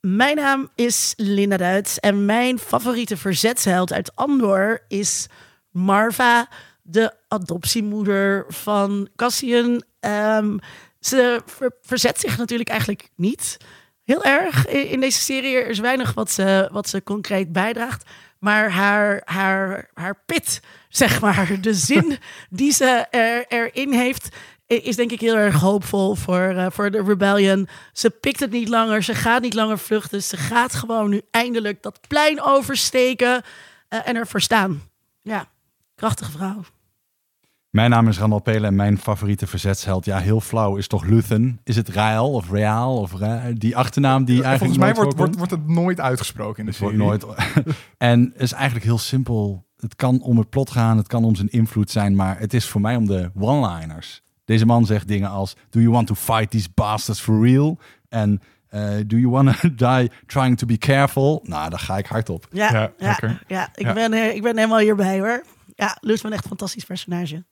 Mijn naam is Linda Duits en mijn favoriete verzetsheld uit Andor is Marva, de adoptiemoeder van Cassian. Ehm, ze ver- verzet zich natuurlijk eigenlijk niet heel erg in, in deze serie. Er is weinig wat ze, wat ze concreet bijdraagt. Maar haar, haar, haar pit, zeg maar, de zin die ze er, erin heeft, is denk ik heel erg hoopvol voor, eh, voor de rebellion. Ze pikt het niet langer, ze gaat niet langer vluchten. Ze gaat gewoon nu eindelijk dat plein oversteken eh, en ervoor staan. Ja, krachtige vrouw. Mijn naam is Randall Pelen en mijn favoriete verzetsheld, ja heel flauw, is toch Luthen? Is het Rael of Real of Ra- die achternaam die eigenlijk Volgens mij nooit wordt, wordt, wordt het nooit uitgesproken in de Het wordt serie. nooit. en het is eigenlijk heel simpel. Het kan om het plot gaan, het kan om zijn invloed zijn, maar het is voor mij om de one-liners. Deze man zegt dingen als: Do you want to fight these bastards for real? En eh, Do you want to die trying to be careful? Nou, daar ga ik hard op. Ja, Ja, ja, ik, Ja. Ben, er- ik ben helemaal hierbij hoor. Ja, Lutman echt een fantastisch personage.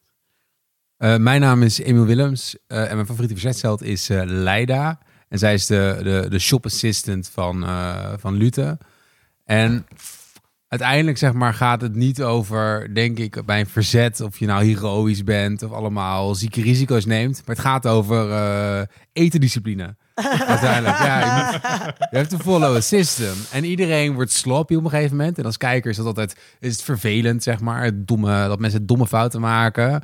Eh, mijn naam is Emiel Willems eh, en mijn favoriete verzetsheld is eh, Leida. En zij is de, de, de shop assistant van, eh van Lute. En uiteindelijk zeg maar, gaat het niet over, denk ik, bij een verzet of je nou heroïs bent of allemaal zieke risico's neemt. Maar het gaat over eh etendiscipline. Uiteindelijk, ja. Je, moet, hebt to follow a system. En iedereen wordt sloppy op een gegeven moment. En als kijker is dat altijd is het vervelend, zeg maar. Het domme, dat mensen domme fouten maken.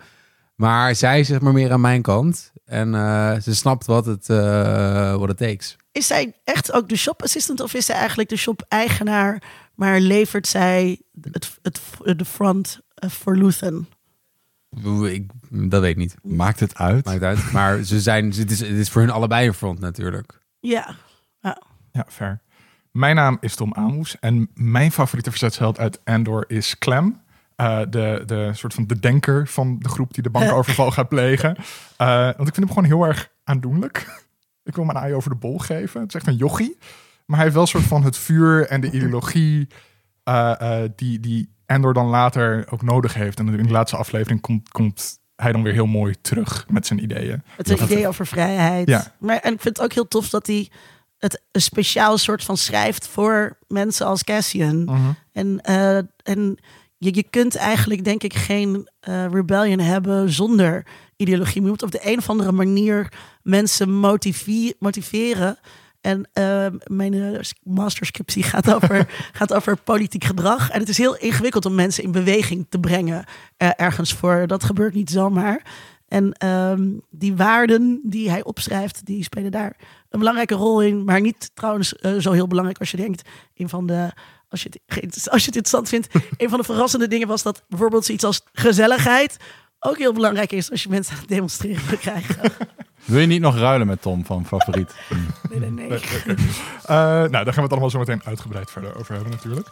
Maar zij is zeg maar meer aan mijn kant. En eh, ze snapt wat het, what it takes. Is zij echt ook de shop assistant of is zij eigenlijk de shop eigenaar, maar levert zij het, het, de front eh, voor Luthen? Ik, dat weet ik niet. Maakt het uit? Maakt uit. Maar ze zijn, het, is, het is voor hun allebei een front natuurlijk. Ja, Ja, fair. Mijn naam is Tom Amos en mijn favoriete verzetsheld uit Andor is Clem. Eh, de, de soort van de denker van de groep die de bankoverval gaat plegen. Eh, want ik vind hem gewoon heel erg aandoenlijk. Ik wil hem een aai over de bol geven. Het is echt een jochie. Maar hij heeft wel een soort van het vuur en de ideologie eh, eh, die, die Andor dan later ook nodig heeft. En in de laatste aflevering komt, komt hij dan weer heel mooi terug met zijn ideeën. het is een Dat- idee over vrijheid. Ja. Maar, en ik vind het ook heel tof dat hij het een speciaal soort van schrijft voor mensen als Cassian. En, eh, en je, je kunt eigenlijk, denk ik, geen eh, rebellion hebben zonder ideologie. Je moet op de een of andere manier mensen motiveren. En eh, mijn eh, masterscriptie gaat over, gaat over politiek gedrag. En het is heel ingewikkeld om mensen in beweging te brengen eh, ergens voor. Dat gebeurt niet zomaar. En ehm, die waarden die hij opschrijft, die spelen daar een belangrijke rol in. Maar niet trouwens eh, zo heel belangrijk als je denkt. Een van de, als je, het, als je het interessant vindt, een van de verrassende dingen was dat bijvoorbeeld zoiets als gezelligheid ook heel belangrijk is als je mensen aan het demonstreren wil krijgen. Wil je niet nog ruilen met Tom van favoriet? Nee, nee, nee. Eh, nou, daar gaan we het allemaal zo meteen uitgebreid verder over hebben natuurlijk.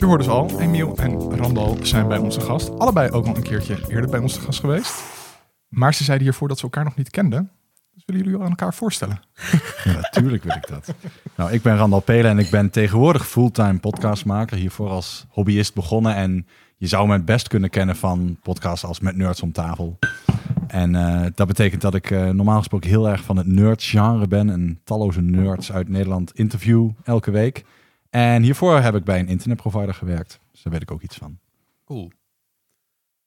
U hoorde ze al, Emiel en Randal zijn bij onze gast. Allebei ook al een keertje eerder bij ons te gast geweest. Maar ze zeiden hiervoor dat ze elkaar nog niet kenden. Dus willen jullie aan elkaar voorstellen? Ja, natuurlijk wil ik dat. Nou, ik ben Randal Pelen en ik ben tegenwoordig fulltime podcastmaker. Hiervoor als hobbyist begonnen. En je zou me het best kunnen kennen van podcasts als Met Nerds om tafel. En eh, dat betekent dat ik eh, normaal gesproken heel erg van het nerd-genre ben. En talloze nerds uit Nederland interview elke week. En hiervoor heb ik bij een internetprovider gewerkt. Dus daar weet ik ook iets van. Cool.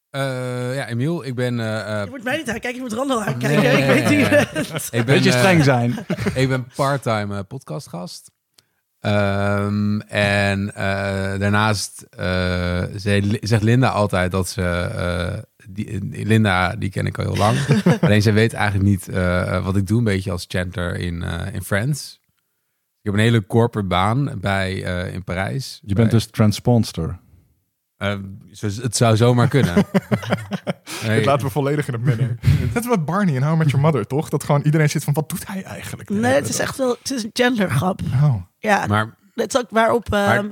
Eh, ja, Emiel, ik ben... eh, eh, Je moet mij niet aankijken, je moet Randall aankijken. Nee, ik weet niet. ik ben, Beetje streng zijn. ik ben part-time podcastgast. Ehm, en eh, daarnaast eh, zei- zegt Linda altijd dat ze... eh, die, Linda, die ken ik al heel lang. Alleen zij weet eigenlijk niet eh, wat ik doe. Een beetje als Chandler in, eh, in Friends. Ik heb een hele corporate baan bij, eh, in Parijs. Je bent Bij- dus transponster. Eh, het zou zomaar kunnen. Nee, Dit laten we volledig in het midden. Net wat Barney en How Met Your Mother, toch? Dat gewoon iedereen zit van, wat doet hij eigenlijk? Nee, het is echt wel, het is een Chandler grap. Oh. Ja, maar het is ook waarop, ehm,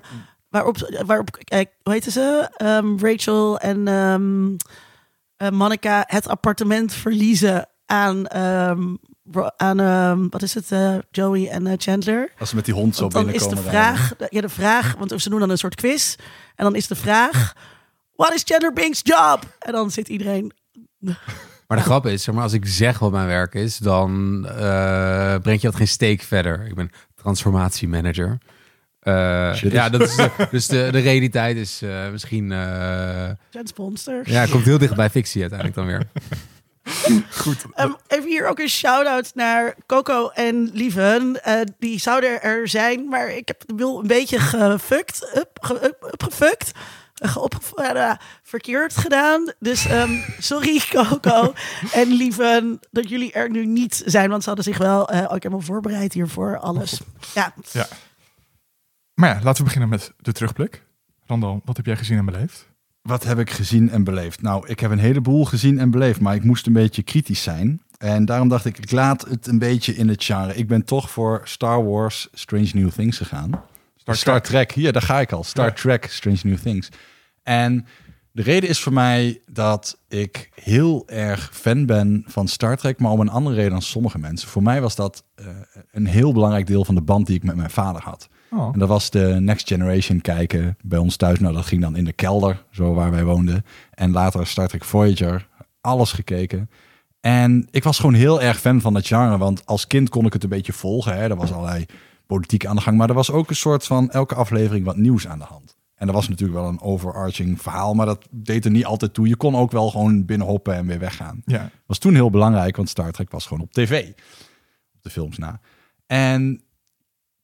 waarop, waarop kijk, hoe heette ze? Ehm, Rachel en ehm eh, Monica het appartement verliezen aan ehm, aan ehm, wat is het, eh, Joey en eh, Chandler. Als ze met die hond zo Want dan is binnenkomen. de vraag, de- ja, de vraag, want ze doen dan een soort quiz. En dan is de vraag, what is Chandler Bing's job? En dan zit iedereen, Maar de grap is, zeg maar, als ik zeg wat mijn werk is, dan eh breng je dat geen steek verder. Ik ben transformatiemanager. Eh Shit. ja, dat is de, dus de, de realiteit is eh, misschien... eh Jen Sponster. ja, komt heel dicht bij fictie uiteindelijk dan weer. Ehm, even hier ook een shout-out naar Coco en Lieven. Eh, die zouden er zijn, maar ik heb de wil een beetje gefukt. Up, ge, up, upgefukt. Eh, eh, verkeerd gedaan. Dus ehm, sorry Coco en Lieven dat jullie er nu niet zijn. Want ze hadden zich wel ook helemaal voorbereid hiervoor. Alles. Ja, Ja. Maar ja, laten we beginnen met de terugblik. Randal, wat heb jij gezien en beleefd? Wat heb ik gezien en beleefd? Nou, ik heb een heleboel gezien en beleefd, maar ik moest een beetje kritisch zijn. En daarom dacht ik, ik laat het een beetje in het genre. Ik ben toch voor Star Wars Strange New Things gegaan. Star Star, Trek. Hier, daar ga ik al. Star Ja. Trek Strange New Things. En de reden is voor mij dat ik heel erg fan ben van Star Trek, maar om een andere reden dan sommige mensen. Voor mij was dat eh, een heel belangrijk deel van de band die ik met mijn vader had. Oh. En dat was de Next Generation kijken bij ons thuis. Nou, dat ging dan in de kelder, zo waar wij woonden. En later Star Trek Voyager, alles gekeken. En ik was gewoon heel erg fan van dat genre, want als kind kon ik het een beetje volgen. Hè. Er was allerlei politiek aan de gang, maar er was ook een soort van elke aflevering wat nieuws aan de hand. En er was natuurlijk wel een overarching verhaal, maar dat deed er niet altijd toe. Je kon ook wel gewoon binnenhoppen en weer weggaan Ja. was toen heel belangrijk, want Star Trek was gewoon op tv. Op de films na. En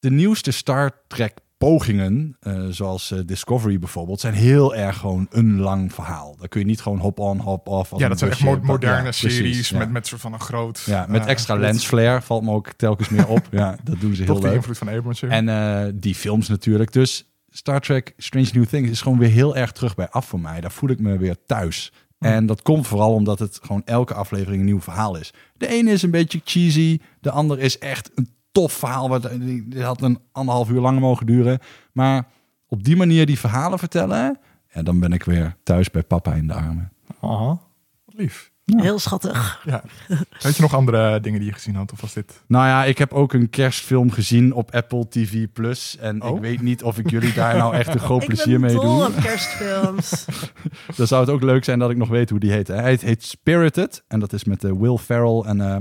de nieuwste Star Trek pogingen, eh, zoals eh, Discovery bijvoorbeeld, zijn heel erg gewoon een lang verhaal. Daar kun je niet gewoon hop-on, hop-off. als ja, dat zijn echt mo- moderne Ja, precies, series ja. met, met soort van een groot... Ja, met eh, extra lens flare valt me ook telkens meer op. ja, dat doen ze heel leuk. invloed van Abrams. En die films natuurlijk. Dus Star Trek Strange New Things is gewoon weer heel erg terug bij af voor mij. Daar voel ik me weer thuis. En dat komt vooral omdat het gewoon elke aflevering een nieuw verhaal is. De ene is een beetje cheesy. De ander is echt een tof verhaal. Wat, die die had een anderhalf uur langer mogen duren. Maar op die manier die verhalen vertellen... Ja, dan ben ik weer thuis bij papa in de armen. Aha, wat lief. heel schattig. Ja. Weet je nog andere dingen die je gezien had? Of was dit... Nou ja, ik heb ook een kerstfilm gezien op Apple TV+. Plus. En Oh. ik weet niet of ik jullie daar nou echt een groot Ik plezier ben mee dol doe. op kerstfilms. Dan zou het ook leuk zijn dat ik nog weet hoe die heet. Hij heet, heet Spirited. En dat is met eh, Will Ferrell en... eh,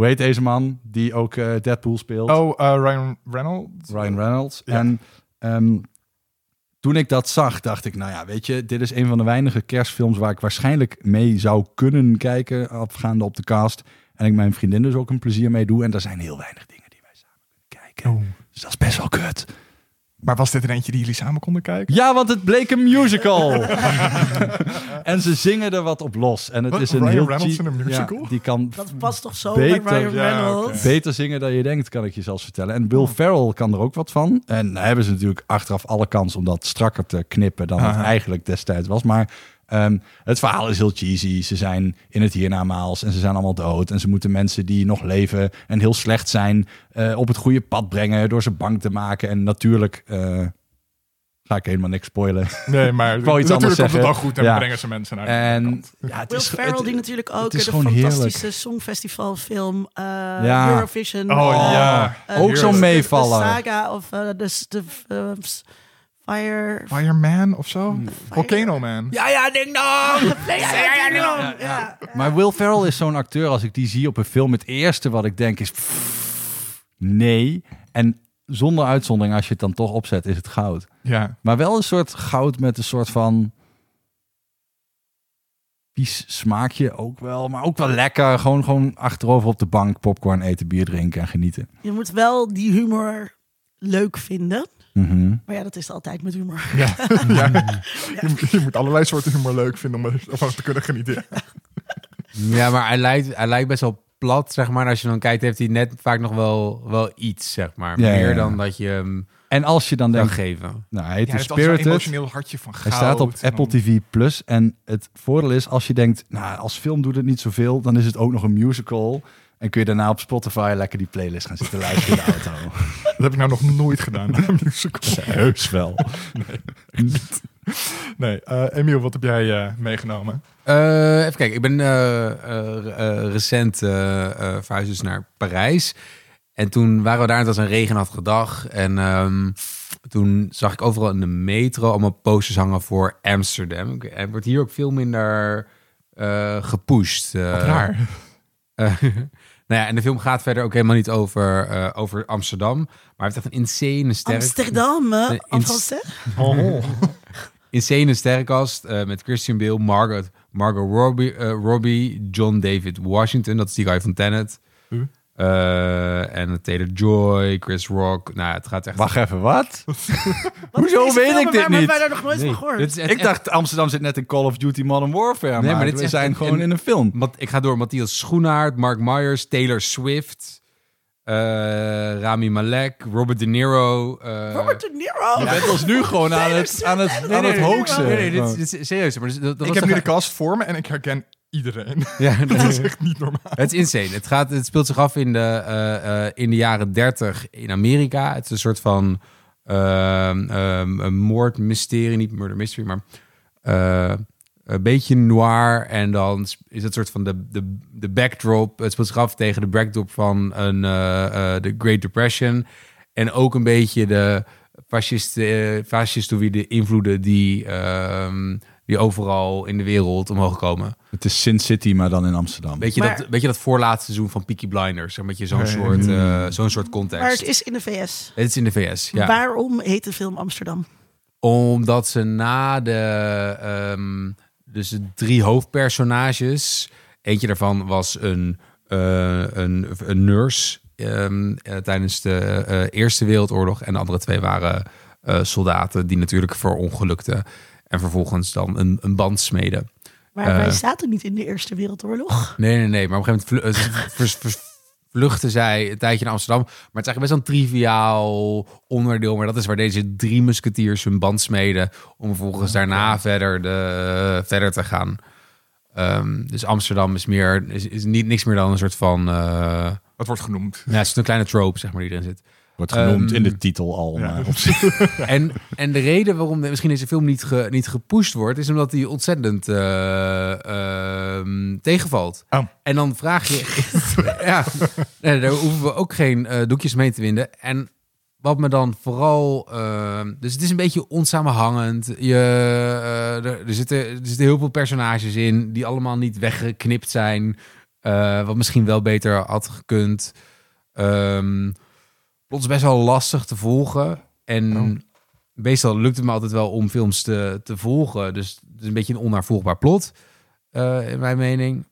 hoe heet deze man die ook eh, Deadpool speelt? Oh, eh, Ryan Reynolds? Ryan Reynolds. Ja. En ehm, toen ik dat zag, dacht ik... Nou ja, weet je, dit is een van de weinige kerstfilms... waar ik waarschijnlijk mee zou kunnen kijken... afgaande op de cast. En ik mijn vriendin dus ook een plezier mee doe. En er zijn heel weinig dingen die wij samen kunnen kijken. Oh. Dus dat is best wel kut. Maar was dit er eentje die jullie samen konden kijken? Ja, want het bleek een musical. en ze zingen er wat op los. En het Wat? is een Ryan heel Reynolds in een musical? Ja, die kan Dat past toch zo Beter- bij Ryan ja, Reynolds? beter zingen dan je denkt, kan ik je zelfs vertellen. En Will Ferrell kan er ook wat van. En hebben ze natuurlijk achteraf alle kans om dat strakker te knippen dan het eigenlijk destijds was. Maar ehm, het verhaal is heel cheesy. Ze zijn in het hiernamaals en ze zijn allemaal dood. En ze moeten mensen die nog leven en heel slecht zijn eh, op het goede pad brengen door ze bang te maken. En natuurlijk eh, ga ik helemaal niks spoilen. Nee, maar Ik wou iets natuurlijk anders komt het wel goed en Ja. brengen ze mensen naar de En kant. ja, het Will is, Ferrell, het- die natuurlijk ook is de fantastische Songfestivalfilm eh Ja. Eurovision. Oh, ja. Ook zo'n. De saga of de, de Fire... Fireman of zo? Volcano Man. Ja, ja, ding dong! Ja, ja, ja, ja, ja. Maar Will Ferrell is zo'n acteur, als ik die zie op een film, het eerste wat ik denk is pff, nee. En zonder uitzondering, als je het dan toch opzet, is het goud. Ja. Maar wel een soort goud met een soort van vies smaakje ook wel. Maar ook wel lekker. Gewoon, gewoon achterover op de bank popcorn eten, bier drinken en genieten. Je moet wel die humor leuk vinden. Mhm. Maar ja, dat is altijd met humor. Ja. ja. Je, moet- je moet allerlei soorten humor leuk vinden om ervan te kunnen genieten. Ja, maar hij lijkt, hij lijkt best wel plat, zeg maar. Als je dan kijkt, heeft hij net vaak nog wel, wel iets, zeg maar. Ja, Meer ja. dan dat je hem En als je dan denkt, geven. nou, hij Ja, heet zo'n Spirited. emotioneel hartje van goud. Hij staat op en Apple dan- TV Plus. En het voordeel is, als je denkt, nou, als film doet het niet zoveel, dan is het ook nog een musical. En kun je daarna op Spotify lekker die playlist gaan zitten luisteren in de auto. Dat heb ik nou nog nooit gedaan. Heus wel. nee, eh, Emiel, wat heb jij eh, meegenomen? Eh, even kijken, ik ben eh, eh, eh, recent verhuisd dus naar Parijs. En toen waren we daar, het was een regenachtige dag. En ehm, toen zag ik overal in de metro allemaal posters hangen voor Amsterdam. En wordt hier ook veel minder eh, gepusht. Wat raar. Eh, nou ja, en de film gaat verder ook helemaal niet over, eh, over Amsterdam. Maar hij heeft echt een insane sterk... Amsterdam, En in-? Oh. insane sterrenkast eh, met Christian Bale, Margot, Margot Robbie, eh, Robbie, John David Washington, dat is die guy van Tenet. Eh, en Taylor Joy, Chris Rock. Nou, het gaat echt. Wacht even, wat? Wat Hoezo weet ik dit niet? wij daar nog nooit Nee, van gehoord. dit is echt- Ik dacht Amsterdam zit net in Call of Duty Modern Warfare, Nee, maar, maar dit is we zijn een- gewoon een- in een film. Mat- ik ga door Matthias Schoenaert, Mark Myers, Taylor Swift, eh, Rami Malek, Robert De Niro. eh, Robert De Niro. Je bent ons nu gewoon aan het, aan het, aan het hoogste. Nee, nee, dit, is- dit is serieus. Maar dat, dat ik was heb nu de cast voor me en ik herken iedereen. Ja, dat is echt niet normaal. Het is insane. Het, gaat, het speelt zich af in de, eh, eh, in de jaren 30 in Amerika. Het is een soort van een moordmysterie, niet murder mystery, maar eh, een beetje noir. En dan is het soort van de, de, de backdrop. Het speelt zich af tegen de backdrop van een, de Great Depression. En ook een beetje de fascisten, fascistoïde invloeden die, ehm, die overal in de wereld omhoog komen. Het is Sin City, maar dan in Amsterdam. Weet je, Maar- dat, weet je dat voorlaatste seizoen van Peaky Blinders? Een beetje zo'n Nee. soort, eh, zo'n soort context. Maar het is in de VS. Het is in de VS, ja. Waarom heet de film Amsterdam? Omdat ze na de... ehm, dus de drie hoofdpersonages... Eentje daarvan was een, eh, een, een nurse ehm, eh, tijdens de eh, Eerste Wereldoorlog. En de andere twee waren eh, soldaten die natuurlijk verongelukten. En vervolgens dan een, een band smeden. Maar Eh. wij zaten niet in de Eerste Wereldoorlog. Nee, nee, nee. Maar op een gegeven moment vlu- eh, vers- vers- vluchten zij een tijdje naar Amsterdam. Maar het is eigenlijk best wel een triviaal onderdeel. Maar dat is waar deze drie musketiers hun band smeden. Om vervolgens daarna verder, de, verder te gaan. Ehm, dus Amsterdam is, meer, is, is niet niks meer dan een soort van... eh Het wordt genoemd. ja, het is een kleine trope, zeg maar, die erin zit. Wordt genoemd Ehm, in de titel al. ja. maar En, en de reden waarom de- misschien deze film niet, ge, niet gepusht wordt, is omdat die ontzettend eh, ehm, tegenvalt. Oh. En dan vraag je, ja, nee, daar hoeven we ook geen eh, doekjes mee te winden. En wat me dan vooral, ehm, dus het is een beetje onsamenhangend. Je, eh, er, er, zitten, er zitten heel veel personages in die allemaal niet weggeknipt zijn, eh, wat misschien wel beter had gekund. Ehm plot is best wel lastig te volgen. En Oh. meestal lukt het me altijd wel om films te, te volgen. Dus het is een beetje een onnaarvolgbaar plot, eh, in mijn mening.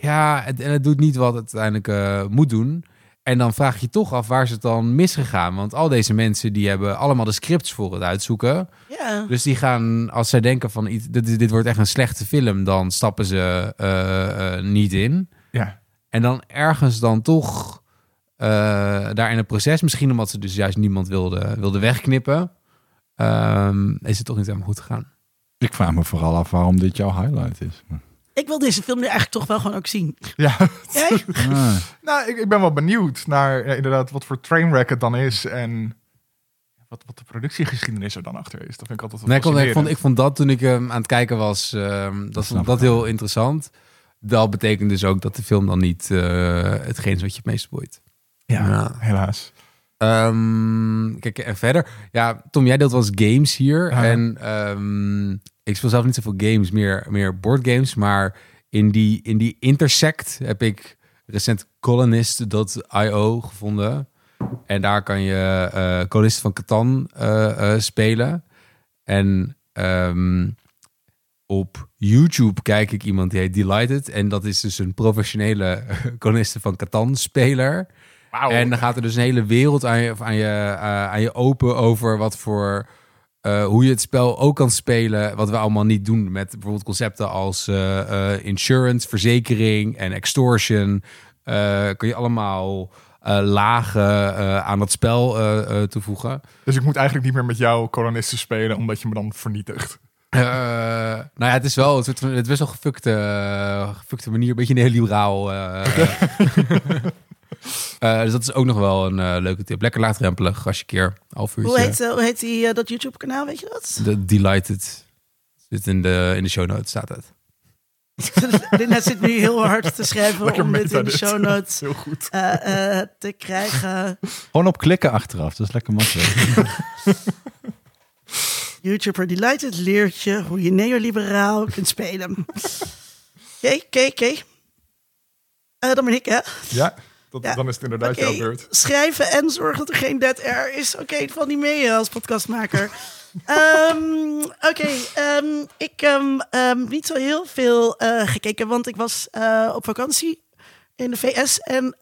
Ja, het, en het doet niet wat het uiteindelijk eh, moet doen. En dan vraag je toch af waar is het dan misgegaan. Want al deze mensen die hebben allemaal de scripts voor het uitzoeken. Ja. Dus die gaan, als zij denken van iets- dit, dit wordt echt een slechte film, dan stappen ze eh, niet in. Ja. En dan ergens dan toch eh, daar in het proces, misschien omdat ze dus juist niemand wilde, wilde wegknippen, ehm, is het toch niet helemaal goed gegaan. ik vraag me vooral af waarom dit jouw highlight is. Ik wil deze film nu eigenlijk toch wel gewoon ook zien. Ja. Jij? Nou, ik, ik ben wel benieuwd naar ja, inderdaad wat voor trainwreck het dan is en wat, wat de productiegeschiedenis er dan achter is. Dat vind ik altijd wel Nee, ik, vond, ik, vond, fascinerend. ik vond dat toen ik hem aan het kijken was, ehm, dat snap vond dat heel interessant. Dat betekent dus ook dat de film dan niet eh, hetgeen is wat je het meest boeit. Ja, Ja. helaas. Ehm, kijk, en verder. Ja, Tom, jij deelt wel eens games hier. Ja. En ehm, ik speel zelf niet zoveel games, meer, meer boardgames. Maar in die, in die intersect heb ik recent colonist.io gevonden. En daar kan je eh kolonisten van Catan eh, eh, spelen. En ehm, op YouTube kijk ik iemand die heet Delighted. En dat is dus een professionele kolonisten van Catan speler. En dan gaat er dus een hele wereld aan je, aan je, eh, aan je open over wat voor. eh, hoe je het spel ook kan spelen. Wat we allemaal niet doen met bijvoorbeeld concepten als eh, insurance, verzekering en extortion. Kun je allemaal lagen aan dat spel toevoegen. Dus ik moet eigenlijk niet meer met jou kolonisten spelen, omdat je me dan vernietigt. Nou ja, het is wel, het, is best wel gefukte, gefukte manier. Een beetje een eh, dus dat is ook nog wel een eh, leuke tip. Lekker laagdrempelig als je keer half uurtje... Hoe heet, eh, hoe heet die, dat YouTube-kanaal, weet je dat? De Delighted. Zit in de, in de show notes, staat het. Linda zit nu heel hard te schrijven Lekker om dit in de show notes Heel goed. eh, eh, te krijgen. Gewoon op klikken achteraf, dat is lekker makkelijk. YouTuber Delighted leert je hoe je neoliberaal kunt spelen. Oké, oké, oké. Eh, Dan ben ik, hè? Ja, dat, Ja. dan is het inderdaad jouw beurt. schrijven en zorgen dat er geen dead air is. Oké, het valt niet mee eh, als podcastmaker. Ehm, Oké, ehm, ik heb um, niet zo heel veel eh, gekeken, want ik was eh, op vakantie in de VS. En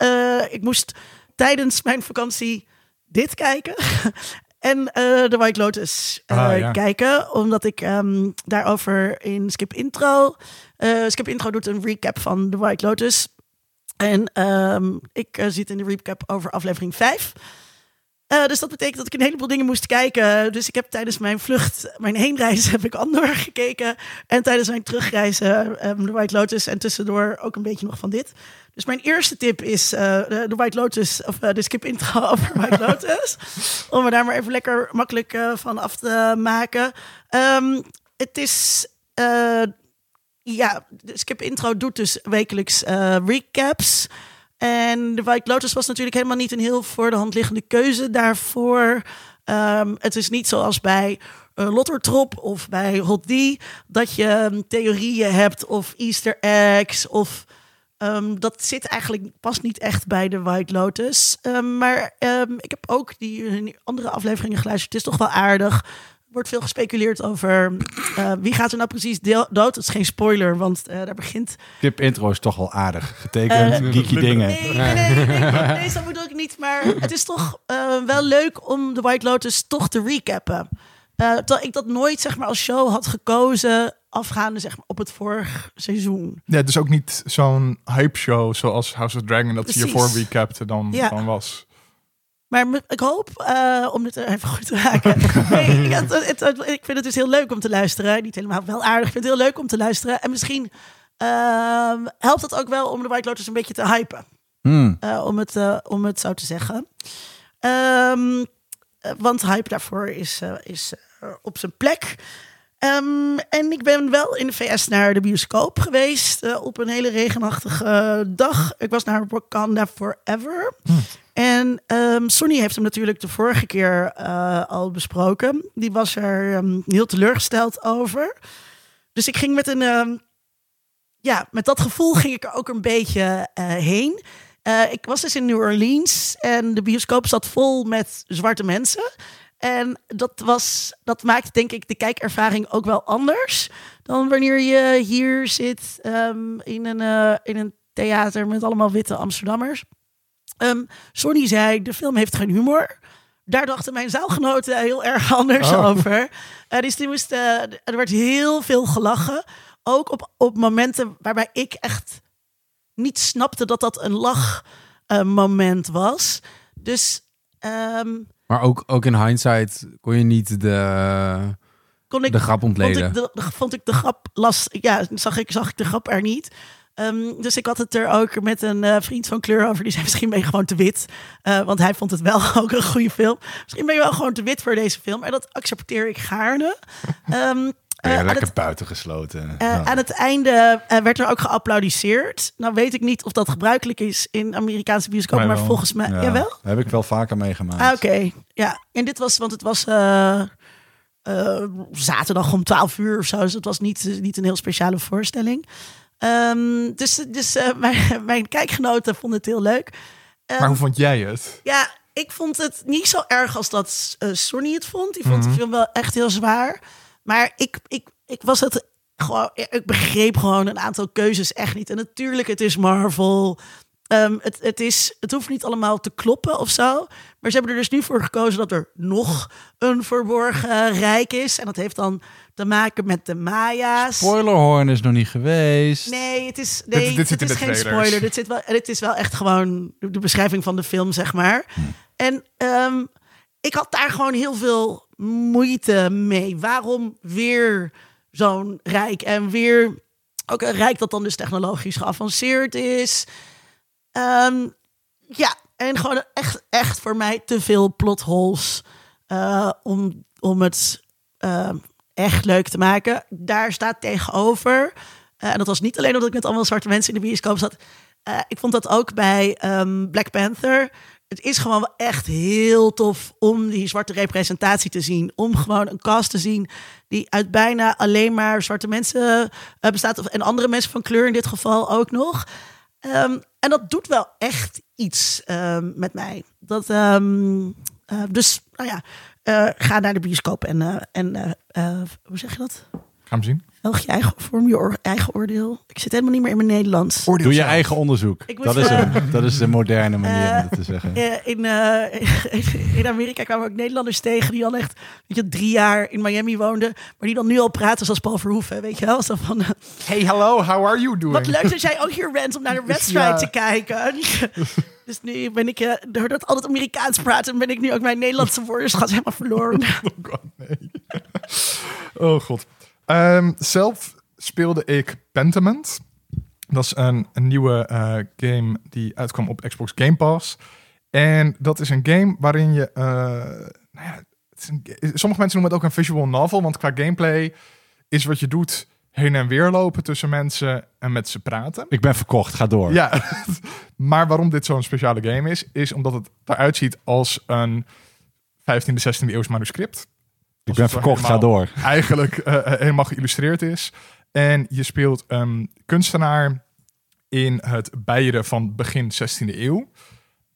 ik moest tijdens mijn vakantie dit kijken. en The White Lotus Ah, ja. kijken, omdat ik ehm, daarover in Skip Intro... Skip Intro doet een recap van The White Lotus... En ehm, ik eh, zit in de recap over aflevering 5. Eh, dus dat betekent dat ik een heleboel dingen moest kijken. Dus ik heb tijdens mijn vlucht, mijn heenreis, heb ik Andor gekeken. En tijdens mijn terugreizen ehm de White Lotus. En tussendoor ook een beetje nog van dit. Dus mijn eerste tip is eh, de, de White Lotus, of de skip intro over White Lotus. Om me daar maar even lekker makkelijk van af te maken. Ehm, het is ja, Skip Intro doet dus wekelijks eh, recaps. En de White Lotus was natuurlijk helemaal niet een heel voor de hand liggende keuze daarvoor. Ehm, het is niet zoals bij uh, Lottertrop of bij Hot D... dat je um, theorieën hebt of easter eggs of... Um, dat zit eigenlijk past niet echt bij de White Lotus. Maar ik heb ook die andere afleveringen geluisterd. Het is toch wel aardig. Wordt veel gespeculeerd over uh, wie gaat er nou precies dood. Dat is geen spoiler, want uh, daar begint... Tip intro is toch wel aardig. Getekend, uh, geeky dingen. Nee, nee, nee, nee, nee, nee, dat bedoel ik niet. Maar het is toch uh, wel leuk om de White Lotus toch te recappen. Uh, terwijl ik dat nooit zeg maar, als show had gekozen afgaande zeg maar, op het vorig seizoen. Ja, dus ook niet zo'n hype show zoals House of Dragon dat Precies. je voor recapte dan, Ja. dan was. Maar ik hoop, uh, om dit even goed te raken. nee, ja, het, het, het, ik vind het dus heel leuk om te luisteren. Niet helemaal wel aardig, ik vind het heel leuk om te luisteren. En misschien uh, helpt het ook wel om de White Lotus een beetje te hypen. Hmm. Uh, om, het, uh, om het zo te zeggen. Um, want hype daarvoor is, is op zijn plek. Um, en ik ben wel in de VS naar de bioscoop geweest uh, op een hele regenachtige dag. Ik was naar Wakanda Forever. Hm. En um, Sonny heeft hem natuurlijk de vorige keer uh, al besproken. Die was er um, heel teleurgesteld over. Dus ik ging met een. ja, met dat gevoel ging ik er ook een beetje uh, heen. Uh, ik was dus in New Orleans en de bioscoop zat vol met zwarte mensen. En dat, was, dat maakt denk ik de kijkervaring ook wel anders dan wanneer je hier zit in, een, in een theater met allemaal witte Amsterdammers. Um, Sonny zei, de film heeft geen humor. Daar dachten mijn zaalgenoten heel erg anders oh. over. Uh, dus die uh, er werd heel veel gelachen. Ook op, op momenten waarbij ik echt niet snapte dat dat een lachmoment was. Dus... Um, maar ook, ook in hindsight kon je niet de, kon ik, de grap ontleden. Vond ik de, vond ik de grap lastig. Ja, zag ik, zag ik de grap er niet. Um, dus ik had het er ook met een uh, vriend van kleur over. Die zei, misschien ben je gewoon te wit. Uh, want hij vond het wel ook een goede film. Misschien ben je wel gewoon te wit voor deze film. En dat accepteer ik gaarne. Um, Uh, ja, lekker het, buitengesloten. Uh, ja. Aan het einde uh, werd er ook geapplaudiseerd. Nou weet ik niet of dat gebruikelijk is in Amerikaanse bioscopen, maar volgens mij... Ja, jawel? heb ik wel vaker meegemaakt. Ah, Oké, okay. ja. En dit was, want het was uh, zaterdag om 12 uur of zo. Dus het was niet, niet een heel speciale voorstelling. Um, dus dus mijn, mijn kijkgenoten vonden het heel leuk. Um, maar hoe vond jij het? Ja, ik vond het niet zo erg als dat Sonny het vond. Die vond mm -hmm. de film wel echt heel zwaar. Maar ik, ik, ik was het gewoon. Ik begreep gewoon een aantal keuzes echt niet. En natuurlijk, het is Marvel. Um, het, het, is, het hoeft niet allemaal te kloppen of zo. Maar ze hebben er dus nu voor gekozen dat er nog een verborgen rijk is. En dat heeft dan te maken met de Maya's. Spoilerhorn is nog niet geweest. Nee, het is, nee, dit, dit het is geen trailers. spoiler. Dit, zit wel, dit is wel echt gewoon de beschrijving van de film, zeg maar. Hm. En um, ik had daar gewoon heel veel moeite mee. Waarom weer zo'n rijk en weer ook een rijk dat dan dus technologisch geavanceerd is? Um, Ja, en gewoon echt, echt voor mij te veel plot holes eh, om, om het eh, echt leuk te maken. Daar staat tegenover, eh, en dat was niet alleen omdat ik met allemaal zwarte mensen in de bioscoop zat. eh, ik vond dat ook bij ehm, Black Panther. Het is gewoon echt heel tof om die zwarte representatie te zien. Om gewoon een cast te zien die uit bijna alleen maar zwarte mensen bestaat. Of- En andere mensen van kleur in dit geval ook nog. Ehm, en dat doet wel echt iets ehm, met mij. Dat, ehm, eh, dus, nou ja, eh, ga naar de bioscoop en, eh, en hoe zeg je dat? Gaan we zien. Velg je eigen, vorm je eigen oordeel. Ik zit helemaal niet meer in mijn Nederlands. Oordeel Doe je zelf. eigen onderzoek. Dat, is eh, een, dat is de moderne manier eh, om het te zeggen. Eh, in, eh, in Amerika kwamen ook Nederlanders tegen die al echt weet je, drie jaar in Miami woonden. Maar die dan nu al praten zoals Paul Verhoeven. Weet je wel? Zo van, eh, Hey, hello, how are you doing? wat leuk dat jij ook hier bent om naar de wedstrijd Ja. te kijken. Dus nu ben ik, eh, doordat al het Amerikaans praten, ben ik nu ook mijn Nederlandse woordenschat helemaal verloren. Oh god, nee. oh god. Ehm, zelf speelde ik Pentiment. Dat is een, een nieuwe eh, game die uitkwam op Xbox Game Pass. En dat is een game waarin je... eh, nou ja, een, sommige mensen noemen het ook een visual novel. Want qua gameplay is wat je doet heen en weer lopen tussen mensen en met ze praten. Ik ben verkocht, ga door. Ja, maar waarom dit zo'n speciale game is, is omdat het eruit ziet als een 15e, 16e eeuws manuscript. Ik ben verkocht, ga door. Eigenlijk eh, eh, helemaal geïllustreerd is. En je speelt een kunstenaar in het Beieren van begin 16e eeuw.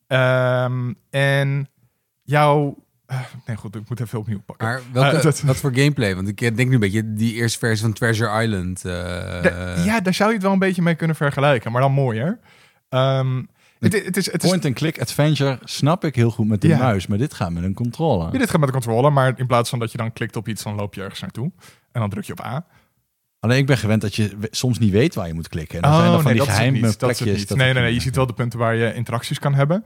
Ehm, en jouw... eh, nee, goed, ik moet even opnieuw pakken. Maar welke, dat- wat voor gameplay? Want ik denk nu een beetje die eerste versie van Treasure Island. eh, ja, daar zou je het wel een beetje mee kunnen vergelijken, maar dan mooier. Ehm het, het is, het is Point-and-click adventure snap ik heel goed met de Ja. muis, maar dit gaat met een controller. Ja, dit gaat met de controller, maar in plaats van dat je dan klikt op iets, dan loop je ergens naartoe. En dan druk je op A. Alleen ik ben gewend dat je soms niet weet waar je moet klikken. En dan zijn er van die Oh, dat is het geheime niet, plekjes. dat nee, nee, nee. Je ziet wel de punten waar je interacties kan hebben.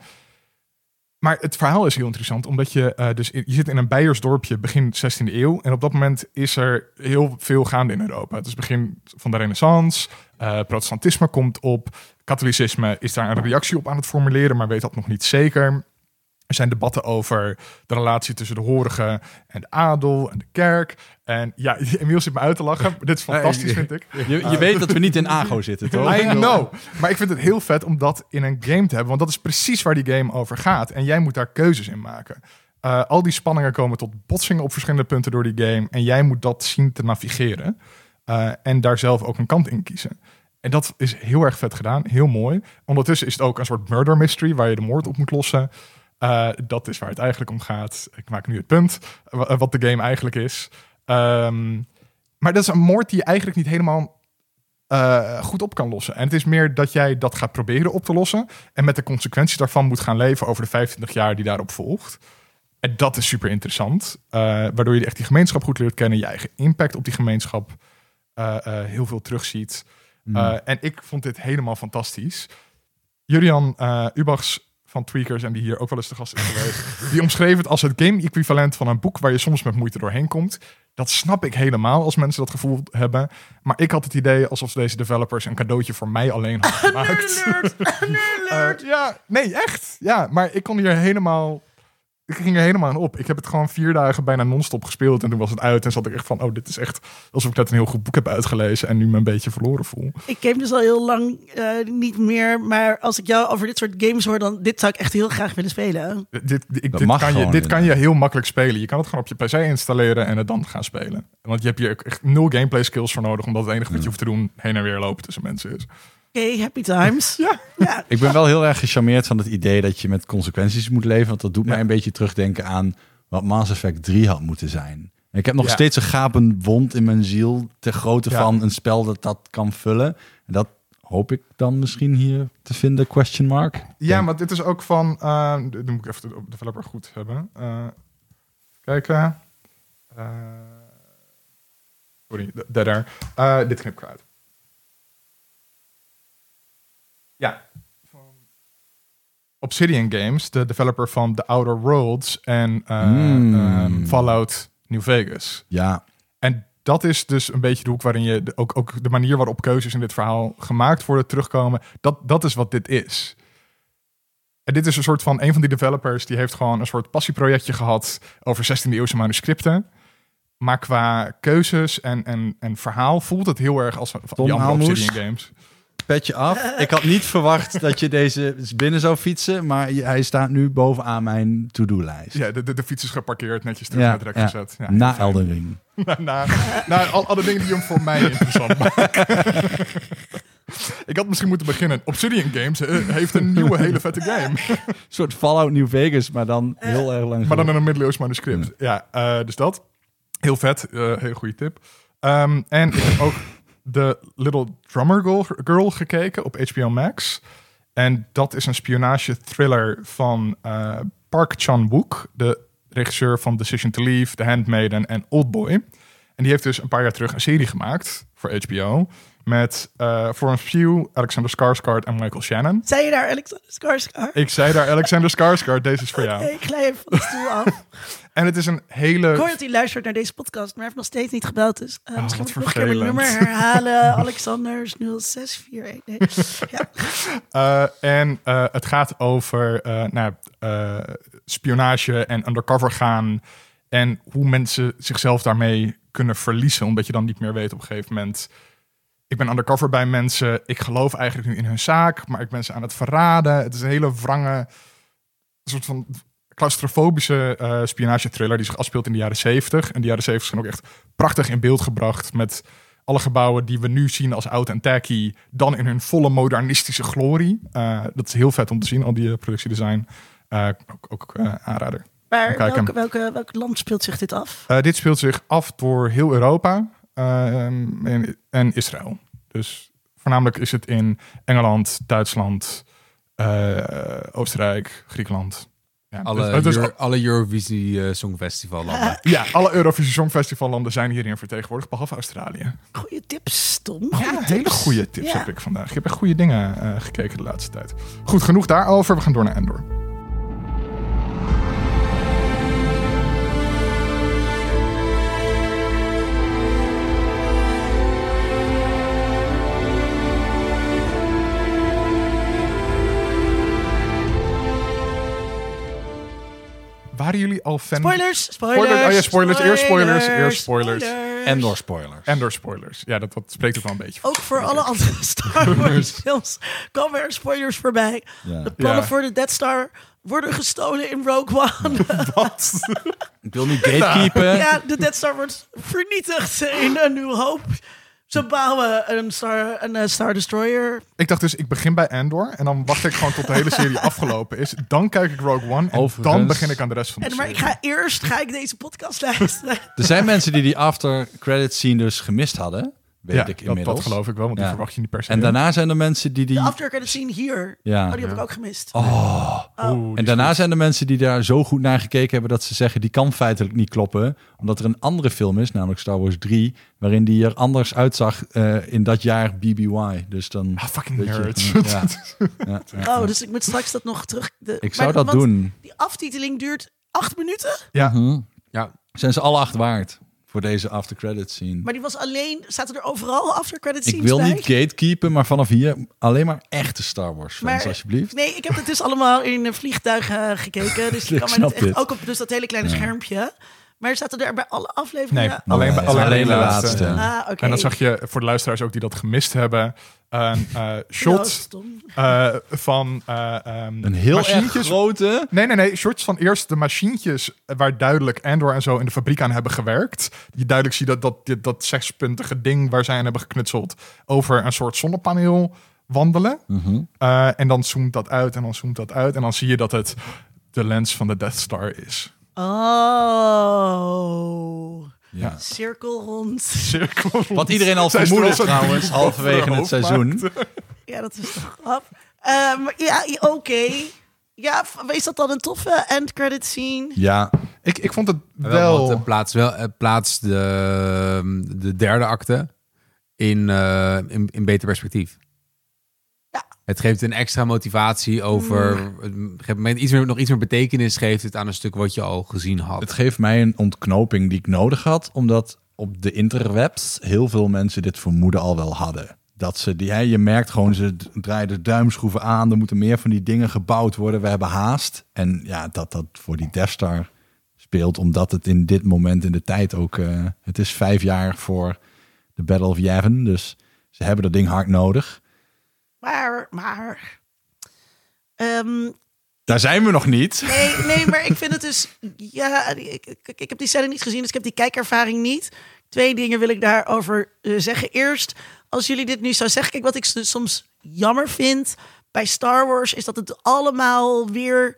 Maar het verhaal is heel interessant, omdat je eh, dus je zit in een Beiersdorpje begin 16e eeuw. En op dat moment is er heel veel gaande in Europa. Het is begin van de Renaissance. eh, protestantisme komt op. Katholicisme is daar een reactie op aan het formuleren, maar weet dat nog niet zeker. Er zijn debatten over de relatie tussen de horigen en de adel en de kerk. En ja, Emiel zit me uit te lachen. Dit is fantastisch, vind ik. Je, je weet dat we niet in Ago zitten, toch? I know. Maar ik vind het heel vet om dat in een game te hebben. Want dat is precies waar die game over gaat. En jij moet daar keuzes in maken. Eh, al die spanningen komen tot botsingen op verschillende punten door die game. En jij moet dat zien te navigeren. Eh, en daar zelf ook een kant in kiezen. En dat is heel erg vet gedaan. Heel mooi. Ondertussen is het ook een soort murder mystery waar je de moord op moet lossen. Eh, dat is waar het eigenlijk om gaat. Ik maak nu het punt. wa- Wat de game eigenlijk is. Ehm, maar dat is een moord die je eigenlijk niet helemaal eh, goed op kan lossen. En het is meer dat jij dat gaat proberen op te lossen. En met de consequenties daarvan moet gaan leven over de 25 jaar die daarop volgt. En dat is super interessant. eh, waardoor je echt die gemeenschap goed leert kennen. Je eigen impact op die gemeenschap eh, eh, heel veel terugziet. Hmm. Eh, en ik vond dit helemaal fantastisch. Julian eh Ubachs van Tweakers, en die hier ook wel eens te gast is geweest, die omschreef het als het game-equivalent van een boek waar je soms met moeite doorheen komt. Dat snap ik helemaal als mensen dat gevoel hebben. Maar ik had het idee alsof deze developers een cadeautje voor mij alleen hadden gemaakt. Eh, ja, nee, echt. Ja, maar ik kon hier helemaal. Ik ging er helemaal aan op. Ik heb het gewoon vier dagen bijna non-stop gespeeld. En toen was het uit. En zat ik echt van: oh, dit is echt alsof ik net een heel goed boek heb uitgelezen. En nu me een beetje verloren voel. Ik game dus al heel lang eh, niet meer. Maar als ik jou over dit soort games hoor, dan dit zou ik echt heel graag willen spelen. Dit, dit, ik- kan, je, dit kan je heel makkelijk spelen. Je kan het gewoon op je PC installeren en het dan gaan spelen. Want je hebt hier echt nul gameplay skills voor nodig. Omdat het enige wat je hoeft te doen heen en weer lopen tussen mensen is. Oké, happy times. Ja. ja. Ik ben wel heel erg gecharmeerd van het idee dat je met consequenties moet leven. Want dat doet Ja. mij een beetje terugdenken aan wat Mass Effect 3 had moeten zijn. En ik heb nog Ja. steeds een gapend wond in mijn ziel ter grootte Ja. van een spel dat dat kan vullen. En dat hoop ik dan misschien hier te vinden, question mark. Ja, maar dit is ook van... eh, dan moet ik even de developer goed hebben. Eh kijken. Eh, sorry, daar. daar. Dit knip ik eruit. Ja. Van Obsidian Games, de developer van The Outer Worlds en eh, Mm. ehm, Fallout New Vegas. Ja, En dat is dus een beetje de hoek waarin je de, ook, ook de manier waarop keuzes in dit verhaal gemaakt worden terugkomen. Dat, dat is wat dit is. En dit is een soort van, een van die developers, die heeft gewoon een soort passieprojectje gehad over 16e eeuwse manuscripten. Maar qua keuzes en, en, en verhaal voelt het heel erg als van die andere. Obsidian games. Petje af. Ik had niet verwacht dat je deze binnen zou fietsen, maar hij staat nu bovenaan mijn to-do-lijst. Ja, de, de, de fiets is geparkeerd, netjes terug naar het rek ja. gezet. Ja, Na fijn. Elden Ring. na, na, na al, alle dingen die hem voor mij interessant maken. Ik had misschien moeten beginnen. Obsidian Games eh, heeft een nieuwe hele vette game. Een soort Fallout New Vegas, maar dan heel erg lang. Maar dan in een middeleeuws manuscript. Ja, eh, dus dat. Heel vet. eh hele goede tip. Ehm, en ik heb ook The Little Drummer Girl, gekeken op HBO Max. En dat is een spionage thriller van eh, Park Chan-wook, de regisseur van Decision to Leave, The Handmaiden en Oldboy. En die heeft dus een paar jaar terug een serie gemaakt voor HBO met eh Florence Pugh, Alexander Skarsgård en Michael Shannon. Zei je daar Alexander Skarsgård? Ik zei daar Alexander Skarsgård, deze is voor jou. Ik glij even van de stoel af. En het is een hele Ik hoor dat hij luistert naar deze podcast, maar heeft nog steeds niet gebeld. Dus uh, Oh, misschien moet ik nog een keer mijn nummer herhalen. Alexander is 0641. Nee. Ja. Uh, en uh, het gaat over uh, nou, uh, spionage en undercover gaan. En hoe mensen zichzelf daarmee kunnen verliezen. Omdat je dan niet meer weet op een gegeven moment. Ik ben undercover bij mensen. Ik geloof eigenlijk nu in hun zaak. Maar ik ben ze aan het verraden. Het is een hele wrange. soort van claustrofobische uh, spionage thriller. Die zich afspeelt in de jaren 70. En de jaren 70 zijn ook echt prachtig in beeld gebracht. Met alle gebouwen die we nu zien als oud en tacky, dan in hun volle modernistische glorie. Uh, dat is heel vet om te zien, al die uh, productiedesign. Ook ook aanrader. Maar welke, welke, welk land speelt zich dit af? dit speelt zich af door heel Europa en, en, Israël. Dus voornamelijk is het in Engeland, Duitsland, Oostenrijk, Griekenland. Ja, alle, dus, dus, Euro, alle Eurovisie uh, Songfestival landen. ja, alle Eurovisie Songfestival landen zijn hierin vertegenwoordigd, behalve Australië. Goeie tips, Tom. Ja, goeie hele tips. goede tips ja. heb ik vandaag. Ik heb echt goede dingen uh, gekeken de laatste tijd. Goed, genoeg daarover. We gaan door naar Endor. Waren jullie al fan? Spoilers, spoilers. spoilers. Oh ja, spoilers. Eerst spoilers, eerst spoilers. En door spoilers. En door spoilers. Ja, dat, dat spreekt ook wel een beetje. Ook voor alle andere Star Wars films komen er spoilers voorbij. Ja. De plannen ja. voor de Death Star worden gestolen in Rogue One. Wat? Ik wil niet gatekeepen. Ja, de Death Star wordt vernietigd in een nieuw hoop. Ze bouwen een Star, een uh, Star Destroyer. Ik dacht dus, ik begin bij Endor. En dan wacht ik gewoon tot de hele serie afgelopen is. Dan kijk ik Rogue One. En Overigens. dan begin ik aan de rest van de en, maar serie. ik ga eerst ga ik deze podcast luisteren. Er zijn mensen die die after credits scene dus gemist hadden. Weet ja, ik inmiddels. Dat, dat geloof ik wel, want die verwacht je niet per se. En daarna zijn er mensen die die... De after credits scene hier. Ja. Oh, die heb ik ook gemist. Oh. oh. Oeh, en daarna zijn er mensen die daar zo goed naar gekeken hebben dat ze zeggen die kan feitelijk niet kloppen, omdat er een andere film is, namelijk Star Wars 3, waarin die er anders uitzag uh, in dat jaar BBY. Dus dan. Ah, fucking nerds. Je, ja. ja, ja. Oh, dus ik moet straks dat nog terug. De, ik zou dat doen. Die aftiteling duurt acht minuten. Ja. Mm -hmm. ja. Zijn ze alle acht waard? Voor deze after credits scene. Maar die was alleen, zaten er overal after credits scenes Ik wil bij? niet gatekeepen, maar vanaf hier alleen maar echte Star Wars fans, Maar- alsjeblieft. Nee, ik heb het dus allemaal in eh, gekeken. Dus Ik kan niet echt, dit. ook op dus dat hele kleine Ja. schermpje. Maar zaten er bij alle afleveringen... Nee, alleen, bij- alleen, alleen de laatste. laatste. Ah. En dan zag je voor de luisteraars ook die dat gemist hebben. Een eh, Ja, shot eh, van eh, ehm, Een heel grote. Nee, nee, nee. Shots van eerst de machientjes waar duidelijk Andor en zo in de fabriek aan hebben gewerkt. Je duidelijk ziet dat dat, dat, dat zespuntige ding waar zij aan hebben geknutseld over een soort zonnepaneel wandelen. Mhm. Eh, en dan zoomt dat uit en dan zoomt dat uit. En dan zie je dat het de lens van de Death Star is. Oh. Ja. Cirkel rond. Cirkel. Wat iedereen al vermoedde er trouwens, halverwege het seizoen. Ja, dat is toch grap. Ehm, ja, ja, oké. Ja, is dat dan een toffe end credit scene? Ja, Ik, ik vond het Wel, wel... want het plaatst, wel, het plaatst de, de derde acte in, eh, in, in beter perspectief. Het geeft een extra motivatie over... Het geeft me iets meer, nog iets meer betekenis geeft het aan een stuk wat je al gezien had. het geeft mij een ontknoping die ik nodig had, omdat op de interwebs heel veel mensen dit vermoeden al wel hadden. dat ze die, hè, je merkt gewoon, ze draaien de duimschroeven aan. Er moeten meer van die dingen gebouwd worden. We hebben haast. En ja, dat dat voor die Death Star speelt, omdat het in dit moment in de tijd ook, eh, het is vijf jaar voor de Battle of Yavin. Dus ze hebben dat ding hard nodig. Maar, maar... ehm, Daar zijn we nog niet. Nee, nee, maar ik vind het dus. Ja, ik, ik, ik heb die scène niet gezien, dus ik heb die kijkervaring niet. Twee dingen wil ik daarover eh, zeggen. Eerst, als jullie dit nu zou zeggen, kijk, wat ik soms jammer vind bij Star Wars is dat het allemaal weer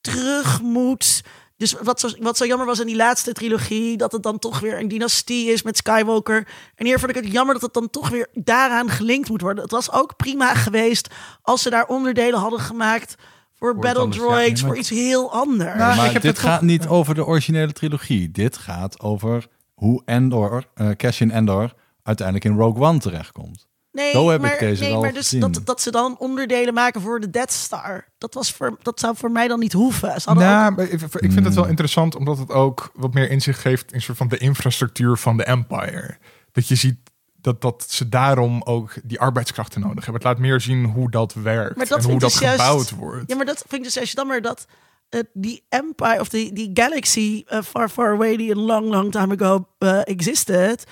terug moet. Dus wat zo, wat zo jammer was in die laatste trilogie, dat het dan toch weer een dynastie is met Skywalker. En hier vond ik het jammer dat het dan toch weer daaraan gelinkt moet worden. Het was ook prima geweest als ze daar onderdelen hadden gemaakt voor Battle anders, ja. Droids, Nee, maar- voor iets heel anders. Nou, maar ik heb dit toch- gaat niet over de originele trilogie. Dit gaat over hoe Endor, eh Cassian Endor, uiteindelijk in Rogue One terechtkomt. Nee, Zo heb ik maar, deze nee, maar dus gezien. dat, dat ze dan onderdelen maken voor de Death Star. Dat, was voor, dat zou voor mij dan niet hoeven. Ze ook- Nou, maar ik ik vind het wel interessant omdat het ook wat meer inzicht geeft in soort van de infrastructuur van de Empire. Dat je ziet dat, dat ze daarom ook die arbeidskrachten nodig hebben. Het laat meer zien hoe dat werkt Maar dat en hoe dat dus juist- gebouwd wordt. Ja, maar dat vind ik dus juist jammer dat eh, die Empire of die, die galaxy eh, far, far away die een long, long time ago eh, existed.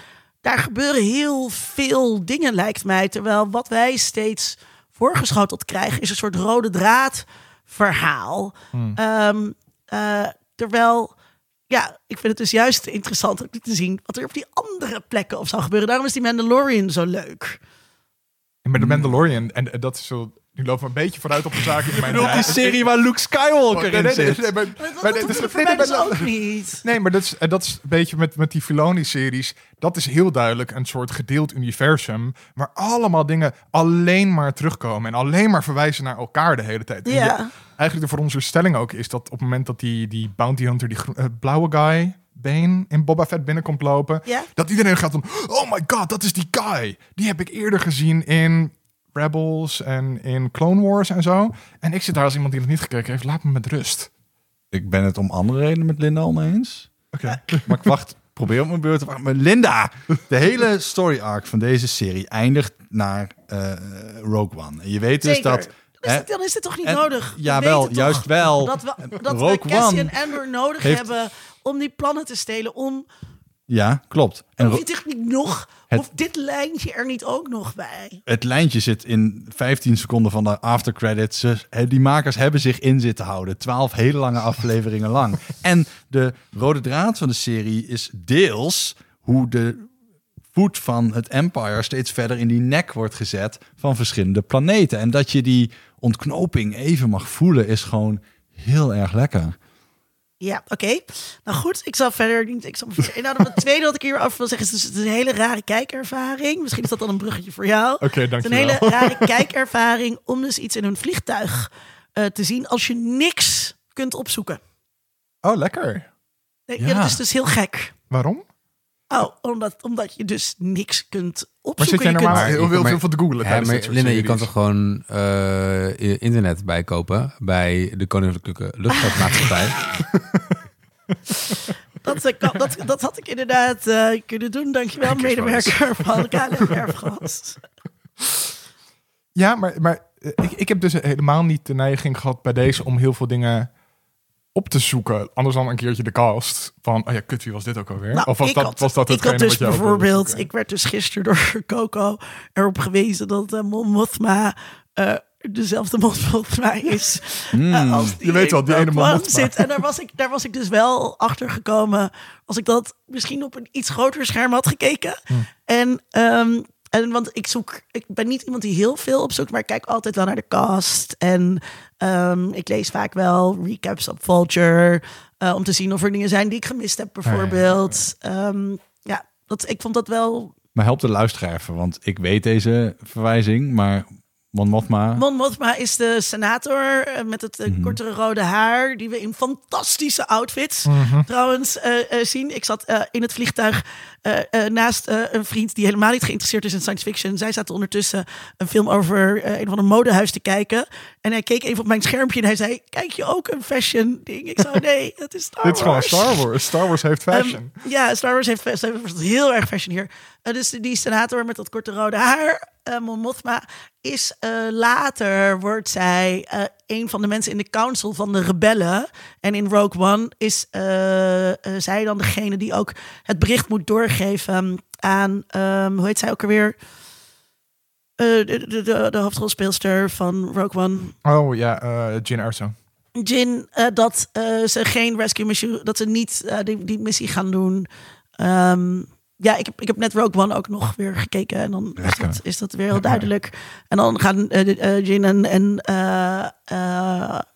Daar gebeuren heel veel dingen, lijkt mij. Terwijl wat wij steeds voorgeschoteld krijgen, is een soort rode draad verhaal. Hmm. Ehm, eh, terwijl, ja, ik vind het dus juist interessant om te zien wat er op die andere plekken op zou gebeuren. Daarom is die Mandalorian zo leuk. En met de Mandalorian, en, en dat is zo... Nu lopen we een beetje vooruit op de zaken. in mijn bedoelt die serie waar Luke Skywalker in zit? nee, maar- Maar dat, is- voor ook niet. Nee, maar dat is, en dat is een beetje met, met die Filoni-series. Dat is heel duidelijk een soort gedeeld universum. Waar allemaal dingen alleen maar terugkomen. En alleen maar verwijzen naar elkaar de hele tijd. Ja. je- eigenlijk de veronderstelling ook is dat op het moment dat die, die bounty hunter, die eh, blauwe guy, Bane, in Boba Fett binnenkomt lopen. Ja. Dat iedereen gaat van, oh my god, dat is die guy. Die heb ik eerder gezien in Rebels en in Clone Wars en zo. En ik zit daar als iemand die het niet gekeken heeft. Laat me met rust. Ik ben het om andere redenen met Linda oneens. Oké. Maar ik wacht, probeer op mijn beurt te wachten. Maar Linda, de hele story arc van deze serie eindigt naar eh, Rogue One. En je weet dus dat... Dan is, het, dan is het toch niet en- nodig? We jawel, toch juist wel. Dat we, dat we Rogue Cassian One Andor nodig heeft- hebben om die plannen te stelen. Om, Ja, klopt. En toch niet nog, Het- of dit lijntje er niet ook nog bij? het lijntje zit in 15 seconden van de aftercredits. Die makers hebben zich in zitten houden. 12 hele lange afleveringen lang. En de rode draad van de serie is deels hoe de voet van het Empire steeds verder in die nek wordt gezet van verschillende planeten. En dat je die ontknoping even mag voelen is gewoon heel erg lekker. Ja, oké. Nou goed, ik zal verder niet. Ik zal verder inhouden. Het tweede wat ik hier af wil zeggen is: dus het is een hele rare kijkervaring. Misschien is dat dan een bruggetje voor jou. Oké, een hele rare kijkervaring om dus iets in een vliegtuig eh, te zien als je niks kunt opzoeken. Oh, lekker. Nee, ja. Ja. dat is dus heel gek. Waarom? Oh, omdat, omdat je dus niks kunt Maar opzoeken. zit jij Je normaal kunt- heel, heel maar- veel van te googlen Ja, maar Linda, je kan toch gewoon eh, internet bijkopen bij de Koninklijke Luchtvaartmaatschappij? Dat, eh, dat, dat had ik inderdaad eh, kunnen doen. Dankjewel, medewerker van KLM Erfgas. Ja, maar, maar ik, ik heb dus helemaal niet de neiging gehad bij deze om heel veel dingen op te zoeken. Anders dan een keertje de cast. Van, oh ja, kut, wie was dit ook alweer? Nou, of was dat, had, was dat ik hetgene dus wat jij bijvoorbeeld, ik werd dus gisteren door Coco erop gewezen dat uh, Mon Mothma eh, dezelfde Mon is. eh, als die Hmm. Je weet wel, die ene Mon Mothma. Zit. En daar was, ik, daar was ik dus wel achter gekomen als ik dat misschien op een iets groter scherm had gekeken. Hmm. En, ehm, en want ik zoek, ik ben niet iemand die heel veel opzoekt, maar ik kijk altijd wel naar de cast. En ehm, ik lees vaak wel recaps op Vulture. eh, om te zien of er dingen zijn die ik gemist heb, ja. bijvoorbeeld. Ehm, ja, dat, ik vond dat wel. Maar help de luisteraar even, want ik weet deze verwijzing, maar Mon Mothma... Mon Mothma is de senator eh, met het eh, kortere rode haar, die we in fantastische outfits trouwens eh, eh, zien. Ik zat in het vliegtuig naast eh, een vriend die helemaal niet geïnteresseerd is in science fiction. Zij zaten ondertussen een film over eh, een van een modehuis te kijken. En hij keek even op mijn schermpje en hij zei: Kijk je ook een fashion ding? Ik zei: Nee, het is Star Dit is gewoon Wars." Star Wars. Star Wars heeft fashion. Ehm, ja, Star Wars heeft, heeft heel erg fashion hier. Eh, dus die senator met dat korte rode haar. eh Mon Mothma is eh, later wordt zij eh, een van de mensen in de council van de rebellen. En in Rogue One is eh, eh, zij dan degene die ook het bericht moet doorgeven aan, ehm, hoe heet zij ook alweer? Eh, de, de, de, de hoofdrolspeelster van Rogue One. Oh ja, eh Jin Erso. Jin eh, dat ze geen rescue mission, dat ze niet die, die missie gaan doen. Ehm, ja, ik heb, ik heb net Rogue One ook nog weer gekeken en dan is dat, is dat weer heel duidelijk. En dan gaan Jin en, en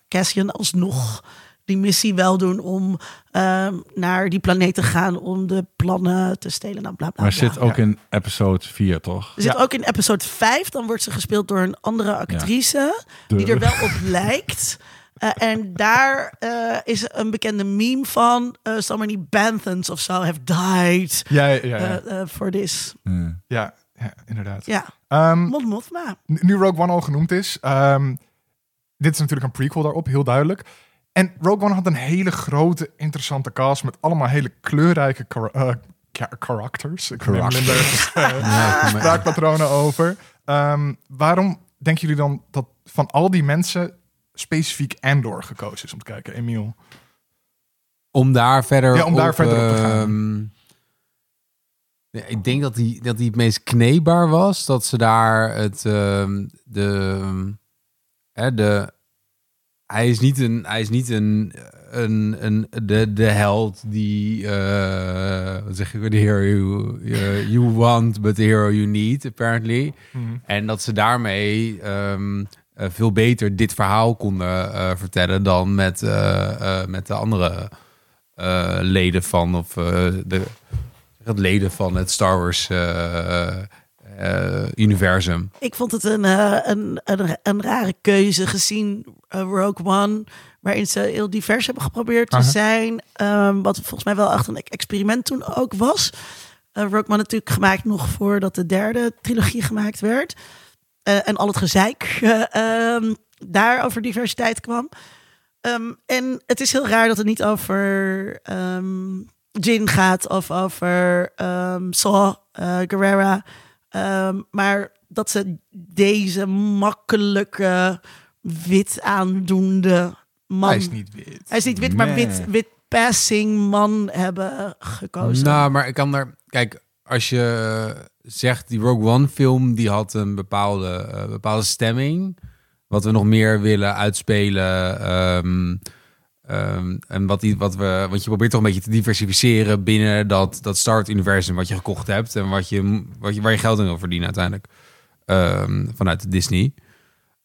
Cassian alsnog die missie wel doen om ehm, naar die planeet te gaan om de plannen te stelen. Nou, bla, bla, Maar bla. zit ook in episode 4, toch? Er zit Ja. ook in episode 5, dan wordt ze gespeeld door een andere actrice. Die er wel op lijkt. Eh, en daar eh, is een bekende meme van. eh so many Banthans of zo have died Ja, ja, ja. ja. for this. Ja. ja, ja, inderdaad. Ja, Ehm, Mon Mothma. nu Rogue One al genoemd is, ehm, dit is natuurlijk een prequel daarop, heel duidelijk. En Rogue One had een hele grote, interessante cast met allemaal hele kleurrijke eh, characters. Ik neem minder eh, spraakpatronen over. Ehm, waarom denken jullie dan dat van al die mensen specifiek Andor gekozen is om te kijken, Emiel? Om daar verder Ja, om daar op, verder op te gaan. ehm, ik denk dat hij dat die het meest kneedbaar was. Dat ze daar het... ehm, de, hè, de, hij is niet een... Hij is niet een, een, een de, de held die... eh, wat zeg ik? The hero you, you, you want, but the hero you need, apparently. En dat ze daarmee ehm, eh, veel beter dit verhaal konden eh, vertellen dan met, eh, eh, met de andere eh, leden van of eh, de het leden van het Star Wars eh, universum. Ik vond het een, eh, een, een, een rare keuze gezien eh, Rogue One, waarin ze heel divers hebben geprobeerd te zijn. Ehm, wat volgens mij wel echt een experiment toen ook was. Rogue One natuurlijk gemaakt nog voordat de derde trilogie gemaakt werd. En al het gezeik ehm, daar over diversiteit kwam. Ehm, en het is heel raar dat het niet over Jin gaat of over ehm Saw Gerrera. Ehm, maar dat ze deze makkelijke, wit aandoende man... Hij is niet wit. Hij is niet wit, maar wit, wit passing man hebben gekozen. Nou, maar ik kan daar... Kijk, als je zegt die Rogue One film, die had een bepaalde, eh, bepaalde stemming. Wat we nog meer willen uitspelen. ehm, ehm, en wat, die, wat we... Want je probeert toch een beetje te diversificeren binnen dat, dat Star Wars-universum wat je gekocht hebt. En wat je, wat je, waar je geld in wil verdienen uiteindelijk. Ehm, vanuit Disney.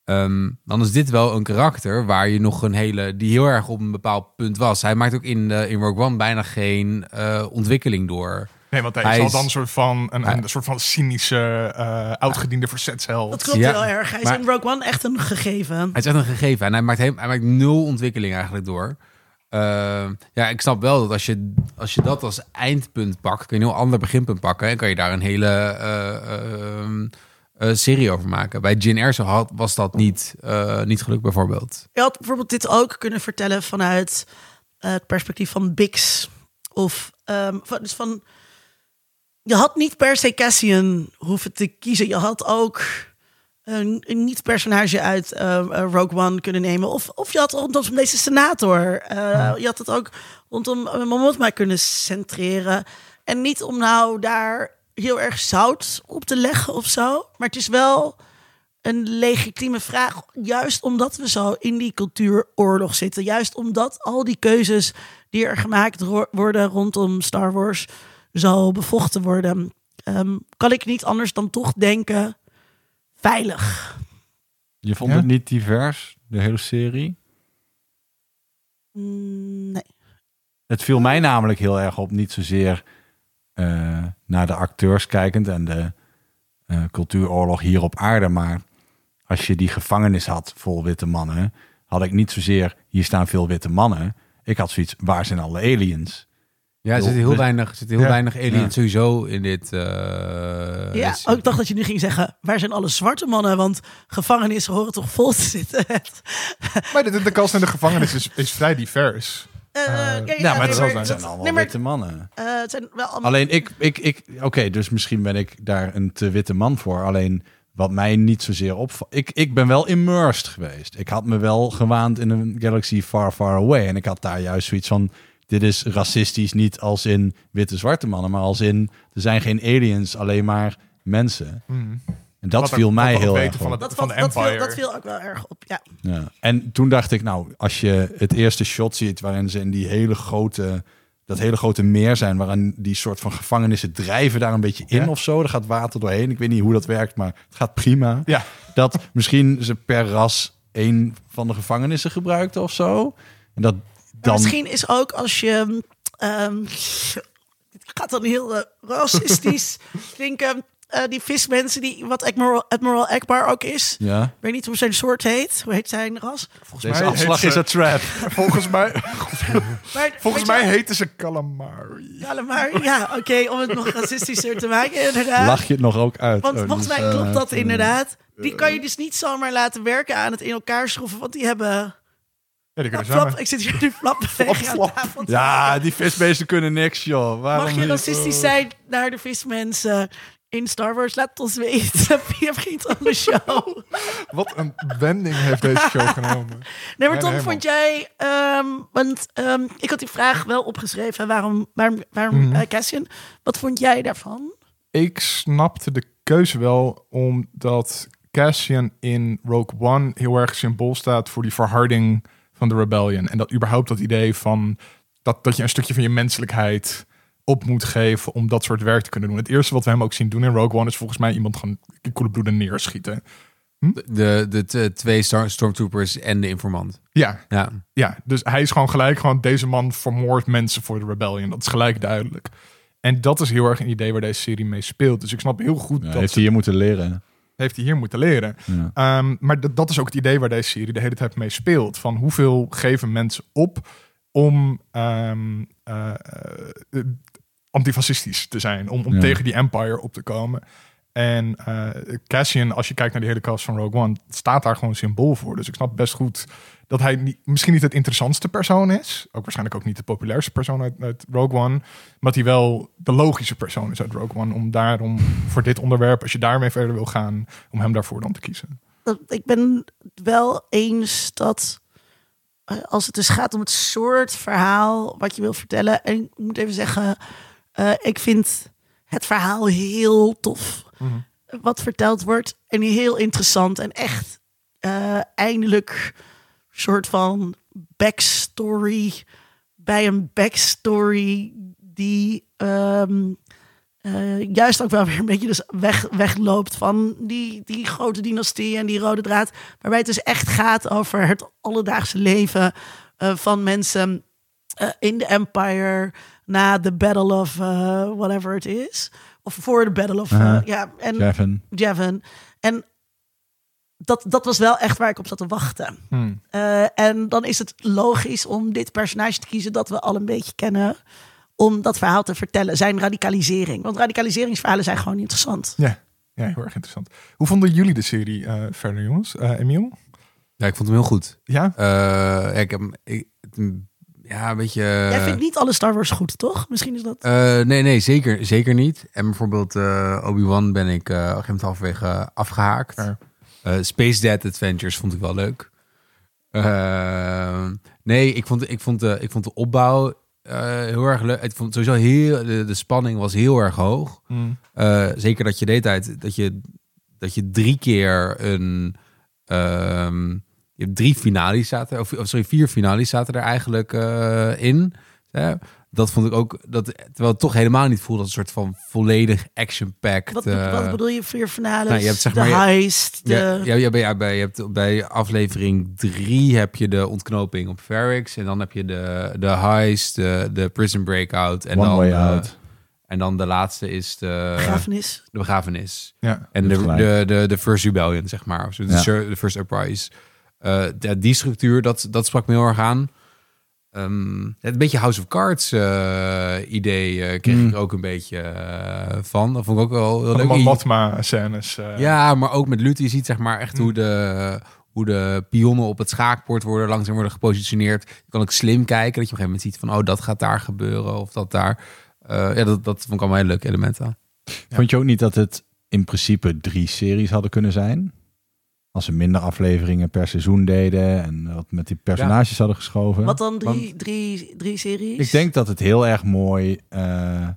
Ehm, dan is dit wel een karakter waar je nog een hele... die heel erg op een bepaald punt was. Hij maakt ook in, de, in Rogue One bijna geen eh, ontwikkeling door. Nee, want hij, Hij is al is- dan een soort van, een, een soort van cynische, eh oudgediende verzetsheld. dat klopt Ja, heel erg. Hij is maar- in Rogue One echt een gegeven. Hij is echt een gegeven en hij maakt, heel, hij maakt nul ontwikkeling eigenlijk door. Ehm, ja, ik snap wel dat als je, als je dat als eindpunt pakt, kun je een heel ander beginpunt pakken en kan je daar een hele eh, ehm, eh, serie over maken. Bij Jin Erso had, was dat niet, eh, niet gelukt bijvoorbeeld. Je had bijvoorbeeld dit ook kunnen vertellen vanuit het perspectief van Bix. Of ehm, van, dus van. Je had niet per se Cassian hoeven te kiezen. Je had ook een, een niet-personage uit eh, eh, Rogue One kunnen nemen. Of, of je had rondom deze senator. eh, Je had het ook rondom Momothma kunnen centreren. En niet om nou daar heel erg zout op te leggen of zo. Maar het is wel een legitieme vraag. Juist omdat we zo in die cultuuroorlog zitten. Juist omdat al die keuzes die er gemaakt worden rondom Star Wars zo bevochten worden. ehm, kan ik niet anders dan toch denken: veilig. Je vond Ja? het niet divers, de hele serie? Mm, nee. Het viel mij namelijk heel erg op, niet zozeer eh, naar de acteurs kijkend en de eh, cultuuroorlog hier op aarde, maar als je die gevangenis had vol witte mannen, had ik niet zozeer hier staan veel witte mannen. Ik had zoiets, waar zijn alle aliens? Ja, er Heel- zitten heel dus- weinig, er zitten heel Ja. weinig aliens Ja. sowieso in dit. eh, Ja, dit- ook ik dacht dat je nu ging zeggen: waar zijn alle zwarte mannen? Want gevangenissen horen toch vol te zitten. Maar de, de, de kast in de gevangenis is, is vrij divers. Eh, Eh, ja, ja, ja, maar nee, het zijn. allemaal nee, maar- witte mannen. eh, het zijn wel allemaal. Alleen ik, ik, ik oké, dus misschien ben ik daar een te witte man voor. Alleen wat mij niet zozeer opvalt. Ik, ik ben wel immersed geweest. Ik had me wel gewaand in een galaxy far, far away. En ik had daar juist zoiets van... Dit is racistisch niet als in witte zwarte mannen, maar als in er zijn geen aliens, alleen maar mensen. Hmm. En dat Wat viel mij heel erg van op. het- Dat, van dat, viel, Empire. dat viel ook wel erg op. Ja. Ja. En toen dacht ik, nou, als je het eerste shot ziet waarin ze in die hele grote, dat hele grote meer zijn, waarin die soort van gevangenissen drijven daar een beetje in Ja. of zo. Er gaat water doorheen. Ik weet niet hoe dat werkt, maar het gaat prima. Ja. Dat misschien ze per ras één van de gevangenissen gebruikten of zo. En dat dan. Misschien is ook als je... ehm het gaat dan heel eh, racistisch klinken. eh, die vismensen, die, wat Admiral, Admiral Akbar ook is. Ja, Ik weet niet hoe zijn soort heet. Hoe heet zijn ras? Volgens deze mij afslag is een trap. Volgens mij, Maar, volgens mij heten ze calamari. Ja, maar ja, oké, om het nog racistischer te maken, inderdaad. Lach je het nog ook uit? Want Oh, volgens dus, mij klopt eh, dat inderdaad. Die kan je dus niet zomaar laten werken aan het in elkaar schroeven, want die hebben... Ja, die kunnen Flap, zwemmen. ik zit hier nu flap tegen. Ja, die visbeesten kunnen niks, joh. Waarom Mag je racistisch zijn naar de vismensen in Star Wars? Laat ons weten via Vriend van de Show. Wat een wending heeft deze show genomen. Nee, maar Tom, nee, vond jij... ehm, want ehm, ik had die vraag wel opgeschreven. Waarom, waarom, waarom eh, Cassian? Wat vond jij daarvan? Ik snapte de keuze wel, omdat Cassian in Rogue One heel erg symbool staat voor die verharding van de rebellion. En dat überhaupt dat idee van dat, dat je een stukje van je menselijkheid op moet geven om dat soort werk te kunnen doen. Het eerste wat we hem ook zien doen in Rogue One is volgens mij iemand gewoon in koele bloeden neerschieten. De, de, t- twee star- stormtroopers en de informant. Ja, Ja. ja, dus hij is gewoon gelijk gewoon deze man vermoordt mensen voor de rebellion. Dat is gelijk duidelijk. En dat is heel erg een idee waar deze serie mee speelt. Dus ik snap heel goed Ja, dat heeft hij hier moeten leren. Heeft hij hier moeten leren. Ja. Ehm, maar dat- dat is ook het idee waar deze serie de hele tijd mee speelt. Van hoeveel geven mensen op om eh, eh, antifascistisch te zijn. Om, om Ja. tegen die empire op te komen. En eh, Cassian, als je kijkt naar die hele cast van Rogue One, staat daar gewoon symbool voor. Dus ik snap best goed dat hij misschien niet het interessantste persoon is. Ook waarschijnlijk ook niet de populairste persoon uit, Rogue One. Maar dat hij wel de logische persoon is uit Rogue One. Om daarom voor dit onderwerp, als je daarmee verder wil gaan, om hem daarvoor dan te kiezen. ik ben wel eens dat eh, als het dus gaat om het soort verhaal wat je wil vertellen. En ik moet even zeggen, eh, ik vind het verhaal heel tof. Wat verteld wordt. En heel interessant. En echt eh, eindelijk soort van backstory bij een backstory die ehm, eh, juist ook wel weer een beetje dus weg, wegloopt van die, die grote dynastie en die rode draad. Waarbij het dus echt gaat over het alledaagse leven eh, van mensen in de Empire na de Battle of whatever het is. Of voor de Battle of... Aha. ja, en Javin. Javin. En dat, dat was wel echt waar ik op zat te wachten. Hmm. Eh, en dan is het logisch om dit personage te kiezen dat we al een beetje kennen. Om dat verhaal te vertellen. Zijn radicalisering. Want radicaliseringsverhalen zijn gewoon interessant. Ja. ja, heel erg interessant. Hoe vonden jullie de serie eh, verder, jongens? Eh Emiel? ja, ik vond hem heel goed. Ja? Eh, ik heb hem- ik, ja, een beetje... Jij vindt niet alle Star Wars goed, toch? Misschien is dat... Eh, nee, nee, zeker, zeker niet. En bijvoorbeeld eh, Obi-Wan ben ik eh, op een gegeven moment halverwege afgehaakt. Ja. Eh, Space Dad Adventures vond ik wel leuk. Eh, nee, ik vond, ik, vond de, ik vond de opbouw eh, heel erg leuk. Ik vond sowieso heel, de, de spanning was heel erg hoog. Eh, zeker dat je de hele tijd dat je, dat je drie keer een. ehm, je hebt drie finales zaten, of, of sorry, vier finales zaten er eigenlijk eh, in. Hè? Dat vond ik ook, dat, terwijl het toch helemaal niet voelde als een soort van volledig action-packed. Wat, eh, wat bedoel je? Vier finales, nou, je hebt, zeg de maar, je- heist, de... ja, ja, ja, bij, je hebt, bij aflevering drie heb je de ontknoping op Ferrix. En dan heb je de, de heist, de, de prison breakout. En One dan, way eh, out. en dan de laatste is de begrafenis. de begrafenis. Ja. En Je de, de, de, de First Rebellion, zeg maar. Of de, Ja. de First Uprise. Eh, ja, die structuur, dat, dat sprak me heel erg aan. Ehm, het beetje House of Cards eh, idee eh, kreeg Mm. ik er ook een beetje eh, van. Dat vond ik ook wel heel De leuk. Matma-scènes. eh. Ja, maar ook met Lutte. Je ziet zeg maar echt Mm. hoe, de, hoe de pionnen op het schaakbord worden langzaam worden gepositioneerd. Je kan ook slim kijken. Dat je op een gegeven moment ziet van, oh, dat gaat daar gebeuren. Of dat daar. Eh, ja, dat, dat vond ik allemaal hele leuke elementen. Vond je ook niet dat het in principe drie series hadden kunnen zijn. Als ze minder afleveringen per seizoen deden en wat met die personages hadden geschoven. Wat dan? Drie, Want drie, drie series? ik denk dat het heel erg mooi eh,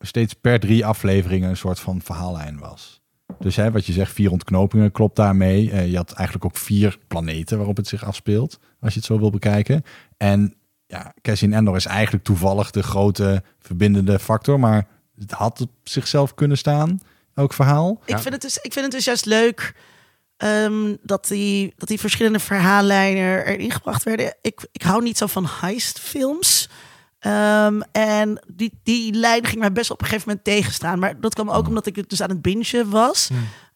steeds per drie afleveringen een soort van verhaallijn was. Dus hè, wat je zegt, vier ontknopingen klopt daarmee. Eh, je had eigenlijk ook vier planeten waarop het zich afspeelt, als je het zo wil bekijken. En ja, Cassian Endor is eigenlijk toevallig de grote verbindende factor, maar het had op zichzelf kunnen staan, elk verhaal. Ik, vind het dus, ik vind het dus juist leuk ehm, dat, die, dat die verschillende verhaallijnen erin gebracht werden. Ik, ik hou niet zo van heistfilms. Ehm en die, die lijn ging mij best op een gegeven moment tegenstaan. Maar dat kwam ook omdat ik het dus aan het bingen was.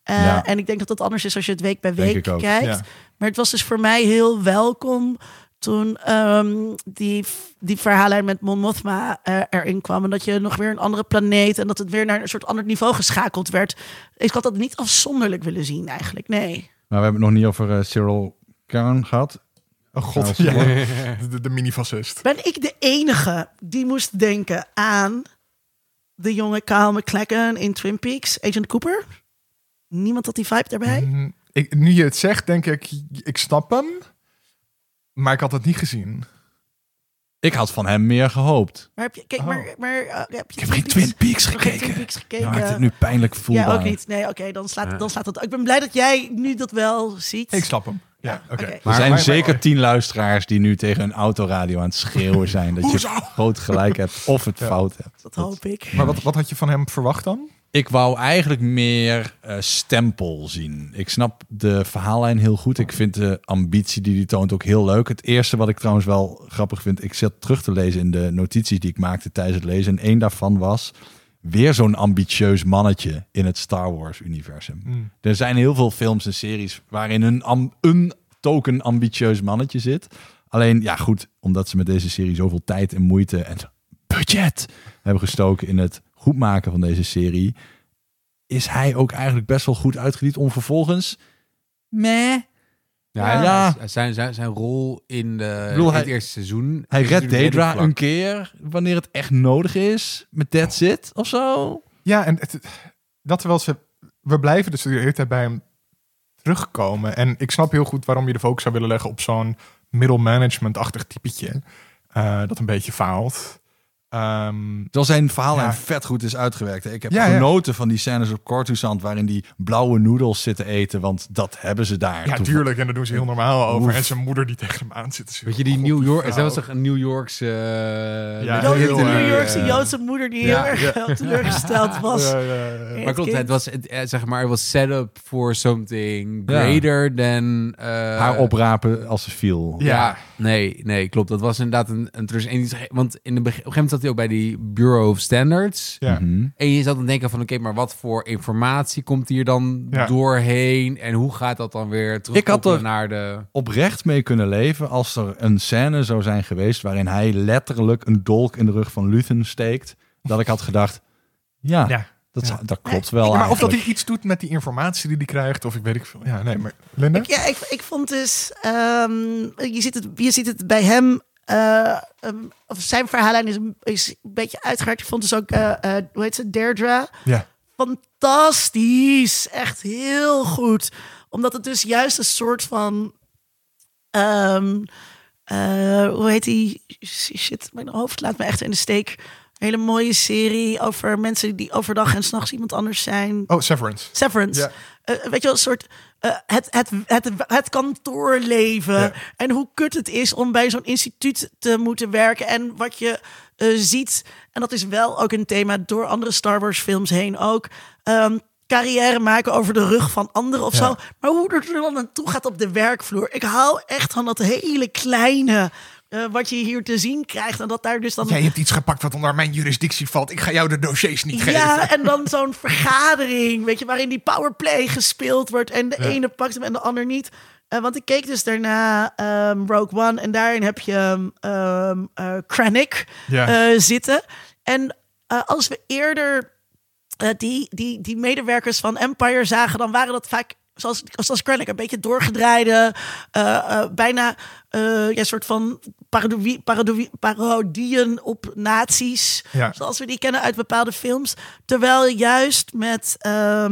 Eh, Ja. En ik denk dat dat anders is als je het week bij week kijkt. ja. Maar het was dus voor mij heel welkom toen ehm, die, die verhaallijn met Mon Mothma eh, erin kwam. En dat je nog weer een andere planeet en dat het weer naar een soort ander niveau geschakeld werd. Ik had dat niet afzonderlijk willen zien eigenlijk, nee. Maar we hebben het nog niet over eh, Cyril Kern gehad. Oh god, Ja. ja. de, de mini-fascist. Ben ik de enige die moest denken aan de jonge Kyle McLachlan in Twin Peaks, Agent Cooper? Niemand had die vibe daarbij? Mm, Ik, nu je het zegt, denk ik, ik snap hem. Maar ik had het niet gezien. Ik had van hem meer gehoopt. Maar heb je, kijk, Oh. maar, maar uh, heb je Ik heb geen Twin Peaks gekeken. Twin Peaks gekeken? Ja, maakt het nu pijnlijk voelbaar. Ja, ook niet. Nee, oké, dan, slaat, dan slaat het. Ik ben blij dat jij nu dat wel ziet. Ik snap hem. Ja, Ja, oké. Er Maar- zijn maar- zeker tien luisteraars die nu tegen een autoradio aan het schreeuwen zijn. Dat je groot gelijk hebt of het Ja. fout hebt. Dat hoop ik. Maar wat, wat had je van hem verwacht dan? Ik wou eigenlijk meer eh, stempel zien. Ik snap de verhaallijn heel goed. Ik vind de ambitie die hij toont ook heel leuk. Het eerste wat ik trouwens wel grappig vind... ik zat terug te lezen in de notities die ik maakte tijdens het lezen. En één daarvan was weer zo'n ambitieus mannetje in het Star Wars-universum. Mm. Er zijn heel veel films en series waarin een, een token ambitieus mannetje zit. Alleen, ja goed, omdat ze met deze serie zoveel tijd en moeite en budget hebben gestoken in het goed maken van deze serie, is hij ook eigenlijk best wel goed uitgediend om vervolgens meh. Ja, Ja. Zijn, zijn, zijn rol in, de, bedoel, in hij- het eerste seizoen. Hij redt redelijk een keer wanneer het echt nodig is met That's It of zo. Ja, en het, dat terwijl ze... We blijven dus de hele tijd bij hem terugkomen. En ik snap heel goed waarom je de focus zou willen leggen op zo'n middle management-achtig typetje. eh, dat een beetje faalt. Ehm, Terwijl zijn verhaal Ja. en vet goed is uitgewerkt. hè. Ik heb Ja, ja. genoten van die scènes op Coruscant waarin die blauwe noedels zitten eten, want dat hebben ze daar. ja, tuurlijk. En daar doen ze heel normaal over. Oef. En zijn moeder die tegen hem aan zit te Weet je, die New York... Zij was toch een New Yorkse... Ja, Jo- heel, die eh, New Yorkse Joodse moeder die ja, heel erg teleurgesteld was. Ja, ja, ja. Ja. Maar klopt, het was, het, eh, zeg maar, het was set up for something Ja. greater than... eh, Haar oprapen als ze viel. Ja. Ja, nee, nee, klopt. Dat was inderdaad een, een Want in de begin, op een gegeven moment zat hij ook bij die Bureau of Standards. Ja. Mhm. En je zat dan denken van, oké, maar wat voor informatie komt hier dan Ja. doorheen? En hoe gaat dat dan weer terug Ik had er- naar de... oprecht mee kunnen leven als er een scène zou zijn geweest waarin hij letterlijk een dolk in de rug van Luthen steekt. Dat ik had gedacht, ja, Ja. dat, Ja. dat klopt wel Ja, maar of dat hij iets doet met die informatie die hij krijgt, of ik weet ik veel. Ja, nee, maar Linda? Ik, ja, ik, ik vond dus, ehm, je, ziet het, je ziet het bij hem, eh, ehm, of zijn verhaallijn is, een- is een beetje uitgewerkt. Ik vond dus ook, eh, eh, hoe heet ze, Deirdre, Ja. fantastisch. Echt heel goed. Omdat het dus juist een soort van, ehm, eh, hoe heet die, shit, mijn hoofd laat me echt in de steek. Een hele mooie serie over mensen die overdag en s'nachts iemand anders zijn. Oh, Severance. Severance. Ja. Weet je wel, een soort eh, het, het, het, het kantoorleven. Ja. En hoe kut het is om bij zo'n instituut te moeten werken. En wat je eh, ziet, en dat is wel ook een thema door andere Star Wars films heen ook. ehm, carrière maken over de rug van anderen of Ja. zo. Maar hoe het er dan naartoe gaat op de werkvloer. Ik hou echt van dat hele kleine... eh, wat je hier te zien krijgt. En dat daar dus dan Jij hebt iets gepakt wat onder mijn juridictie valt. Ik ga jou de dossiers niet geven. ja, en dan zo'n vergadering, weet je, waarin die powerplay gespeeld wordt en de Ja. ene pakt hem en de ander niet. Eh, want ik keek dus daarna ehm, Rogue One en daarin heb je ehm eh, Krennic Ja. eh, zitten. En eh, als we eerder eh, die, die, die medewerkers van Empire zagen, dan waren dat vaak zoals, zoals Krennic, een beetje doorgedraaide, eh, eh, bijna eh, ja, soort van parodie, parodie, parodieën op nazi's, Ja. zoals we die kennen uit bepaalde films. Terwijl juist met, eh,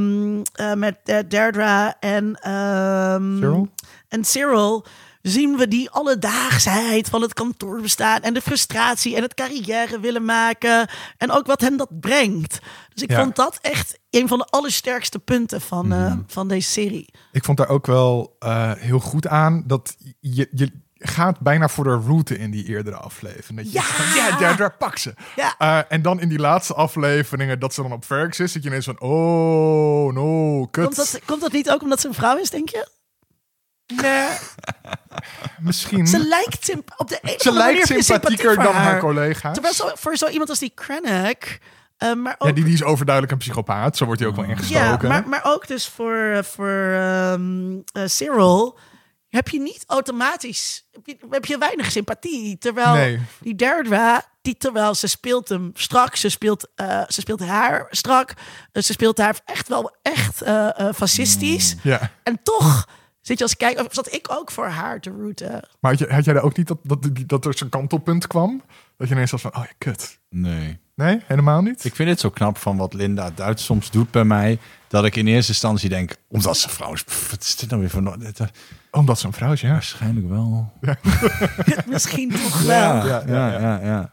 met Deirdre en, ehm, Cyril? en Cyril zien we die alledaagsheid van het kantoorbestaan en de frustratie en het carrière willen maken en ook wat hen dat brengt. Dus ik Ja. vond dat echt een van de allersterkste punten van, eh, van deze serie. Ik vond daar ook wel eh, heel goed aan dat je, je gaat bijna voor de route in die eerdere aflevering. Dat je Ja! van, ja, daar, daar pak ze. Ja. Eh, en dan in die laatste afleveringen dat ze dan op Fergus is, zit je ineens van, oh, no, kut. Komt dat, komt dat niet ook omdat ze een vrouw is, denk je? Nee. Misschien. Ze Ze, lijkt op de manier lijkt sympathieker dan haar, haar. collega's. Terwijl zo, voor zo iemand als die Krennic, eh, maar ook Ja, die, die is overduidelijk een psychopaat. Zo wordt hij ook wel Ja, ingestoken. maar, maar ook dus voor, eh, voor ehm, eh, Cyril heb je niet automatisch, heb je, heb je weinig sympathie. Terwijl Nee. die Deirdre, die terwijl ze speelt hem strak, ze speelt, eh, ze speelt haar strak, ze speelt haar echt wel echt fascistisch. Ja. En toch zit je als kijker, of zat ik ook voor haar te routen. Maar had, je, had jij daar ook niet dat, dat, dat er zo'n kantelpunt kwam? Dat je ineens was van, oh ja, kut. Nee. Nee, helemaal niet? Ik vind het zo knap van wat Linda Duits soms doet bij mij. Dat ik in eerste instantie denk, omdat ze vrouw is. pff, wat is dit nou weer voor... dit- Omdat ze een vrouw is, ja. Waarschijnlijk wel. Misschien toch wel. Ja, Ja, ja, ja, ja. ja,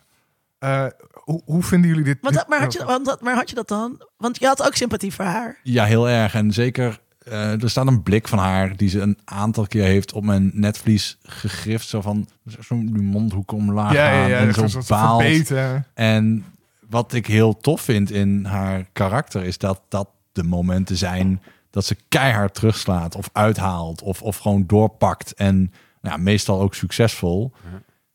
Eh, hoe, hoe vinden jullie dit? Maar, dit- dat, maar, had je, want maar had je dat dan? Want je had ook sympathie voor haar. Ja, heel erg. En zeker, eh, er staat een blik van haar die ze een aantal keer heeft op mijn netvlies gegrift. Zo van, zo'n die mondhoek omlaag ja, gaan ja, en zo baalt. En wat ik heel tof vind in haar karakter is dat dat de momenten zijn dat ze keihard terugslaat of uithaalt of, of gewoon doorpakt. En nou ja, meestal ook succesvol.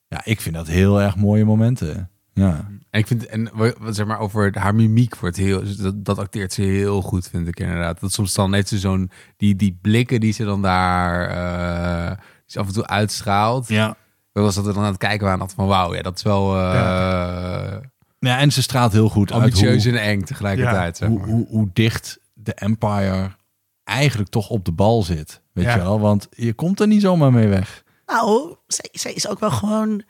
Ja, ik vind dat heel erg mooie momenten. Ja. En ik vind, en zeg maar over haar mimiek wordt heel, dat, dat acteert ze heel goed, vind ik inderdaad. Dat soms dan heeft ze zo'n, die, die blikken die ze dan daar, eh, die ze af en toe uitstraalt. Ja. Was dat we dan aan het kijken waren, dacht van wauw, ja, dat is wel eh, ja, en ze straalt heel goed uit ambitieus hoe, en eng tegelijkertijd. zeg hoe, maar. hoe, hoe dicht de Empire eigenlijk toch op de bal zit. Weet Ja. je wel? Want je komt er niet zomaar mee weg. Nou, zij, zij is ook wel gewoon.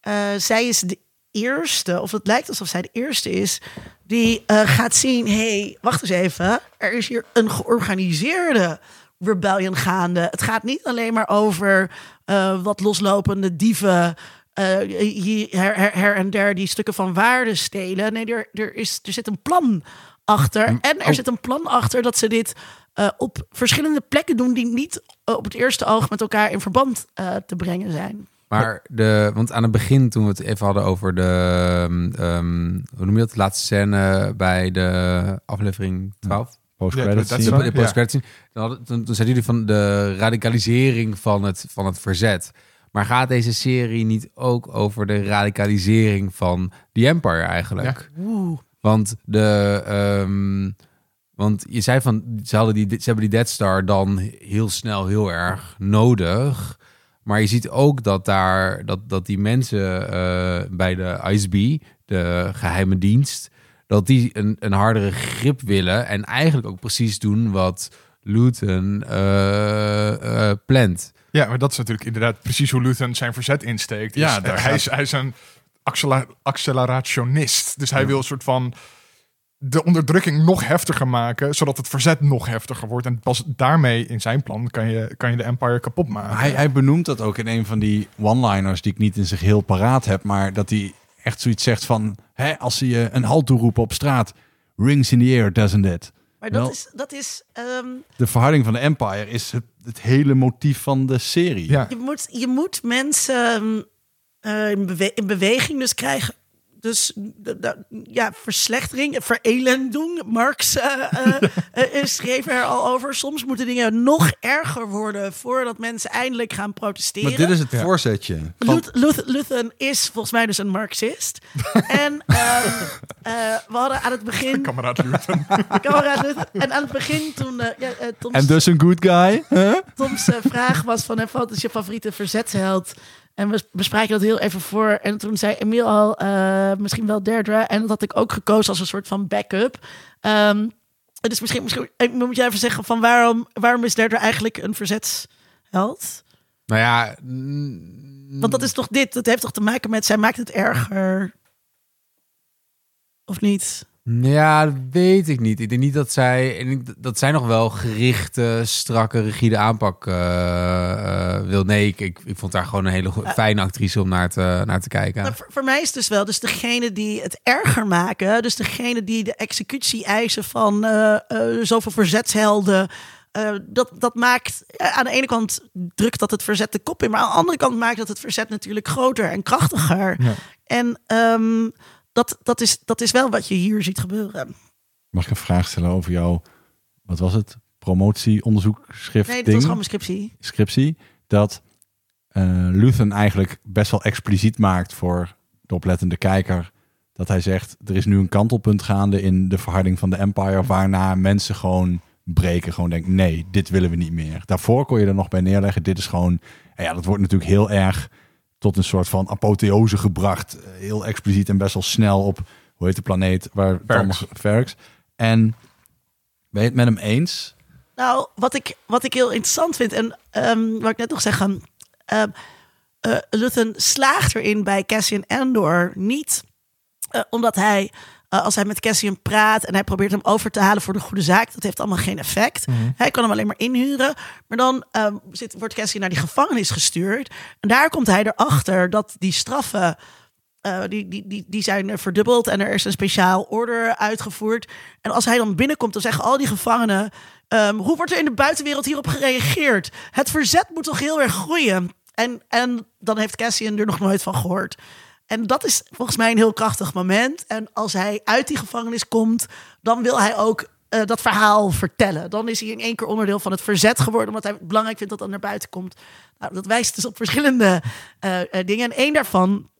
eh, zij is de eerste, of het lijkt alsof zij de eerste is, die eh, gaat zien: hé, hey, wacht eens even. Er is hier een georganiseerde rebellion gaande. Het gaat niet alleen maar over eh, wat loslopende dieven. eh, hier, her, her, en der die stukken van waarde stelen. Nee, er, er, is, er zit een plan achter. En er oh. zit een plan achter dat ze dit op verschillende plekken doen die niet op het eerste oog met elkaar in verband te brengen zijn. Maar de, want aan het begin, toen we het even hadden over de, ehm, hoe noem je dat, de laatste scène bij de aflevering 12, Post-credits Ja, scene. de, de scene, dan, hadden- toen, toen zeiden jullie van de radicalisering van het, van het verzet. Maar gaat deze serie niet ook over de radicalisering van The Empire eigenlijk? Oeh. Want de, ehm, want je zei van, ze, hadden die, ze hebben die Dead Star dan heel snel heel erg nodig. Maar je ziet ook dat daar, dat, dat die mensen eh, bij de ISB, de geheime dienst, dat die een, een hardere grip willen en eigenlijk ook precies doen wat Luton eh, eh, plant. Ja, maar dat is natuurlijk inderdaad precies hoe Luthen zijn verzet insteekt. Ja, daar hij, gaat- is, hij is een accelerationist. Dus hij wil een soort van de onderdrukking nog heftiger maken, zodat het verzet nog heftiger wordt. En pas daarmee in zijn plan kan je, kan je de Empire kapot maken. Hij, hij benoemt dat ook in een van die one-liners die ik niet in zich heel paraat heb, maar dat hij echt zoiets zegt van, hè, als ze je een halt toeroepen op straat, rings in the air, doesn't it? Maar dat Wel- is, dat is ehm, De verharding van de Empire is het, het hele motief van de serie. ja. je, moet, je moet mensen eh, in, bewe- in beweging dus krijgen. Dus ja, verslechtering, verelending. Marx eh, eh, eh, schreef er al over. Soms moeten dingen nog erger worden voordat mensen eindelijk gaan protesteren. Maar dit is het Ja. voorzetje. Van, Luth- Luth- Luthen is volgens mij dus een Marxist. en ehm, eh, we hadden aan het begin. Kameraad Luthen. Kameraad Luthen. En aan het begin toen. ja, Tom's, en dus een good guy. Huh? Tom's vraag was: van, wat is je favoriete verzetsheld? En we bespraken dat heel even voor. En toen zei Emiel al, eh, misschien wel Deirdre. En dat had ik ook gekozen als een soort van backup. Ehm, dus misschien, misschien ik moet jij even zeggen van waarom, waarom is er eigenlijk een verzetsheld? Nou ja, mm, Want dat is toch dit, dat heeft toch te maken met zij maakt het erger. Of niet? Ja, dat weet ik niet. Ik denk niet dat zij... ik denk Dat zij nog wel gerichte, strakke, rigide aanpak eh, eh, wil. Nee, ik, ik, ik vond haar gewoon een hele go- fijne actrice om naar te, naar te kijken. Nou, voor, voor mij is het dus wel, dus degene die het erger maken, dus degene die de executie eisen van eh, eh, zoveel verzetshelden. eh, dat, dat maakt eh, aan de ene kant drukt dat het verzet de kop in, maar aan de andere kant maakt dat het verzet natuurlijk groter en krachtiger. Ja. En ehm, dat, dat, is, dat is wel wat je hier ziet gebeuren. Mag ik een vraag stellen over jouw, wat was het? Promotie, onderzoek, schrift, Nee, dat ding, was gewoon mijn scriptie. scriptie. Dat eh Luthen eigenlijk best wel expliciet maakt voor de oplettende kijker. Dat hij zegt, er is nu een kantelpunt gaande in de verharding van de Empire. Waarna mensen gewoon breken. Gewoon denken, nee, dit willen we niet meer. Daarvoor kon je er nog bij neerleggen. Dit is gewoon, ja, dat wordt natuurlijk heel erg tot een soort van apotheose gebracht. Eh, Heel expliciet en best wel snel op, hoe heet de planeet? Waar allemaal- Ferrix. En ben je het met hem eens? Nou, wat ik, wat ik heel interessant vind, en ehm, wat ik net nog zeg, um, uh, Luthen slaagt erin bij Cassian Andor niet uh, omdat hij, uh, als hij met Cassian praat en hij probeert hem over te halen voor de goede zaak, dat heeft allemaal geen effect. Mhm. Hij kan hem alleen maar inhuren. Maar dan um, zit, wordt Cassian naar die gevangenis gestuurd. En daar komt hij erachter dat die straffen. Uh, die, die, die, die zijn verdubbeld en er is een speciaal order uitgevoerd. En als hij dan binnenkomt, dan zeggen al die gevangenen: um, hoe wordt er in de buitenwereld hierop gereageerd? Het verzet moet toch heel erg groeien. En, en dan heeft Cassian er nog nooit van gehoord. En dat is volgens mij een heel krachtig moment. En als hij uit die gevangenis komt, dan wil hij ook uh, dat verhaal vertellen. Dan is hij in één keer onderdeel van het verzet geworden, omdat hij belangrijk vindt dat dat naar buiten komt. Nou, dat wijst dus op verschillende uh, dingen. En één daarvan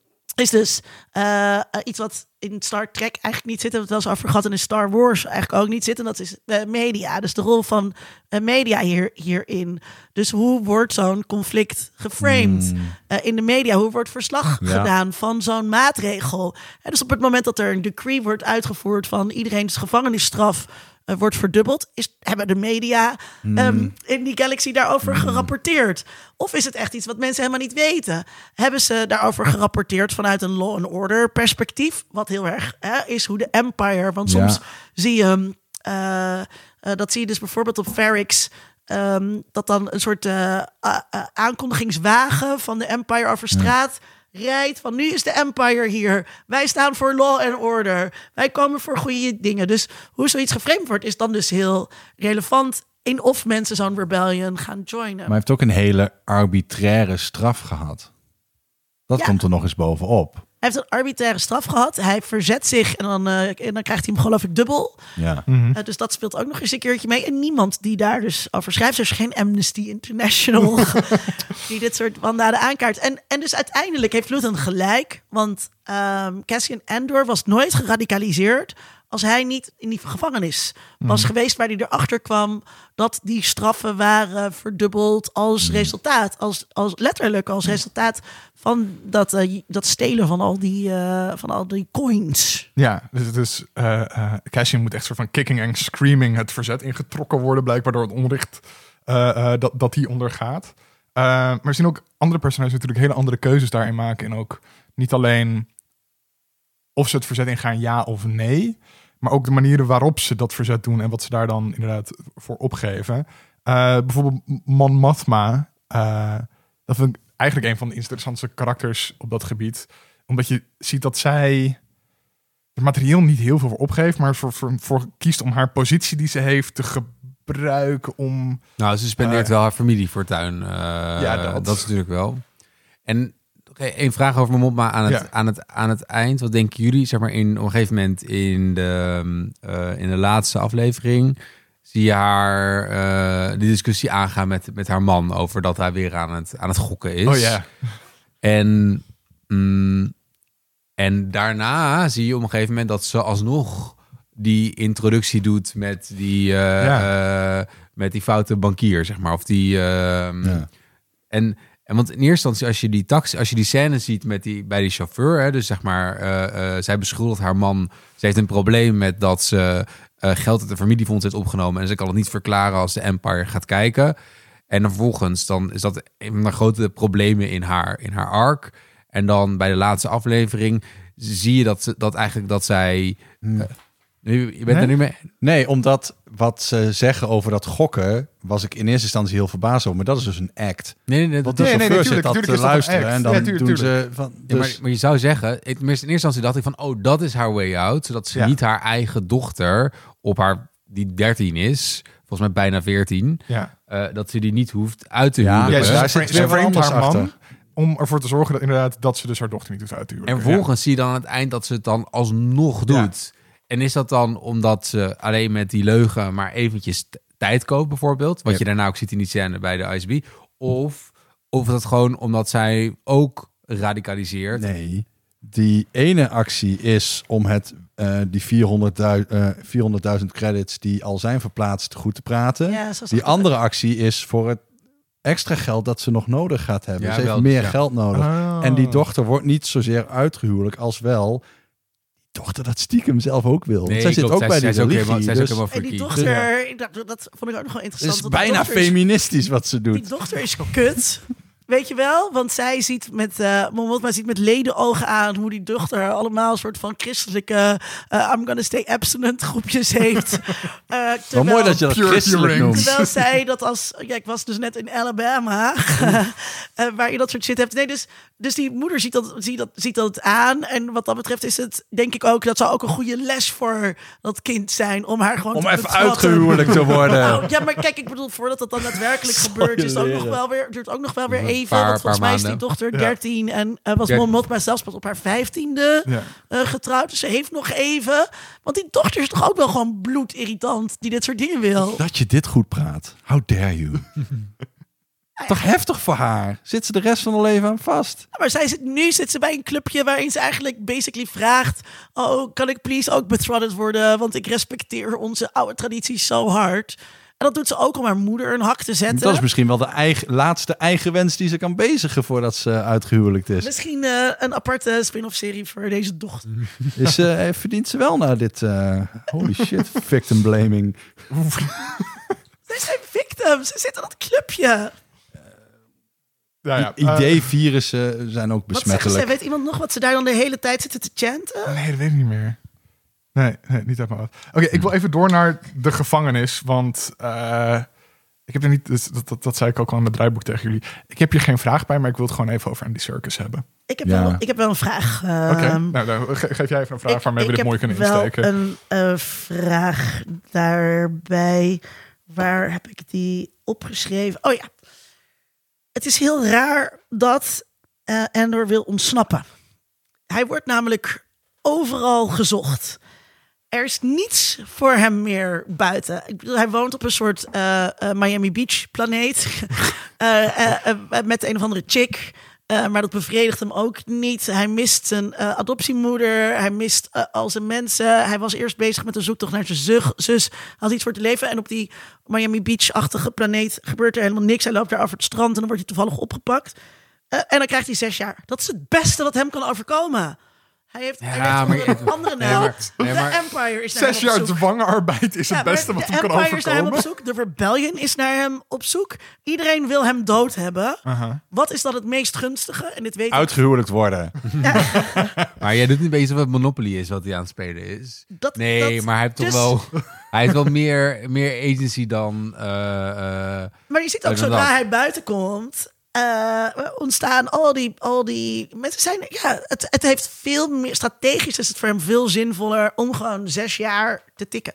is dus uh, iets wat in Star Trek eigenlijk niet zit. En wat wel eens over gehad en in Star Wars eigenlijk ook niet zit. En dat is uh, media. Dus de rol van uh, media hier, hierin. Dus hoe wordt zo'n conflict geframed mm. in de media? Hoe wordt verslag ja. gedaan van zo'n maatregel? En dus op het moment dat er een decree wordt uitgevoerd van iedereen's gevangenisstraf uh, wordt verdubbeld, is, hebben de media mm. um, in die galaxy daarover mm. gerapporteerd? Of is het echt iets wat mensen helemaal niet weten? Hebben ze daarover gerapporteerd vanuit een law and order perspectief? Wat heel erg hè, is hoe de Empire, want soms ja. zie je, uh, uh, dat zie je dus bijvoorbeeld op Ferrix, um, dat dan een soort uh, aankondigingswagen van de Empire over straat. Ja rijdt van nu is de Empire hier. Wij staan voor law and order. Wij komen voor goede dingen. Dus hoe zoiets geframed wordt, is dan dus heel relevant in of mensen zo'n rebellion gaan joinen. Maar hij heeft ook een hele arbitraire straf gehad. Dat ja. komt er nog eens bovenop. Hij heeft een arbitraire straf gehad. Hij verzet zich en dan, uh, en dan krijgt hij hem geloof ik dubbel. Ja. Mm -hmm. uh, dus dat speelt ook nog eens een keertje mee. En niemand die daar dus over schrijft. Er is geen Amnesty International die dit soort wandaden aankaart. En, en dus uiteindelijk heeft Luthen gelijk. Want um, Cassian Andor was nooit geradicaliseerd als hij niet in die gevangenis was mm. geweest waar hij erachter kwam dat die straffen waren verdubbeld als mm. resultaat, als, als letterlijk als resultaat van dat, uh, dat stelen van al die, uh, van al die coins. Ja, dus, dus uh, Cassian moet echt soort van kicking en screaming het verzet ingetrokken worden, blijkbaar door het onrecht dat, dat hij ondergaat. maar we zien ook andere personages natuurlijk hele andere keuzes daarin maken en ook niet alleen of ze het verzet ingaan, ja of nee. Maar ook de manieren waarop ze dat verzet doen en wat ze daar dan inderdaad voor opgeven. Uh, bijvoorbeeld Mon Mothma. Uh, dat vind ik eigenlijk een van de interessantste karakters op dat gebied. Omdat je ziet dat zij het materieel niet heel veel voor opgeeft, maar voor, voor, voor kiest om haar positie die ze heeft te gebruiken om. Nou, ze spendeert uh, wel haar familiefortuin. ja, dat. dat is natuurlijk wel. En Eén vraag over mijn mond, maar aan het, ja. aan, het, aan het eind. Wat denken jullie, zeg maar, in, op een gegeven moment in de, uh, in de laatste aflevering... zie je haar uh, die discussie aangaan met, met haar man... over dat hij weer aan het, aan het gokken is. Oh ja. En, mm, en daarna zie je op een gegeven moment dat ze alsnog die introductie doet met die, uh, ja. met die foute bankier, zeg maar. Of die... ehm, ja. En... En want in eerste instantie, als je die taxi, als je die scène ziet met die, bij die chauffeur, hè, dus zeg maar, uh, uh, zij beschuldigt haar man, ze heeft een probleem met dat ze eh, geld uit de familiefonds heeft opgenomen. En ze kan het niet verklaren als de Empire gaat kijken. En dan vervolgens dan is dat een van de grote problemen in haar, in haar arc. En dan bij de laatste aflevering zie je dat, ze, dat eigenlijk dat zij... Hmm. Nu, je bent Nee? er nu mee... Nee, omdat wat ze zeggen over dat gokken, was ik in eerste instantie heel verbaasd over. Maar dat is dus een act. Nee, nee, nee, Want dat- de Nee, nee, chauffeur nee, zit tuurlijk, dat te tuurlijk luisteren act. en dan Ja, tuurlijk, doen ze van... Ja, maar, Dus, maar je zou zeggen, ik, in eerste instantie dacht ik van, oh, dat is haar way out. Zodat ze Ja. niet haar eigen dochter op haar, die 13 is, volgens mij bijna 14, Ja. eh, dat ze die niet hoeft uit te Ja, Ja, daar zit weer anders haar man achter. om ervoor te zorgen dat inderdaad dat ze dus haar dochter niet hoeft uit te en huwelijken. vervolgens zie je dan aan het eind dat ze het dan alsnog Ja. doet. En is dat dan omdat ze alleen met die leugen maar eventjes tijd koopt bijvoorbeeld? Wat je daarna ook ziet in die scène bij de ISB. Of, of is dat gewoon omdat zij ook radicaliseert? nee, die ene actie is om het, eh, die 400.000 eh, 400.000 credits die al zijn verplaatst goed te praten. Ja, die andere actie is voor het extra geld dat ze nog nodig gaat hebben. Ja, ze heeft wel, meer ja. geld nodig. Oh. En die dochter wordt niet zozeer uitgehuwelijk als wel dochter dat stiekem zelf ook wil. Want zij zit ook bij zij die is religie. helemaal, zij is ook helemaal En die dochter, ik dacht, dat vond ik ook nog wel het interessant. is want die bijna dochter is- feministisch wat ze Die doet. dochter is kut. Weet je wel? Want zij ziet met, eh Momotma ziet met ledenogen aan hoe die dochter allemaal een soort van christelijke eh, I'm gonna stay abstinent groepjes heeft. Eh, Wel terwijl- mooi dat je dat christelijk rings. noemt. Terwijl zij dat als... Ja, ik was dus net in Alabama. eh, waar je dat soort shit hebt. Nee, dus, dus die moeder ziet dat, ziet, dat, ziet dat aan. En wat dat betreft is het, denk ik ook... Dat zou ook een goede les voor dat kind zijn. Om haar gewoon Om te even uitgehuwelijk te worden. Nou, ja, maar kijk, ik bedoel, voordat dat dan daadwerkelijk gebeurt, is het ook nog wel weer, duurt ook nog wel weer Paar- want volgens mij is die dochter Ja. 13 en eh, was maar zelfs pas op haar vijftiende Ja. eh, getrouwd. Dus ze heeft nog even. Want die dochter is toch ook wel gewoon bloedirritant die dit soort dingen wil. Dat je dit goed praat. How dare you? Toch heftig voor haar. Zit ze de rest van haar leven aan vast? Maar zij zit, nu zit ze bij een clubje waarin ze eigenlijk basically vraagt: Oh, kan ik please ook betrothed worden? Want ik respecteer onze oude tradities zo hard. En dat doet ze ook om haar moeder een hak te zetten. Dat is misschien wel de eigen, laatste eigen wens die ze kan bezigen voordat ze uitgehuwelijkt is. Misschien eh, een aparte spin-off serie voor deze dochter. is eh, verdient ze wel naar dit... eh, holy shit, victim blaming. Zij zijn victims. Ze zitten in dat clubje. Ja, ja. Idee-virussen zijn ook Wat ze? besmettelijk. Weet iemand nog wat ze daar dan de hele tijd zitten te chanten? Nee, dat weet ik niet meer. Nee, nee niet uit mijn hoofd. Oké, ik wil even door naar de gevangenis. Want eh, ik heb er niet... dus dat, dat, dat zei ik ook al in mijn draaiboek tegen jullie. Ik heb hier geen vraag bij, maar ik wil het gewoon even over Andy Circus hebben. Ik heb, Ja. wel, ik heb wel een vraag. Oké, Ehm, nou, dan geef jij even een vraag ik- waarmee we ik dit mooi heb kunnen wel insteken. een eh, vraag daarbij. Waar heb ik die opgeschreven? Oh ja. Het is heel raar dat eh Endor wil ontsnappen. Hij wordt namelijk overal gezocht. Er is niets voor hem meer buiten. Hij woont op een soort eh, eh, Miami Beach planeet. Eh, eh, met een of andere chick. Maar dat bevredigt hem ook niet. Hij mist zijn adoptiemoeder. Hij mist al zijn mensen. Hij was eerst bezig met een zoektocht naar zijn zug, zus. Had iets voor te leven. En op die Miami Beach-achtige planeet gebeurt er helemaal niks. Hij loopt daar over het strand en dan wordt hij toevallig opgepakt. En dan krijgt hij zes jaar. Dat is het beste wat hem kan overkomen. Hij heeft, hij Ja, heeft maar- onder een andere nee, naam. nee, maar- de Empire is naar Zes hem op jaar zoek. dwangarbeid is Ja, het beste wat de hem kan Empire is naar hem op overkomen. zoek. De Rebellion is naar hem op zoek. Iedereen wil hem dood hebben. Aha. Wat is dan het meest gunstige? En dit weet ik. Uitgehuwelijkt worden. Maar jij doet niet bezig wat Monopoly is, wat hij aan het spelen is. Dat- nee, dat- maar hij heeft toch dus- wel... Hij heeft wel meer, meer agency dan... eh, eh, Maar je ziet ook, zodra hij buiten komt, eh, ontstaan al die, al die mensen zijn. Ja, het, het heeft veel meer strategisch is het voor hem veel zinvoller om gewoon zes jaar te tikken.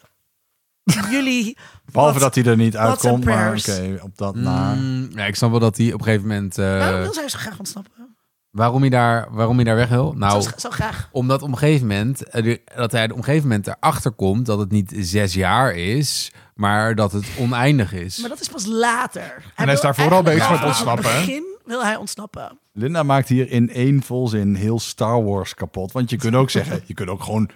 Jullie. Behalve wat- dat hij er niet uitkomt. Maar oké, op dat na. mm, ja, ik snap wel dat hij op een gegeven moment... eh, Waarom wil zij zo graag ontsnappen? Waarom, hij daar, waarom hij daar weg wil? Nou, zo, zo graag. Omdat op een gegeven moment, eh, dat hij op een gegeven moment erachter komt dat het niet zes jaar is, maar dat het oneindig is. Maar dat is pas later. Hij hij is wil daarvoor al eigenlijk bezig met ontsnappen, hè? Het begin wil hij ontsnappen. Linda maakt hier in één volzin heel Star Wars kapot. Want je kunt ook zeggen, je kunt ook gewoon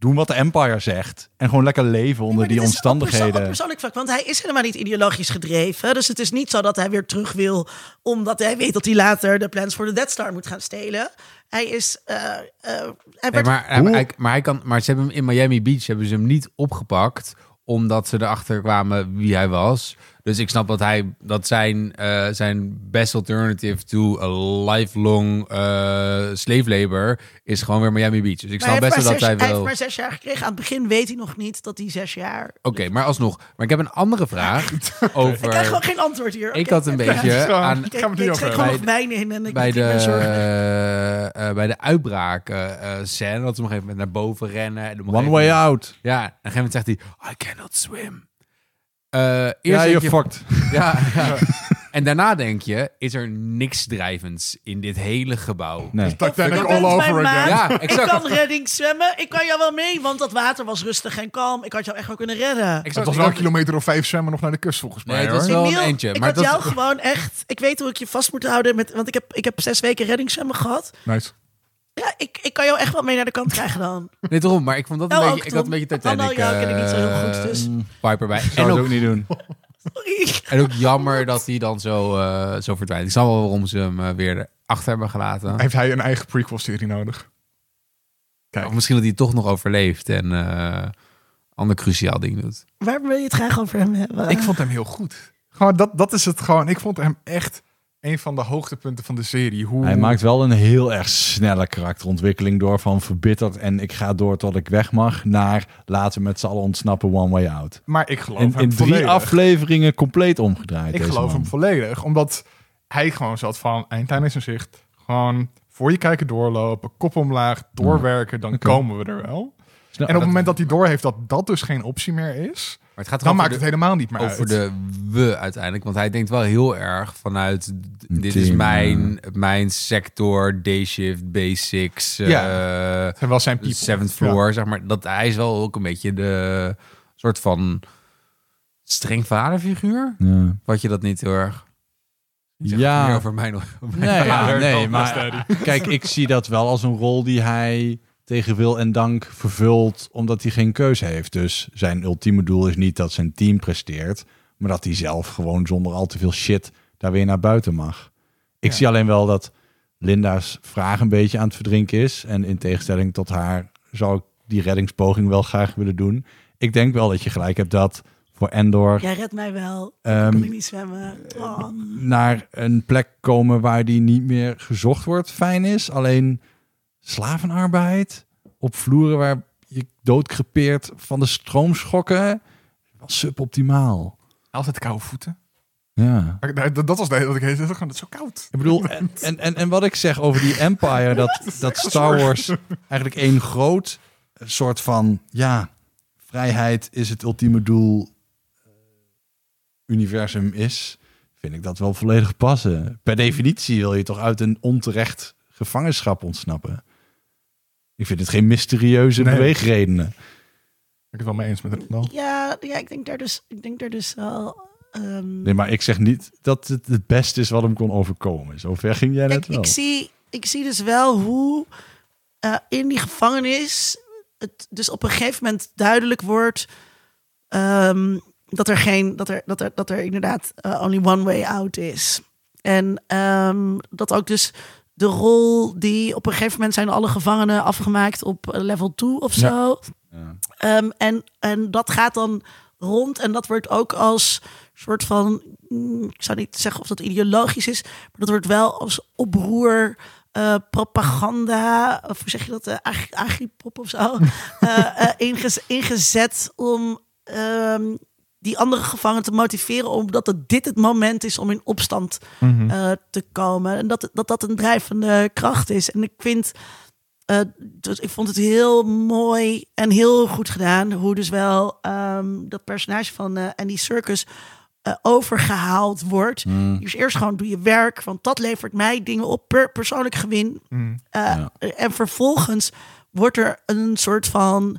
doen wat de Empire zegt. En gewoon lekker leven onder die dit is op perso- Op omstandigheden. persoonlijk vlak, want hij is helemaal niet ideologisch gedreven. Dus het is niet zo dat hij weer terug wil, omdat hij weet dat hij later de plans voor de Death Star moet gaan stelen. Hij is. eh, eh, hij Nee, werd- maar, hij, hij- maar, hij kan, maar ze hebben hem in Miami Beach hebben ze hem niet opgepakt omdat ze erachter kwamen wie hij was. Dus ik snap dat hij dat zijn, eh, zijn best alternative to a lifelong eh slave labor is gewoon weer Miami Beach. Dus ik snap heeft best wel maar dat hij zes- hij heeft maar zes jaar gekregen. Aan het begin weet hij nog niet dat hij zes jaar. Oké, maar alsnog. Maar ik heb een andere vraag over. Ik krijg gewoon geen antwoord hier. Ik had een beetje gewoon- aan Ik, we het schenk over gewoon hebben. nog wijn in en ik bij de, zorgen. eh, eh, bij de uitbraak eh, scène dat ze nog even naar boven rennen. En One way moment- out. Ja, en op een gegeven moment zegt hij, I cannot swim. Eh, eerst Ja, je je, fucked. ja, ja. En daarna denk je, is er niks drijvends in dit hele gebouw? Nee. Titanic Je all over again. Ja, Ik kan redding zwemmen. Ik kan jou wel mee, want dat water was rustig en kalm. Ik had jou echt wel kunnen redden. Exact. Het was wel een kilometer of vijf zwemmen nog naar de kust volgens mij. Nee, het was hoor. wel een eentje. ik Maar had dat, jou gewoon echt... Ik weet hoe ik je vast moet houden. Met, want ik heb, ik heb zes weken reddingszwemmen gehad. Nice. Ja, ik, ik kan jou echt wel mee naar de kant krijgen dan. nee, daarom. Maar ik vond dat een Nou, beetje, ik had een beetje Oh, Titanic ja, ken ik niet zo heel goed, eh, dus. vibe erbij. Zou En het ook, ook niet doen. Sorry. en ook jammer dat hij dan zo, eh, zo verdwijnt. Ik snap wel waarom ze hem eh, weer achter hebben gelaten. Heeft hij een eigen prequel-serie nodig? Kijk. Of misschien dat hij toch nog overleeft en eh ander cruciaal ding doet. Waar wil je het graag over hem hebben? Ik vond hem heel goed. Gewoon, dat, dat is het gewoon. Ik vond hem echt een van de hoogtepunten van de serie. Hoe... Hij maakt wel een heel erg snelle karakterontwikkeling door van verbitterd en ik ga door tot ik weg mag naar laten met z'n allen ontsnappen one way out. Maar ik geloof In, hem in drie volledig. afleveringen compleet omgedraaid. Ik geloof man. hem volledig. Omdat hij gewoon zat van eindtijd in zijn zicht. Gewoon voor je kijken doorlopen, kop omlaag, doorwerken. Dan komen we er wel. En op het moment dat hij doorheeft dat dat dus geen optie meer is, het gaat dan maakt de- het helemaal niet meer over uit. de we uiteindelijk. Want hij denkt wel heel erg vanuit... Dit is mijn, mijn sector, day-shift, basics, Ja. eh, Het zijn wel zijn people. seventh Ja. floor, zeg maar. Dat, hij is wel ook een beetje de soort van streng vaderfiguur. Ja. Wat je dat niet heel erg... Zeg Ja. meer over mijn, over mijn Nee, ja, vader nee, maar kijk, ik zie dat wel als een rol die hij tegen wil en dank vervult, omdat hij geen keuze heeft. Dus zijn ultieme doel is niet dat zijn team presteert, maar dat hij zelf gewoon zonder al te veel shit daar weer naar buiten mag. Ik Ja. zie alleen wel dat Linda's vraag een beetje aan het verdrinken is. En in tegenstelling tot haar zou ik die reddingspoging wel graag willen doen. Ik denk wel dat je gelijk hebt dat voor Endor Jij redt mij wel. Ehm, kan ik niet zwemmen. Oh. naar een plek komen waar die niet meer gezocht wordt, fijn is. Alleen slavenarbeid op vloeren waar je doodcrepeert van de stroomschokken, wel suboptimaal. Altijd koude voeten. Ja. Dat dat was de hele dat ik heette. Het is zo koud. Ik bedoel, en, en, en, en wat ik zeg over die Empire, dat, dat Star Wars eigenlijk één groot soort van, ja, vrijheid is het ultieme doel, eh, universum is, vind ik dat wel volledig passen. Per definitie wil je toch uit een onterecht gevangenschap ontsnappen. Ik vind het geen mysterieuze Nee. beweegredenen. Ik ben het wel mee eens met Randall. Ja, ja, ik denk daar dus, ik denk daar dus wel. ehm, Nee, maar ik zeg niet dat het het beste is wat hem kon overkomen. Zover ging jij net wel. ik zie, ik zie dus wel hoe eh, in die gevangenis het dus op een gegeven moment duidelijk wordt ehm, dat er geen, dat er, dat er, dat er inderdaad eh, only one way out is. En ehm, dat ook dus de rol die op een gegeven moment zijn alle gevangenen afgemaakt op eh, level 2 of Ja. zo. Ja. Ehm, en, en dat gaat dan rond en dat wordt ook als soort van, mm, ik zou niet zeggen of dat ideologisch is, maar dat wordt wel als oproer, eh, propaganda, of hoe zeg je dat, ag- agripop of zo, eh, eh, ingez- ingezet om ehm, die andere gevangenen te motiveren, omdat het dit het moment is om in opstand Mhm. eh, te komen. En dat, dat dat een drijvende kracht is. En ik vind, eh, dus ik vond het heel mooi en heel goed gedaan. Hoe dus wel ehm, dat personage van eh Andy Circus eh, overgehaald wordt. Mm. Dus eerst gewoon doe je werk, want dat levert mij dingen op per persoonlijk gewin. Mhm. Ja. En vervolgens wordt er een soort van.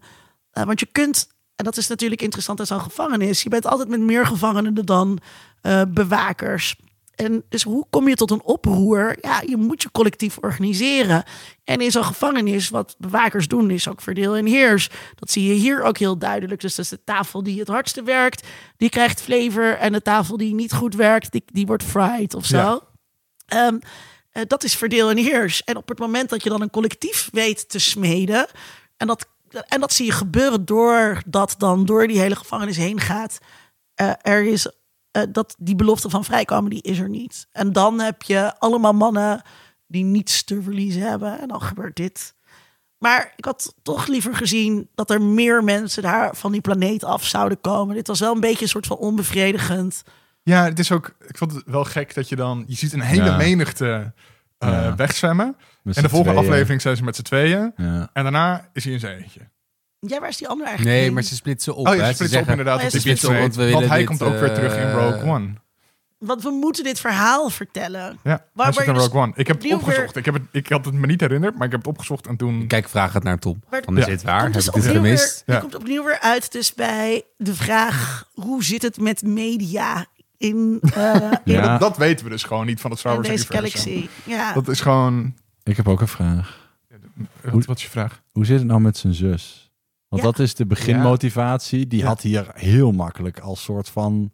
want je kunt, en dat is natuurlijk interessant aan zo'n gevangenis. Je bent altijd met meer gevangenen dan eh, bewakers. En dus hoe kom je tot een oproer? Ja, je moet je collectief organiseren. En in zo'n gevangenis, wat bewakers doen, is ook verdeel en heers. Dat zie je hier ook heel duidelijk. Dus dat is de tafel die het hardste werkt, die krijgt flavor. En de tafel die niet goed werkt, die, die wordt fried of zo. Ja. Ehm, eh, dat is verdeel en heers. En op het moment dat je dan een collectief weet te smeden... en dat, en dat zie je gebeuren doordat dan door die hele gevangenis heen gaat... eh, er is eh, dat die belofte van vrijkomen, die is er niet. En dan heb je allemaal mannen die niets te verliezen hebben. En dan gebeurt dit. Maar ik had toch liever gezien dat er meer mensen daar van die planeet af zouden komen. Dit was wel een beetje een soort van onbevredigend. Ja, het is ook. Ik vond het wel gek dat je dan. Je ziet een hele Ja. menigte eh, Ja. wegzwemmen. Met En de volgende tweeën. aflevering zijn ze met z'n tweeën. Ja. En daarna is hij in zijn eentje. Ja, waar is die ander eigenlijk? Nee, maar ze splitsen op. Oh, hè. Ze splitst op inderdaad. Oh, ja, ze splitsen op, want we Want willen hij dit, komt ook weer terug in eh, Rogue One. Want we moeten dit verhaal vertellen. Ja, waar zit in dus Rogue One. Ik heb het opgezocht. Ik, heb het, ik had het me niet herinnerd, maar ik heb het opgezocht en toen... Kijk, vraag het naar Tom. Maar- Van is Ja. dit waar? Komt Heb dus ik dit gemist? weer- Ja. Je komt opnieuw weer uit dus bij de vraag... hoe zit het met media in, eh, in, Ja. Dat, dat weten we dus gewoon niet van het Star in Wars deze universum. galaxy? Ja. Dat is gewoon... Ik heb ook een vraag. Wat, wat is je vraag? Hoe zit het nou met zijn zus? Want Ja. dat is de beginmotivatie. Die Ja. had hier heel makkelijk als soort van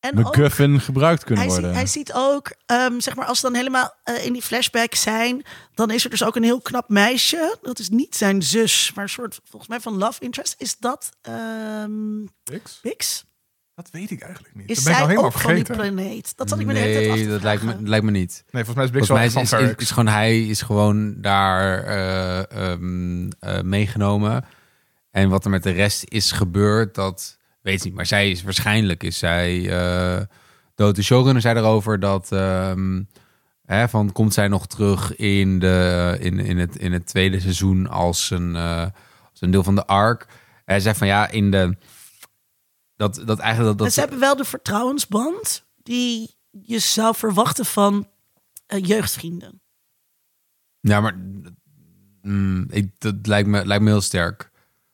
en ook- MacGuffin gebruikt kunnen Hij, zie- worden. hij ziet ook, ehm, zeg maar, als ze dan helemaal eh, in die flashback zijn, dan is er dus ook een heel knap meisje. Dat is niet zijn zus, maar een soort, volgens mij van love interest. Is dat ehm? Bix? Dat weet ik eigenlijk niet. Is dat ben ik zij al helemaal ook van die vergeten. planeet? Dat zat ik me de hele tijd Nee, dat lijkt me, lijkt me niet. Nee, volgens mij is Bix Volgens mij is, is, gewoon hij is gewoon daar eh, ehm, eh, meegenomen. En wat er met de rest is gebeurd, dat weet ik niet. Maar zij is waarschijnlijk is zij uh, dood. De showrunner zei erover dat ehm, hè, van komt zij nog terug in de in, in het in het tweede seizoen als een eh, als een deel van de arc. Hij zei van ja in de dat dat eigenlijk dat, En ze hebben wel de vertrouwensband die je zou verwachten van eh, jeugdvrienden. Ja, maar mm, ik, dat lijkt me, lijkt me heel sterk.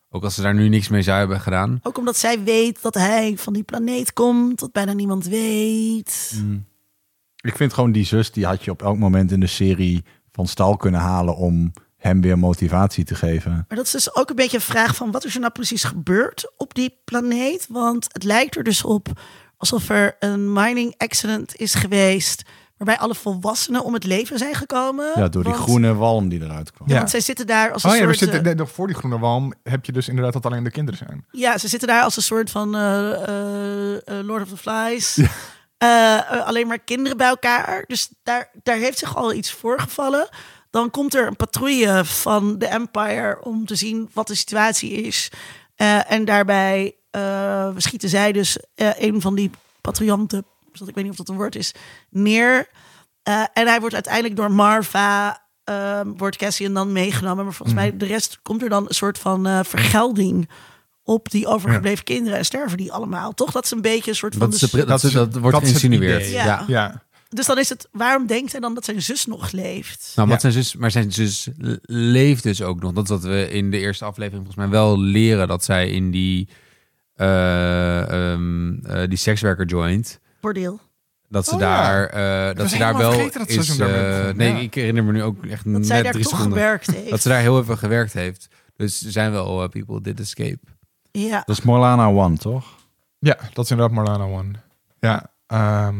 Ook als ze daar nu niks mee zou hebben gedaan. Ook omdat zij weet dat hij van die planeet komt, dat bijna niemand weet. Ik vind gewoon die zus, die had je op elk moment in de serie van stal kunnen halen om hem weer motivatie te geven. Maar dat is dus ook een beetje een vraag van wat is er nou precies gebeurd op die planeet? Want het lijkt er dus op alsof er een mining accident is geweest. Waarbij alle volwassenen om het leven zijn gekomen. Ja, door die Want- groene walm die eruit kwam. Ja. Want zij zitten daar als een Oh ja, er soort... zitten, eh, nee, nog voor die groene walm heb je dus inderdaad dat alleen de kinderen zijn. Ja, ze zitten daar als een soort van eh, eh, Lord of the Flies. Alleen maar kinderen bij elkaar. Dus daar, daar heeft zich al iets voorgevallen. Dan komt er een patrouille van de Empire om te zien wat de situatie is. Eh, en daarbij eh, schieten zij dus eh, een van die patrouillanten, dus ik weet niet of dat een woord is, neer. Eh, en hij wordt uiteindelijk door Marva, ehm, wordt Cassian dan meegenomen. Maar volgens mij de rest komt er dan een soort van eh, vergelding op die overgebleven kinderen. En sterven die allemaal. Toch? Dat is een beetje een soort van... Dat, is de, dat, dat wordt geïnsinueerd. Ja. Ja, Dus dan is het, waarom denkt hij dan dat zijn zus nog leeft? Nou, wat Ja. zijn zus, maar zijn zus le- leeft dus ook nog. Dat is wat we in de eerste aflevering volgens mij wel leren. Dat zij in die, eh, ehm, eh, die sekswerker joint. Bordeel. Dat ze Oh ja. daar, eh, dat ze daar wel is. nee, Ja. ik herinner me nu ook echt Dat zij net daar drie toch seconden. gewerkt heeft. Dat ze daar heel even gewerkt heeft. Dus er zijn wel people did escape. Ja. Dat is Morlana One, toch? ja, dat is inderdaad Marlana One. Ja, ehm,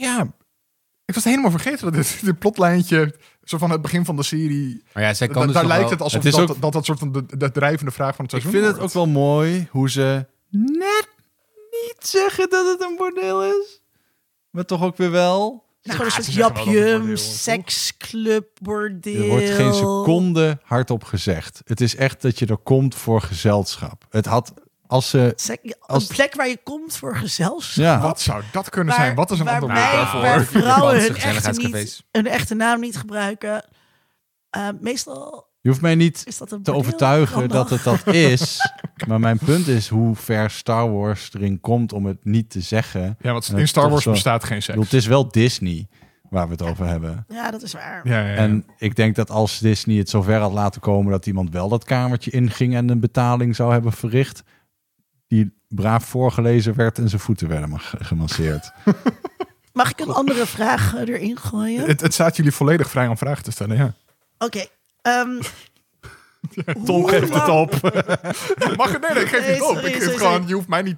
ja, ik was helemaal vergeten dat dit, dit plotlijntje, zo van het begin van de serie, Maar ja, zij kan da- dus daar lijkt wel- het alsof Het is dat, ook- dat dat soort van de, de drijvende vraag van het Ik seizoen vind het ook wel mooi hoe ze net niet zeggen dat het een bordeel is. Maar toch ook weer wel. Het is gewoon een soort seksclub, bordeel. Er wordt geen seconde hardop gezegd. Het is echt dat je er komt voor gezelschap. Het had als ze. Als- Een plek waar je komt voor gezelschap. Ja, Wat zou dat kunnen Waar- zijn? Wat is een ander waarbij- woord daarvoor? Waar vrouwen hun echte, niet, hun echte naam niet gebruiken. Eh, meestal je hoeft mij niet te bordeel. overtuigen dat het dat is. Maar mijn punt is hoe ver Star Wars erin komt om het niet te zeggen. Ja, want in Star Wars zo- bestaat geen seks. bedoel, het is wel Disney waar we het over hebben. Ja, dat is waar. Ja, ja, ja. En ik denk dat als Disney het zover had laten komen dat iemand wel dat kamertje inging en een betaling zou hebben verricht, die braaf voorgelezen werd en zijn voeten werden ma- gemasseerd. Mag ik een andere vraag erin gooien? Het, het staat jullie volledig vrij om vragen te stellen, ja. Oké. ehm, Tom hoe geeft het op. Mag het? Nee, nee, ik geef Nee, niet op. sorry, Ik geef sorry, gewoon, sorry. je hoeft mij niet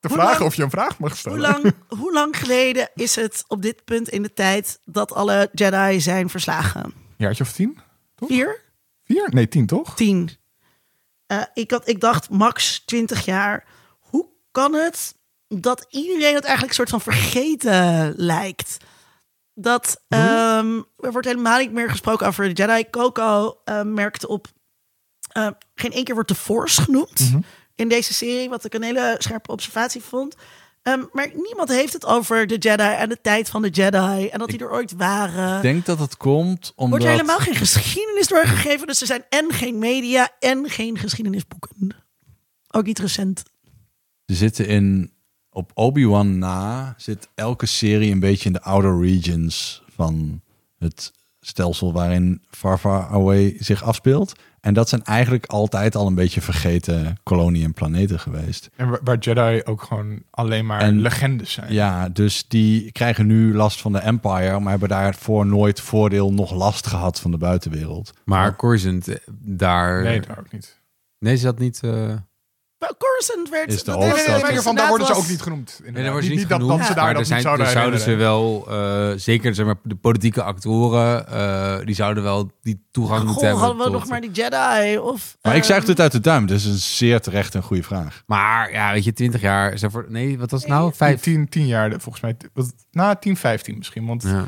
te Hoe vragen lang- of je een vraag mag stellen. Hoe lang, hoe lang geleden is het op dit punt in de tijd dat alle Jedi zijn verslagen? Jaartje of tien? Vier? Vier? Nee, tien toch? Tien. Eh, ik, had, ik dacht max 20 jaar. Hoe kan het dat iedereen het eigenlijk een soort van vergeten lijkt? Dat ehm, er wordt helemaal niet meer gesproken over de Jedi. Coco eh, merkte op. eh, geen één keer wordt de Force genoemd in deze serie, wat ik een hele scherpe observatie vond. Ehm, maar niemand heeft het over de Jedi en de tijd van de Jedi en dat die er ooit waren. Ik denk dat het komt omdat... Wordt er helemaal geen geschiedenis doorgegeven. Dus er zijn en geen media en geen geschiedenisboeken. Ook niet recent. Ze zitten in... Op Obi-Wan na zit elke serie een beetje in de outer regions van het stelsel waarin Far Far Away zich afspeelt. En dat zijn eigenlijk altijd al een beetje vergeten koloniën en planeten geweest. En waar, waar Jedi ook gewoon alleen maar En- legendes zijn. Ja, dus die krijgen nu last van de Empire, maar hebben daarvoor nooit voordeel nog last gehad van de buitenwereld. Maar Coruscant, eh, daar... Nee, daar ook niet. Nee, is dat niet... eh, Coruscant werd... Is de dat- Nee, nee, hoofdstad. nee, nee, van daar worden ze ook niet genoemd. Nee, daar worden ze niet, dat, genoemd. dat ze daar maar dat er, zijn, niet zouden er zouden ze wel, eh, zeker zeg maar, de politieke actoren, eh, die zouden wel die toegang moeten hebben. hadden we tot- nog maar die Jedi? Of, Maar ik ehm, zuig het uit de duim, dat is een zeer terecht en goede vraag. Maar ja, weet je, 20 jaar. Is er voor, nee, wat was het nou? Tien, Vijf. tien, tien jaar, volgens mij. Wat, na 10, 15 misschien. Want Ja.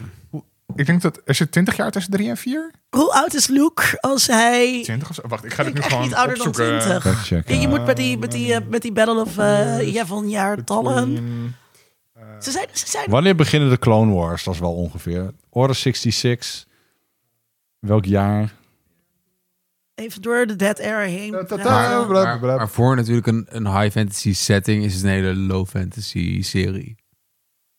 Ik denk dat er zit 20 jaar tussen 3 en 4. Hoe oud is Luke als hij... 20 of zo. Wacht, ik ga dit nu gewoon niet ouder dan opzoeken. 20. Fact-checken. Ja, je moet met die, met die, eh, met die Battle of uh, Yavin jaartallen. Between- Ze zijn, ze zijn Wanneer beginnen de Clone Wars? Dat is wel ongeveer. Order 66. Welk jaar? even door de Dead Era heen. Maar, maar voor natuurlijk een, een high fantasy setting is het een hele low fantasy serie.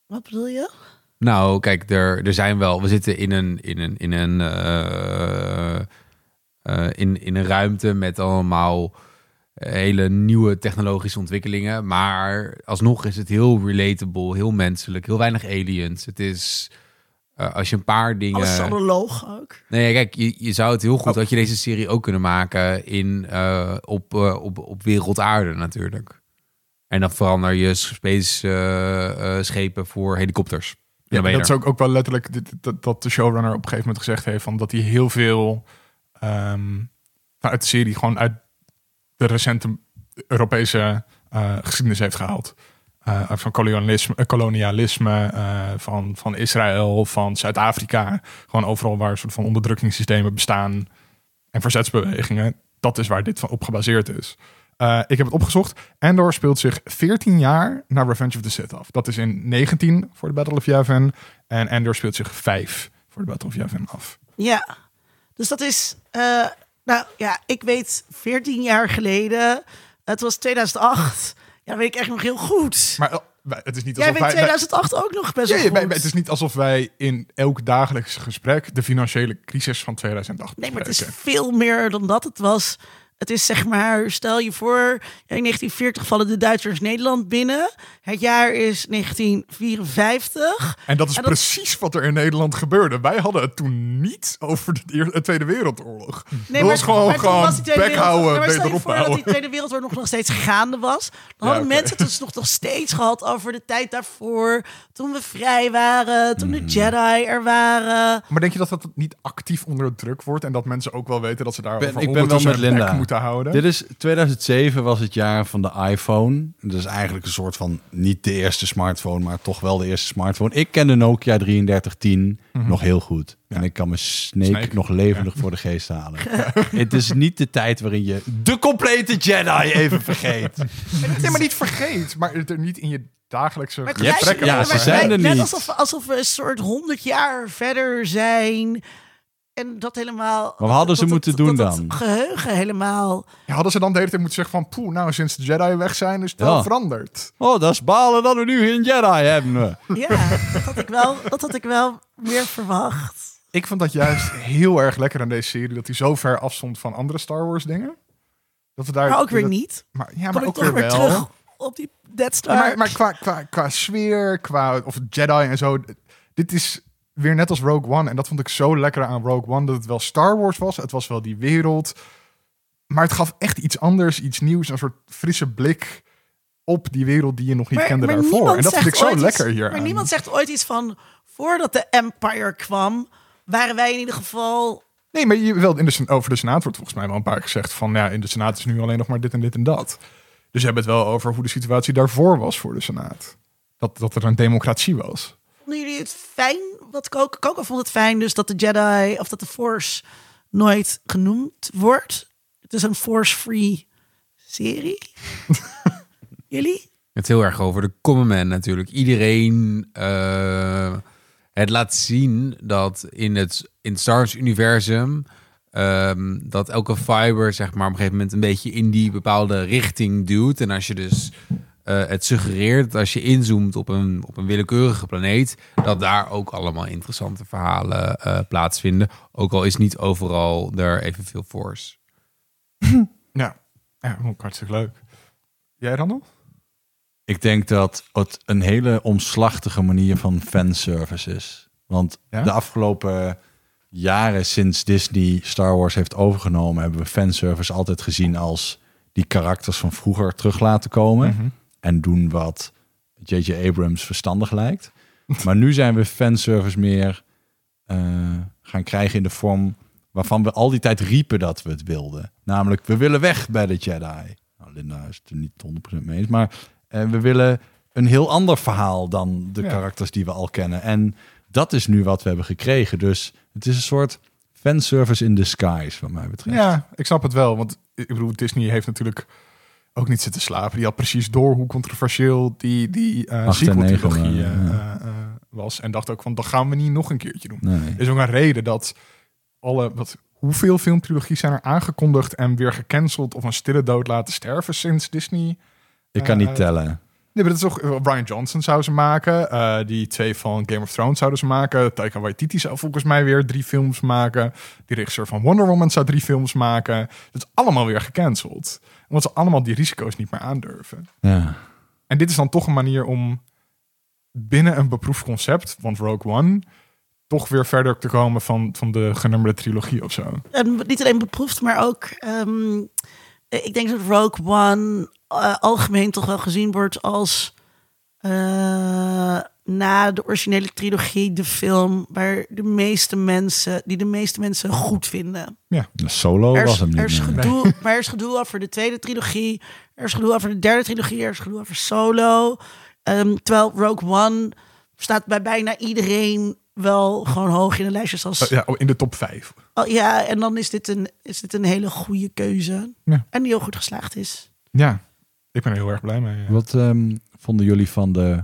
Wat bedoel je? Nou, kijk, er, er zijn wel. We zitten in een, in een, in een, eh, eh, in, in een ruimte met allemaal hele nieuwe technologische ontwikkelingen. Maar alsnog is het heel relatable, heel menselijk, heel weinig aliens. Het is. eh, als je een paar dingen. Alles is analoog ook. Nee, kijk, je, je zou het heel goed dat je deze serie ook kunnen maken in, eh, op, op, op wereldaarde natuurlijk. En dan verander je space schepen voor helikopters. Ja, dat er. is ook, ook wel letterlijk dat, dat de showrunner op een gegeven moment gezegd heeft van dat hij heel veel nou, uit de serie gewoon uit de recente Europese eh, geschiedenis heeft gehaald. Eh, van kolonialisme, eh, kolonialisme van, van Israël, van Zuid-Afrika. Gewoon overal waar een soort van onderdrukkingssystemen bestaan en verzetsbewegingen. Dat is waar dit van op gebaseerd is. Eh, ik heb het opgezocht. Andor speelt zich 14 jaar na Revenge of the Sith af. Dat is in 19 voor de Battle of Yavin. En Andor speelt zich 5 voor de Battle of Yavin af. Ja, dus dat is, eh, nou ja, ik weet 14 jaar geleden, het was 2008. Ja, dat weet ik echt nog heel goed. Maar wij- het is niet Jij alsof weet wij... 2008 ook nog best Ja, wel ja, het is niet alsof wij in elk dagelijks gesprek de financiële crisis van 2008 Nee, maar het is veel meer dan dat het was. Het is zeg maar, stel je voor, in 1940 vallen de Duitsers Nederland binnen. Het jaar is 1954. En dat is En dat- precies wat er in Nederland gebeurde. Wij hadden het toen niet over de, Tweede Wereldoorlog. Nee, dat was gewoon, maar gewoon was bek Wereld- houden, maar stel je voor dat die Tweede Wereldoorlog nog steeds gaande was. Dan Ja, hadden mensen het dus nog, nog steeds gehad over de tijd daarvoor. Toen we vrij waren, toen Mhm. de Jedi er waren. Maar denk je dat dat niet actief onder druk wordt en dat mensen ook wel weten dat ze daar Ben- over ik ben wel met Linda. Moeten houden? Dit is 2007 was het jaar van de iPhone. Dat is eigenlijk een soort van niet de eerste smartphone, maar toch wel de eerste smartphone. Ik ken de Nokia 3310 nog heel goed. En ik kan mijn Snake, Mhm. Snake. nog levendig voor de geest halen. het is niet de tijd waarin je de complete Jedi even vergeet. Nee, maar niet vergeet, maar het er niet in je dagelijkse gesprekken ja, ze zijn er net niet. Alsof, alsof we een soort 100 jaar verder zijn. En dat helemaal. Wat hadden ze dat- moeten dat- doen dat dan? Geheugen helemaal. Ja, hadden ze dan de hele tijd moeten zeggen van... Poeh, nou, sinds de Jedi weg zijn is het Ja. wel veranderd. Oh, dat is balen dat we nu geen Jedi hebben. Ja, dat had ik wel, dat had ik wel meer verwacht. Ik vond dat juist heel erg lekker aan deze serie... dat hij zo ver afstond van andere Star Wars dingen. Dat we daar, Maar ook weer dat- niet. Maar, ja, Kom maar ik ook toch weer weer wel. terug op die Death Star. Maar, maar qua, qua, qua sfeer, qua of Jedi en zo. Dit is weer net als Rogue One. En dat vond ik zo lekker aan Rogue One. Dat het wel Star Wars was. Het was wel die wereld. Maar het gaf echt iets anders, iets nieuws. Een soort frisse blik op die wereld die je nog niet Maar- kende maar daarvoor. En dat vind ik zo lekker hier. Maar niemand zegt ooit iets van... Voordat de Empire kwam, waren wij in ieder geval... Nee, maar je, wel in de, over de Senaat wordt volgens mij wel een paar keer gezegd van ja, in de Senaat is nu alleen nog maar dit en dit en dat. Dus ze hebben het wel over hoe de situatie daarvoor was voor de Senaat. Dat, dat er een democratie was. Vonden jullie het fijn? Wat Coco, Coco vond het fijn dus dat de Jedi... Of dat de Force nooit genoemd wordt. Het is een Force-free serie. jullie? Het is heel erg over de common man natuurlijk. Iedereen eh, het laat zien dat in het, in het Star Wars universum ehm, dat elke fiber zeg maar op een gegeven moment een beetje in die bepaalde richting duwt. En als je dus eh, het suggereert dat als je inzoomt op een, op een willekeurige planeet, dat daar ook allemaal interessante verhalen eh, plaatsvinden. Ook al is niet overal er evenveel force. Ja, ja hartstikke leuk. Jij dan nog? Ik denk dat het een hele omslachtige manier van fanservice is. Want Ja? de afgelopen jaren sinds Disney Star Wars heeft overgenomen, hebben we fanservice altijd gezien als die karakters van vroeger terug laten komen. Mhm. En doen wat J.J. Abrams verstandig lijkt. Maar nu zijn we fanservice meer eh, gaan krijgen in de vorm waarvan we al die tijd riepen dat we het wilden. Namelijk, we willen weg bij de Jedi. Nou, Linda is het er niet 100% mee eens, maar eh, we willen een heel ander verhaal dan de Ja. karakters die we al kennen. En dat is nu wat we hebben gekregen. Dus het is een soort fanservice in disguise, wat mij betreft. Ja, ik snap het wel. Want ik bedoel, Disney heeft natuurlijk ook niet zitten slapen. Die had precies door hoe controversieel die, die en sequel-trilogie eh, ja. eh, was. En dacht ook van, dat gaan we niet nog een keertje doen. Nee. Er is ook een reden dat alle... Wat, hoeveel filmtrilogies zijn er aangekondigd en weer gecanceld of een stille dood laten sterven sinds Disney? Ik kan niet tellen. Nee, maar dat is. Brian Johnson zou ze maken. Die twee van Game of Thrones zouden ze maken. Taika Waititi zou volgens mij weer drie films maken. Die regisseur van Wonder Woman zou drie films maken. Dat is allemaal weer gecanceld. Omdat ze allemaal die risico's niet meer aandurven. Ja. En dit is dan toch een manier om binnen een beproefd concept, want Rogue One, toch weer verder te komen van, van de genummerde trilogie of zo. En niet alleen beproefd, maar ook... ehm, ik denk dat Rogue One eh, algemeen toch wel gezien wordt als... eh, na de originele trilogie de film waar de meeste mensen, die de meeste mensen goed vinden. De solo Er is, was hem niet er is gedoe, maar er is gedoe over de tweede trilogie. Er is gedoe over de derde trilogie. Er is gedoe over Solo. Ehm, terwijl Rogue One staat bij bijna iedereen wel gewoon hoog in de lijstjes als... Eh, ja, in de top vijf. Oh, ja, en dan is dit een, is dit een hele goede keuze. Ja. En die heel goed geslaagd is. Ja, ik ben er heel erg blij mee. ja. Wat ehm, vonden jullie van de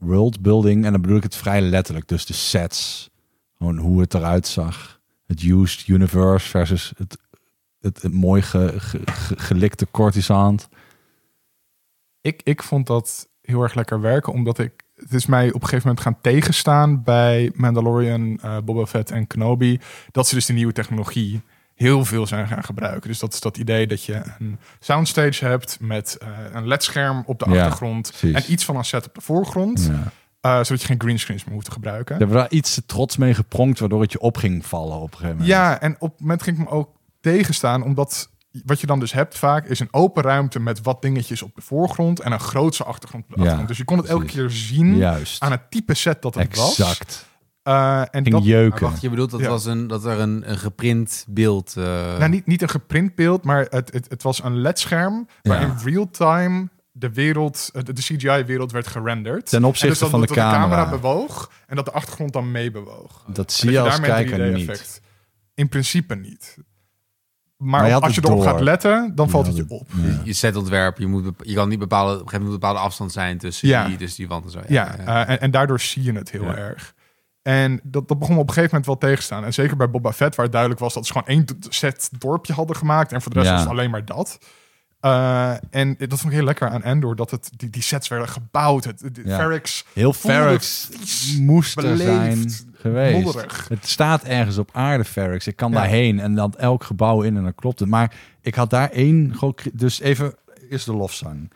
worldbuilding? En dan bedoel ik het vrij letterlijk. Dus de sets. Gewoon hoe het eruit zag. Het used universe versus het, het, het mooi ge, ge- ge- gelikte cortisant. Ik, ik vond dat heel erg lekker werken, omdat ik... Het is mij op een gegeven moment gaan tegenstaan bij Mandalorian, eh Boba Fett en Kenobi. Dat ze dus de nieuwe technologie heel veel zijn gaan gebruiken. Dus dat is dat idee dat je een soundstage hebt met eh, een ledscherm op de achtergrond. En iets van een set op de voorgrond. Ja. eh, zodat je geen greenscreens meer hoeft te gebruiken. We daar iets te trots mee gepronkt, waardoor het je op ging vallen op een gegeven moment. Ja, en op het moment ging ik me ook tegenstaan, omdat wat je dan dus hebt vaak is een open ruimte met wat dingetjes op de voorgrond en een grootse achtergrond op de Ja, achtergrond. Dus je kon het elke precies. keer zien Juist. aan het type set dat het was. Eh, en Ging dat, jeuken. Wacht, je bedoelt dat, Ja. was een, dat er een, een geprint beeld... eh, nou, niet, niet een geprint beeld, maar het, het, het was een LED-scherm waar Ja. in real time de wereld, eh, de, de CGI-wereld werd gerenderd. Ten En opzichte dus dat, van de dat de camera. camera bewoog en dat de achtergrond dan mee bewoog. Dat En zie je dat als kijker 3D niet. effect- In principe niet. Maar Maar, je had als je erop door. gaat letten, dan valt het je op. Ja. Je, je setontwerp, je, moet, je kan niet bepalen, op een gegeven moment een bepaalde afstand zijn tussen Ja. die, dus die wand en zo. Ja, eh, en, en daardoor zie je het heel Ja. erg. En dat, dat begon me op een gegeven moment wel tegenstaan. En zeker bij Boba Fett, waar het duidelijk was dat ze gewoon één set dorpje hadden gemaakt. En voor de rest Ja. was het alleen maar dat. Eh, en dat vond ik heel lekker aan Endor, dat het, die, die sets werden gebouwd. Het, Ja. Ferrix Heel Ferrix moest er beleefd, zijn geweest. modderig. Het staat ergens op aarde, Ferrix. Ik kan Ja. daarheen en dan elk gebouw in en dan klopt het. Maar ik had daar één... Dus even, is de lofzang.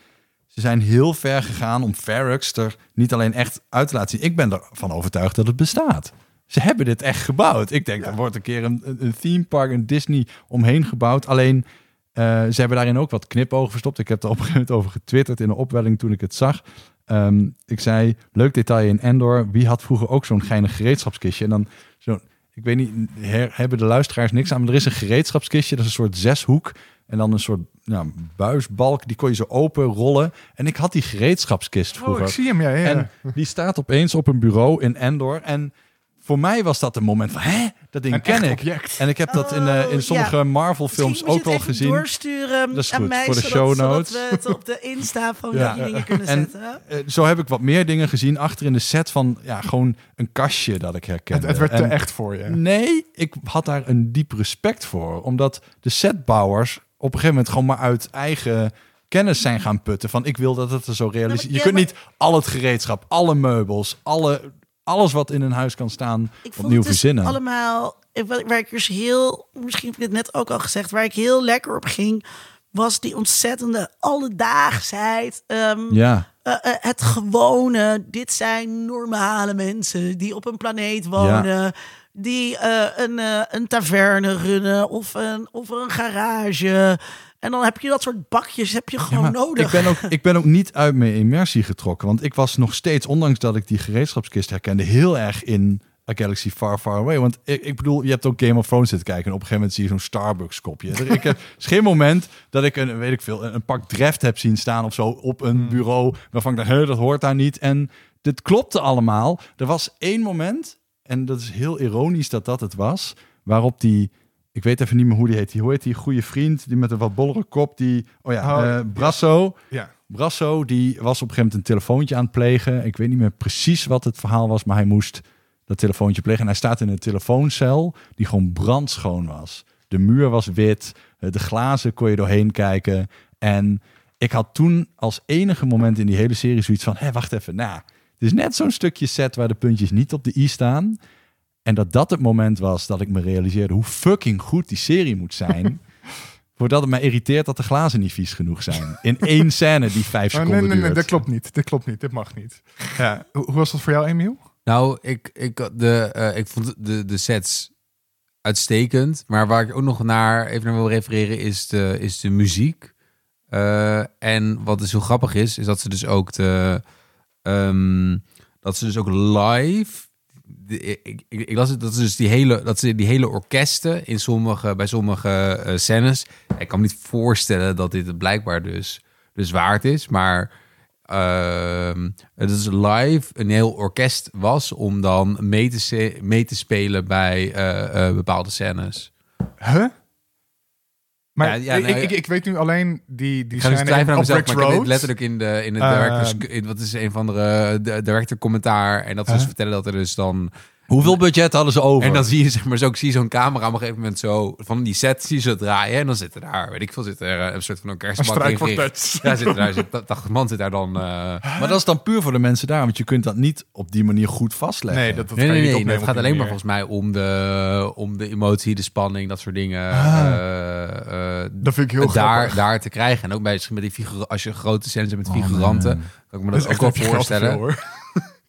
Ze zijn heel ver gegaan om Ferrux er niet alleen echt uit te laten zien. Ik ben ervan overtuigd dat het bestaat. Ze hebben dit echt gebouwd. Ik denk, er wordt een keer een, een- theme park, een Disney omheen gebouwd. Alleen, eh, ze hebben daarin ook wat knipogen verstopt. Ik heb er op een gegeven moment over getwitterd in een opwelling toen ik het zag. Ehm, ik zei, leuk detail in Endor. Wie had vroeger ook zo'n geinig gereedschapskistje? En dan zo'n, ik weet niet, her- hebben de luisteraars niks aan, maar er is een gereedschapskistje. Dat is een soort zeshoek. En dan een soort ja, buisbalk, die kon je zo open rollen. En ik had die gereedschapskist Oh, vroeger. ik zie hem, ja. ja. En die staat opeens op een bureau in Endor. En voor mij was dat een moment van, hè, dat ding Een ken ik. object. En ik heb dat in, eh, in Oh, sommige ja. Marvel films Misschien moet ook even gezien. doorsturen Dat is goed, mij, voor de zodat, show zodat notes. we het op de Insta van Ja. jullie dingen kunnen En- zetten. Eh, zo heb ik wat meer dingen gezien achter in de set van ja, gewoon een kastje dat ik herkende. Het, het werd te En- echt voor je. Nee, ik had daar een diep respect voor. Omdat de setbouwers op een gegeven moment gewoon maar uit eigen kennis zijn gaan putten. Van ik wil dat het er zo realistisch Je kunt niet al het gereedschap, alle meubels, alle, alles wat in een huis kan staan Ik vond opnieuw het dus verzinnen. allemaal, waar waar ik dus heel, misschien heb ik het net ook al gezegd, waar ik heel lekker op ging, was die ontzettende alledaagsheid. ehm, Ja, eh, eh, het gewone, dit zijn normale mensen die op een planeet wonen. Die eh, een, eh, een taverne runnen of een, of een garage. En dan heb je dat soort bakjes heb je gewoon nodig. Ik ben, ook, ik ben ook niet uit mijn immersie getrokken. Want ik was nog steeds, ondanks dat ik die gereedschapskist herkende, heel erg in A Galaxy Far Far Away. Want ik, ik bedoel, je hebt ook Game of Thrones zitten kijken. En op een gegeven moment zie je zo'n Starbucks kopje. Er- Ik heb is geen moment dat ik een, weet ik veel, een, een pak Dreft heb zien staan of zo op een bureau. Waarvan ik dacht, "Hè, dat hoort daar niet. En dit klopte allemaal. Er was één moment, en dat is heel ironisch dat dat het was, waarop die... Ik weet even niet meer hoe die heet. Die, hoe heet die goede vriend, die met een wat bollere kop, die... Oh ja, Oh, eh. Brasso. Ja. Brasso, die was op een gegeven moment een telefoontje aan het plegen. Ik weet niet meer precies wat het verhaal was, maar hij moest dat telefoontje plegen. En hij staat in een telefooncel die gewoon brandschoon was. De muur was wit, eh, de glazen kon je doorheen kijken. En ik had toen als enige moment in die hele serie zoiets van... hé, wacht even, nou, is net zo'n stukje set waar de puntjes niet op de i staan. En dat dat het moment was dat ik me realiseerde hoe fucking goed die serie moet zijn... Voordat het mij irriteert dat de glazen niet vies genoeg zijn. In één scène die vijf Oh, seconden nee, nee, nee, duurt. dat klopt niet. Dit klopt niet. Dit mag niet. Ja. Hoe hoe was dat voor jou, Emiel? Nou, ik, ik, de, eh, ik vond de, de sets uitstekend. Maar waar ik ook nog naar even naar wil refereren is de, is de muziek. Eh, en wat dus zo grappig is, is dat ze dus ook de... ehm, dat ze dus ook live... ik, ik, las het, dat ze dus die hele, dat ze die hele orkesten in sommige, bij sommige eh, scènes... Ik kan me niet voorstellen dat dit blijkbaar dus, dus waard is, maar... Ehm, het is live een heel orkest was om dan mee te, mee te spelen bij eh, eh, bepaalde scènes. Huh? Maar Ja, ja, ik, nou, ik, ja. ik weet nu alleen die, die Ik ga dus op mezelf, maar ik weet letterlijk in, de, in het Eh, directors, in, wat is een van de, de director commentaar. En dat ze dus vertellen dat er dus dan Hoeveel budget hadden ze over? en dan zie je zeg maar zo, ik zie zo'n camera op een gegeven moment zo van die set zie je ze draaien en dan zitten daar, weet ik veel, zit er eh, een soort van een kerstbak in. Ja, zit daar, zit 80 man zit daar dan. eh, Maar dat is dan puur voor de mensen daar, want je kunt dat niet op die manier goed vastleggen. Nee, dat, dat nee, kan nee, je nee. Het gaat alleen maar volgens mij om de, om de emotie, de spanning, dat soort dingen. Ah. eh, eh, Dat vind ik heel daar, grappig. Oh, daar te krijgen. En ook bij misschien met die figuren, als je grote scènes hebt met figuranten, kan ik me Dat dat, is ook echt wel voorstellen. veel, hoor.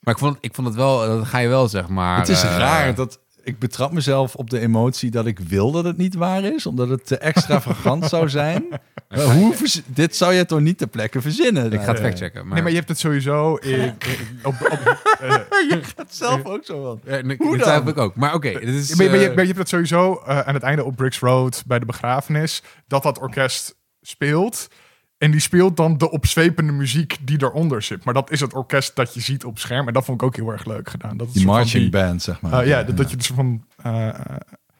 Maar ik vond, ik vond het wel, dat ga je wel zeg maar. het is eh, raar dat ik betrap mezelf op de emotie dat ik wil dat het niet waar is, omdat het te extravagant zou zijn. Maar hoe dit zou je toch niet ter plekke verzinnen? Ik ga het factchecken. Maar, Nee, maar je hebt het sowieso in, in- op, op, eh, je gaat zelf ook zo van. Ja, nee, Hoe dan? twijfel ik ook. Maar oké, dit is. maar, je- maar je, eh, maar je hebt het sowieso aan het einde op Bricks Road bij de begrafenis dat dat orkest speelt. En die speelt dan de opzwepende muziek die eronder zit. Maar dat is het orkest dat je ziet op scherm. En dat vond ik ook heel erg leuk gedaan. Dat het Die marching die- band, zeg maar. Uh, ja, dat, dat je dus van uh,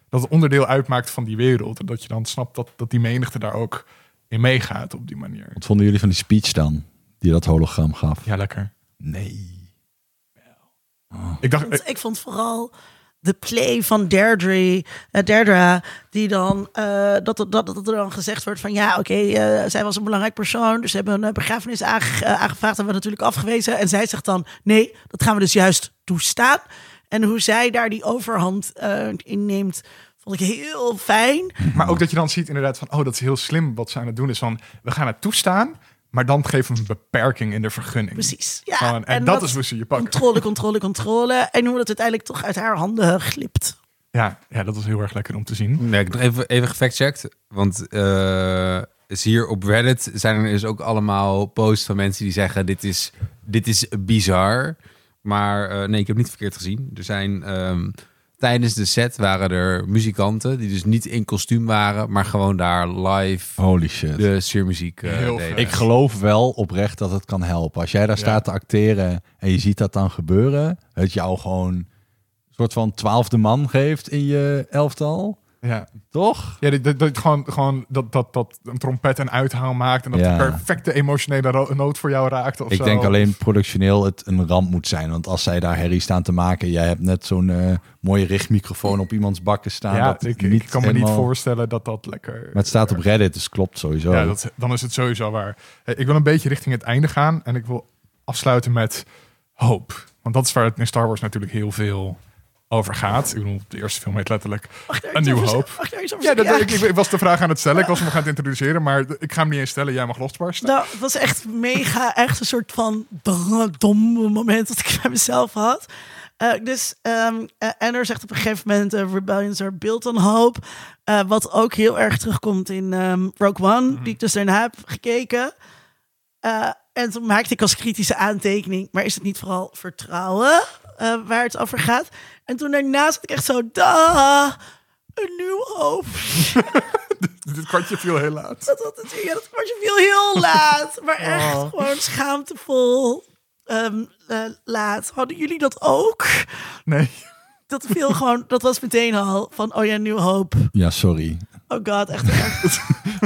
dat het onderdeel uitmaakt van die wereld. En dat je dan snapt dat, dat die menigte daar ook in meegaat op die manier. Wat vonden jullie van die speech dan, die dat hologram gaf? Ja, lekker. Nee. Ik dacht, vond- ik vond vooral de play van Deirdre, Deirdre die dan, eh, dat, dat, dat er dan gezegd wordt van ja, oké, eh, zij was een belangrijk persoon, dus ze hebben een begrafenis aange- aangevraagd, hebben we natuurlijk afgewezen. En zij zegt dan, nee, dat gaan we dus juist toestaan. En hoe zij daar die overhand inneemt, vond ik heel fijn. maar ook dat je dan ziet inderdaad van, oh, dat is heel slim wat ze aan het doen is van, we gaan het toestaan. Maar dan geef hem een beperking in de vergunning. Precies. Ja, Gewoon, en, dat is hoe ze je pakken. Controle, controle, controle. En hoe dat uiteindelijk toch uit haar handen glipt. Ja, ja, dat was heel erg lekker om te zien. Nee, ik heb nog even, even gefactcheckt. Want eh, is hier op Reddit zijn er dus ook allemaal posts van mensen die zeggen... dit is, dit is bizar. Maar eh, nee, ik heb niet verkeerd gezien. Er zijn... ehm, tijdens de set waren er muzikanten... die dus niet in kostuum waren... maar gewoon daar live Holy shit. de sfeermuziek eh, Heel deden. vet. Ik geloof wel oprecht dat het kan helpen. Als jij daar Ja. staat te acteren en je ziet dat dan gebeuren, het jou gewoon een soort van twaalfde man geeft in je elftal, Ja, toch? ja dat, dat, dat gewoon, gewoon dat, dat, dat een trompet een uithaal maakt... en dat Ja. de perfecte emotionele noot voor jou raakt of Ik zo. denk alleen productioneel het een ramp moet zijn. Want als zij daar herrie staan te maken, jij hebt net zo'n eh, mooie richtmicrofoon op iemands bakken staan. Ja, dat ik, niet ik kan me niet voorstellen dat dat lekker... Maar het staat op Reddit, dus klopt sowieso. Ja, dat, dan is het sowieso waar. Hey, Ik wil een beetje richting het einde gaan. En ik wil afsluiten met hoop. Want dat is waar het in Star Wars natuurlijk heel veel over gaat. Ik bedoel, de eerste film heet letterlijk Een nieuwe hoop. Ja, dat, ik, ik was de vraag aan het stellen. Ik was hem nog aan het introduceren, maar ik ga hem niet eens stellen. Jij mag losbarsten. Nou, het was echt mega, echt een soort van dom moment dat ik bij mezelf had. Eh, dus um, Ender zegt op een gegeven moment: eh, Rebellions are built on hope. Eh, wat ook heel erg terugkomt in ehm, Rogue One, Mhm. die ik dus daarna heb gekeken. Eh, en toen maakte ik als kritische aantekening: maar is het niet vooral vertrouwen eh, waar het over gaat? En toen daarna zat ik echt zo: da, een nieuwe hoop. Dit kwartje viel heel laat. Dat, dat, dat, ja, dat kwartje viel heel laat. Maar echt Oh. gewoon schaamtevol ehm, eh, laat. Hadden jullie dat ook? Nee. Dat viel gewoon, dat was meteen al van, oh ja, nieuw hoop. Ja, sorry. Oh god, echt erg.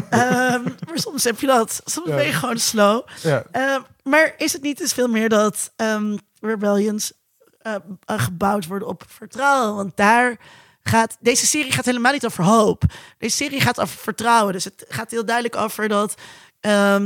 Ehm, maar soms heb je dat. Soms Ja. ben je gewoon slow. Ja. Ehm, maar is het niet dus veel meer dat ehm, rebellions eh, eh, gebouwd worden op vertrouwen? Want daar gaat deze serie gaat helemaal niet over hoop. Deze serie gaat over vertrouwen. Dus het gaat heel duidelijk over dat eh,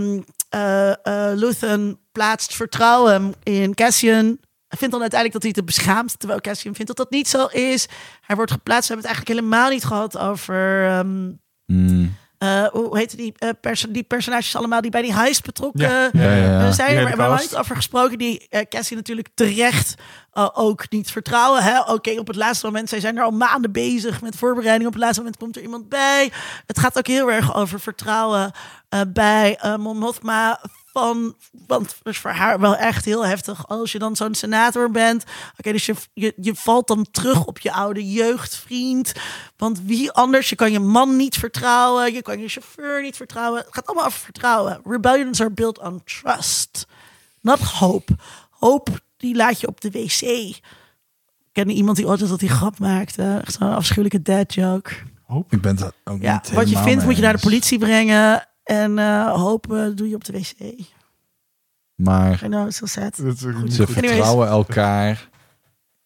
Luthen plaatst vertrouwen in Cassian. Hij vindt dan uiteindelijk dat hij het beschaamt, terwijl Cassian vindt dat dat niet zo is. Hij wordt geplaatst. We hebben het eigenlijk helemaal niet gehad over ehm, Mm. Eh, hoe heette die, eh, perso- die personages allemaal die bij die heist betrokken Ja, ja, ja, ja. eh, zijn. hele We hebben er niet over gesproken. Die Cassie natuurlijk terecht ook niet vertrouwen. Oké, op het laatste moment, zij zijn er al maanden bezig met voorbereiding. Op het laatste moment komt er iemand bij. Het gaat ook heel erg over vertrouwen bij Mon Mothma. Van, want het is voor haar wel echt heel heftig als je dan zo'n senator bent. Oké, dus je, je, je valt dan terug op je oude jeugdvriend. Want wie anders? Je kan je man niet vertrouwen. Je kan je chauffeur niet vertrouwen. Het gaat allemaal over vertrouwen. Rebellions are built on trust. Not hope. Hoop, die laat je op de wc. Ik ken iemand die altijd dat die grap maakte. Echt zo'n afschuwelijke dad joke. Ik ben het ook Ja, niet wat je vindt moet je naar de politie brengen. En eh hopen doe je op de wc. Maar I know, so sad. Dat is ze goed. vertrouwen elkaar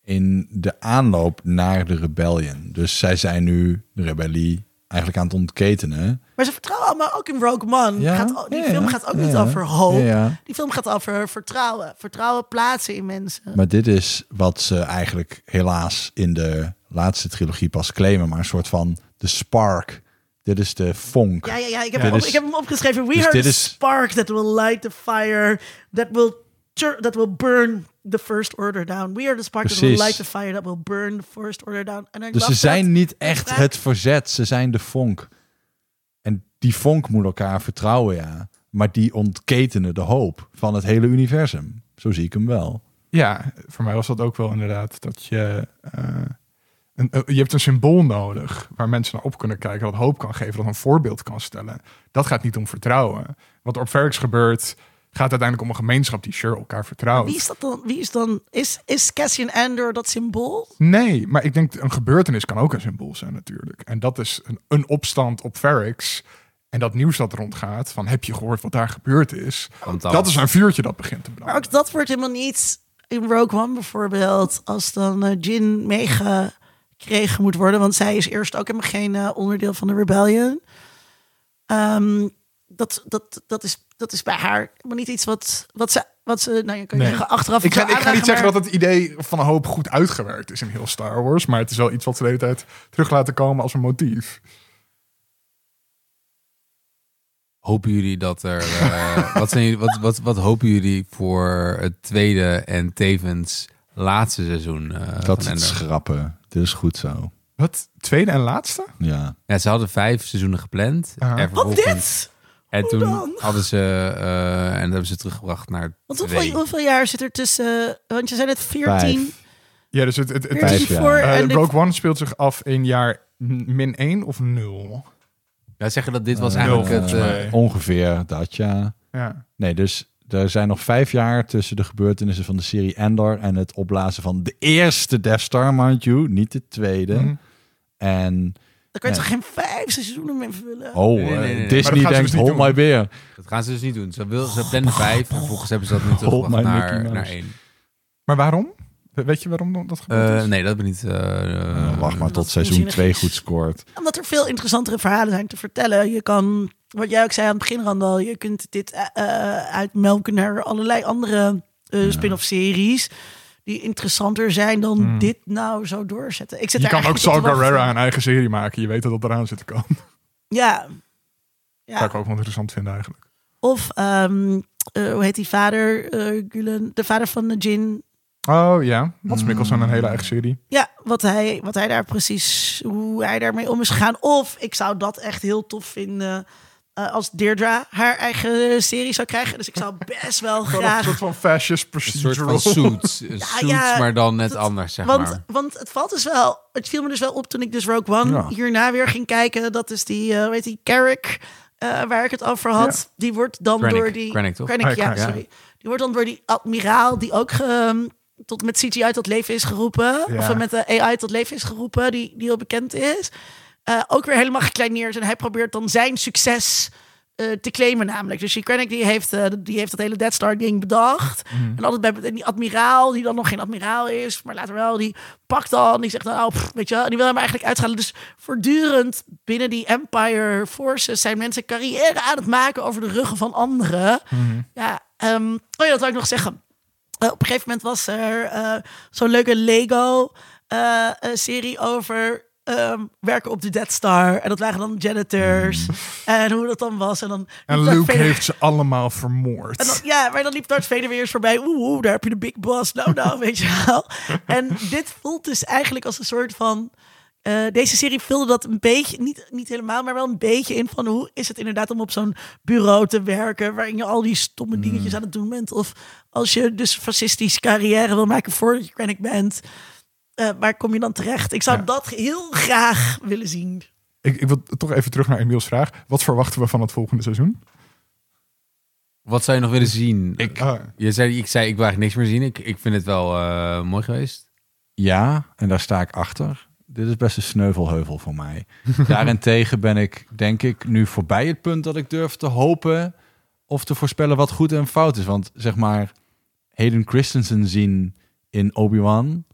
in de aanloop naar de rebellion. Dus zij zijn nu de rebellie eigenlijk aan het ontketenen. Maar ze vertrouwen allemaal ook in Rogue One. Ja, Gaat, die ja, film ja. gaat ook Ja, niet ja. over hoop. Ja, ja. Die film gaat over vertrouwen. Vertrouwen plaatsen in mensen. Maar dit is wat ze eigenlijk helaas in de laatste trilogie pas claimen. Maar een soort van de spark. Dit is de vonk. Ja, ja, ja. Ik heb, Ja, hem, op- ik heb hem opgeschreven. We dus are the is- spark that will light the fire. That will, that will burn the first order down. We are the spark that will light the fire. That will burn the first order down. En ik Dus ze zijn dat- niet echt het verzet. Ze zijn de vonk. En die vonk moet elkaar vertrouwen, ja. Maar die ontketenen de hoop van het hele universum. Zo zie ik hem wel. Ja, voor mij was dat ook wel inderdaad dat je. eh, een, eh, je hebt een symbool nodig waar mensen naar op kunnen kijken, dat hoop kan geven, dat een voorbeeld kan stellen. Dat gaat niet om vertrouwen. Wat er op Ferrix gebeurt, gaat uiteindelijk om een gemeenschap die sure elkaar vertrouwt. Wie is dat dan? Wie is dan? Is, is Cassian Andor dat symbool? Nee, maar ik denk een gebeurtenis kan ook een symbool zijn natuurlijk. En dat is een, een opstand op Ferrix. En dat nieuws dat rondgaat van heb je gehoord wat daar gebeurd is? Dat is een vuurtje dat begint te branden. Maar ook dat wordt helemaal niet in Rogue One bijvoorbeeld. Als dan eh, Jin meegekregen moet worden. Want zij is eerst ook helemaal geen eh, onderdeel van de rebellion. Ehm, dat, dat, dat, is, dat is bij haar helemaal niet iets wat, wat ze... Wat ze nou, je kan Nee. zeggen, achteraf Ik ga, ik ga niet zeggen maar- dat het idee van een hoop goed uitgewerkt is in heel Star Wars. Maar het is wel iets wat ze de hele tijd terug laten komen als een motief. hopen jullie dat er... eh, wat, zijn jullie, wat, wat, wat hopen jullie voor het tweede en tevens laatste seizoen eh, dat is schrappen. Dit is goed zo. Wat? Tweede en laatste? Ja. Ja, ze hadden vijf seizoenen gepland. Aha. En Wat dit? En Hoe toen dan? hadden ze... eh, en dat hebben ze teruggebracht naar Want twee. hoeveel, hoeveel jaar zit er tussen... Want je zei net 14, Vijf. Ja, dus het, het, het, 14 Vijf jaar. voor... eh, en de- Rogue One speelt zich af in jaar min 1 of 0. Ja, zeggen dat dit was Eh, eigenlijk nul, het... eh. Ongeveer dat, ja. Ja. Nee, dus er zijn nog vijf jaar tussen de gebeurtenissen van de serie Endor en het opblazen van de eerste Death Star, mind you, niet de tweede. Mhm. En Daar kan je toch geen vijf seizoenen mee vullen? oh, Nee, nee, nee, eh, Disney denkt, dus niet hold doen. my beer. dat gaan ze dus niet doen. Ze, wil, ze plannen vijf. En vervolgens hebben ze dat nu Hold teruggebracht naar, naar één. Maar waarom? We- Weet je waarom dat gebeurd Eh, nee, dat ben ik niet... eh, Eh, wacht maar tot seizoen onzinnig 2 is. goed scoort. Omdat er veel interessantere verhalen zijn te vertellen. Je kan, wat jij ook zei aan het begin, Randal, je kunt dit uitmelken naar allerlei andere spin-off series. Die interessanter zijn dan Hmm. dit nou zo doorzetten. Ik zit Je kan ook Saul. Guerrera een eigen serie maken. Je weet dat dat eraan zit te komen. Ja. Zou ja. ik ook wel interessant vinden eigenlijk. Of, ehm, eh, hoe heet die vader? eh Gulen, de vader van de Jin. Oh ja, Mats Mikkelsen een hele eigen serie. Ja, wat hij, wat hij daar precies, hoe hij daarmee om is gegaan. Of ik zou dat echt heel tof vinden eh, als Deirdre haar eigen serie zou krijgen. Dus ik zou best wel Gewoon een graag... soort van fascist Een soort van procedural. suits. Ja, suits, ja, maar dan net dat- anders, zeg Want, maar. want het valt dus wel, het viel me dus wel op toen ik dus Rogue One Ja. hierna weer ging kijken. Dat is die, eh weet die, Carrick, eh, waar ik het over had. Die wordt dan Krennic, door die... Krennic, toch? Krennic, Ah, ja, sorry. Die wordt dan door die admiraal, die ook ge- tot met CGI tot leven is geroepen. Ja. Of met de AI tot leven is geroepen, die, die heel bekend is. Eh, ook weer helemaal gekleineerd. En hij probeert dan zijn succes eh, te claimen namelijk. Dus Krennic die heeft, eh, die heeft dat hele Death Star ding bedacht. En altijd bij en die admiraal, die dan nog geen admiraal is, maar later wel, die pakt dan, die zegt dan, oh, pff, weet je wel, en die wil hem eigenlijk uitschalen. Dus voortdurend binnen die Empire Forces zijn mensen carrière aan het maken over de ruggen van anderen. Ja, ehm, oh ja, dat wil ik nog zeggen. Eh, op een gegeven moment was er eh, zo'n leuke Lego-serie over ehm, werken op de Death Star. En dat waren dan janitors. En hoe dat dan was. En, dan En Luke Vader- heeft ze allemaal vermoord. dan, ja, maar dan liep Darth Vader weer eens voorbij. Oeh, oeh, daar heb je de big boss. Nou, nou, weet je wel. En dit voelt dus eigenlijk als een soort van... eh, deze serie vulde dat een beetje, niet, niet helemaal, maar wel een beetje in van hoe is het inderdaad om op zo'n bureau te werken waarin je al die stomme dingetjes aan het doen bent. Of als je dus fascistisch carrière wil maken voordat je Krennic bent, eh, waar kom je dan terecht? Ik zou Ja. dat heel graag willen zien. Ik, ik wil toch even terug naar Emiels vraag. Wat verwachten we van het volgende seizoen? Wat zou je nog willen zien? Ik- Ah, Je zei, ik zei, ik wil eigenlijk niks meer zien. Ik, ik vind het wel eh, mooi geweest. Ja, en daar sta ik achter. Dit is best een sneuvelheuvel voor mij. Daarentegen ben ik, denk ik, nu voorbij het punt dat ik durf te hopen of te voorspellen wat goed en fout is. Want zeg maar, Hayden Christensen zien in Obi-Wan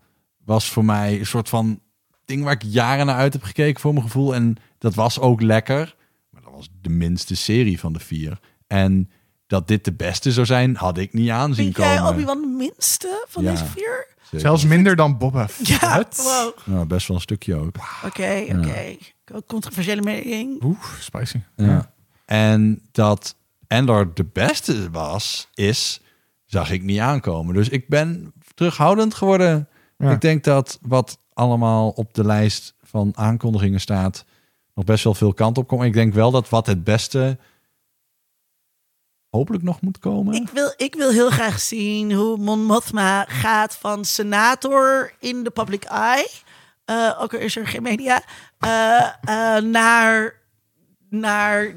was voor mij een soort van ding waar ik jaren naar uit heb gekeken voor mijn gevoel. En dat was ook lekker. Maar dat was de minste serie van de vier. En dat dit de beste zou zijn, had ik niet aanzien Vind jij komen. Obi-Wan de minste van Ja. deze vier? Zeker. zelfs minder dan Boba Ja, wow. Nou, best wel een stukje ook. Oké, oké. Controversiële mening. Oeh, spicy. Ja. En dat Endor de beste was, is, zag ik niet aankomen. Dus ik ben terughoudend geworden. Ja. Ik denk dat wat allemaal op de lijst van aankondigingen staat, nog best wel veel kant op komt. Ik denk wel dat wat het beste hopelijk nog moet komen. Ik wil, ik wil heel graag zien hoe Mon Mothma gaat van senator in de public eye. eh, ook al is er geen media. eh, eh, naar, naar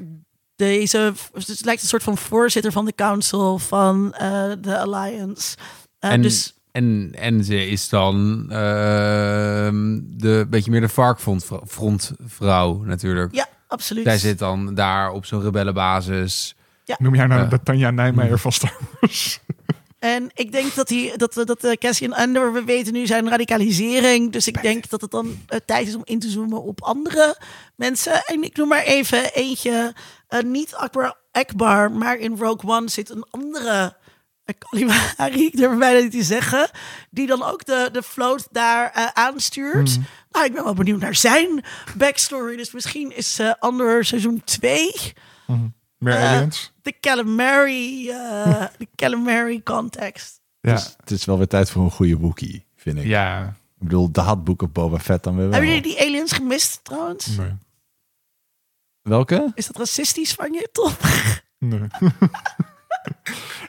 deze. Het lijkt een soort van voorzitter van de council van eh, de Alliance. En, dus en, en ze is dan ehm, de beetje meer de varkfrontvrouw natuurlijk. ja, absoluut. Zij zit dan daar op zo'n rebellenbasis. Noem jij nou Ja. de Tanja Nijmeijer van Star Wars? En ik denk dat, hij, dat, dat eh, Cassian Andor, we weten nu zijn radicalisering. Dus ik denk dat het dan eh, tijd is om in te zoomen op andere mensen. En ik noem maar even eentje. eh, niet Akbar Ekbar, maar in Rogue One zit een andere Kalimari, ik durf bijna niet te zeggen. Die dan ook de, de float daar aanstuurt. Nou, ik ben wel benieuwd naar zijn backstory. Dus misschien is eh Andor seizoen 2. Meer Eh, aliens? De calamari, eh, de calamari context. Ja. Dus het is wel weer tijd voor een goede boekie, vind ik. ja. Ik bedoel, de had boek of Boba Fett dan weer wel. Hebben jullie die aliens gemist trouwens? Nee. Welke? Is dat racistisch van je, toch? nee.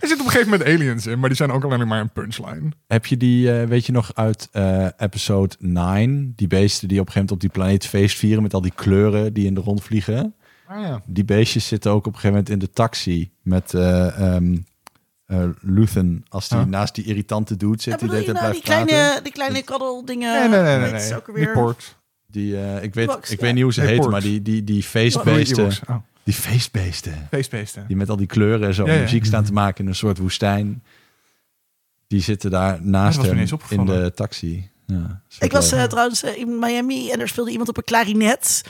er zit op een gegeven moment aliens in, maar die zijn ook alleen maar een punchline. Heb je die, eh, weet je nog, uit eh, episode 9? Die beesten die op een gegeven moment op die planeet feest vieren met al die kleuren die in de rond vliegen. Ah ja. Die beestjes zitten ook op een gegeven moment in de taxi met eh ehm eh, Luthen. Als die Huh? naast die irritante dude zit, Ja, die bedoel de je hele nou die blijft praten. kleine, die kleine kaddeldingen? Nee, nee, nee, nee. Nee. ook Die port. Die, eh, ik weet, ik ja. weet niet hoe ze Nee, Porks. maar die, die, die feestbeesten. Oh, Die feestbeesten. feestbeesten. Die met al die kleuren en zo Ja, ja. muziek staan te maken in een soort woestijn. Die zitten daar naast hem in de taxi. Ja, Ik was trouwens in Miami en er speelde iemand op een klarinet.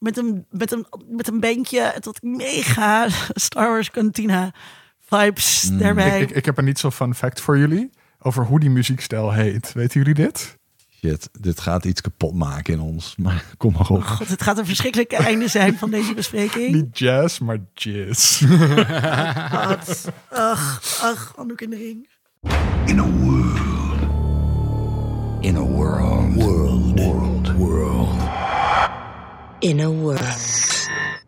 Met een, met een, met een bandje. Het had mega Star Wars Cantina vibes Mm. daarbij. Ik, ik, ik heb een niet zo fun fact voor jullie over hoe die muziekstijl heet. Weten jullie dit? Shit, dit gaat iets kapot maken in ons. Maar kom maar op. God, het gaat een verschrikkelijke einde zijn van deze bespreking. Niet jazz, maar. God. Ach, ach, handdoek in de ring. In a world. In a. World. In a world.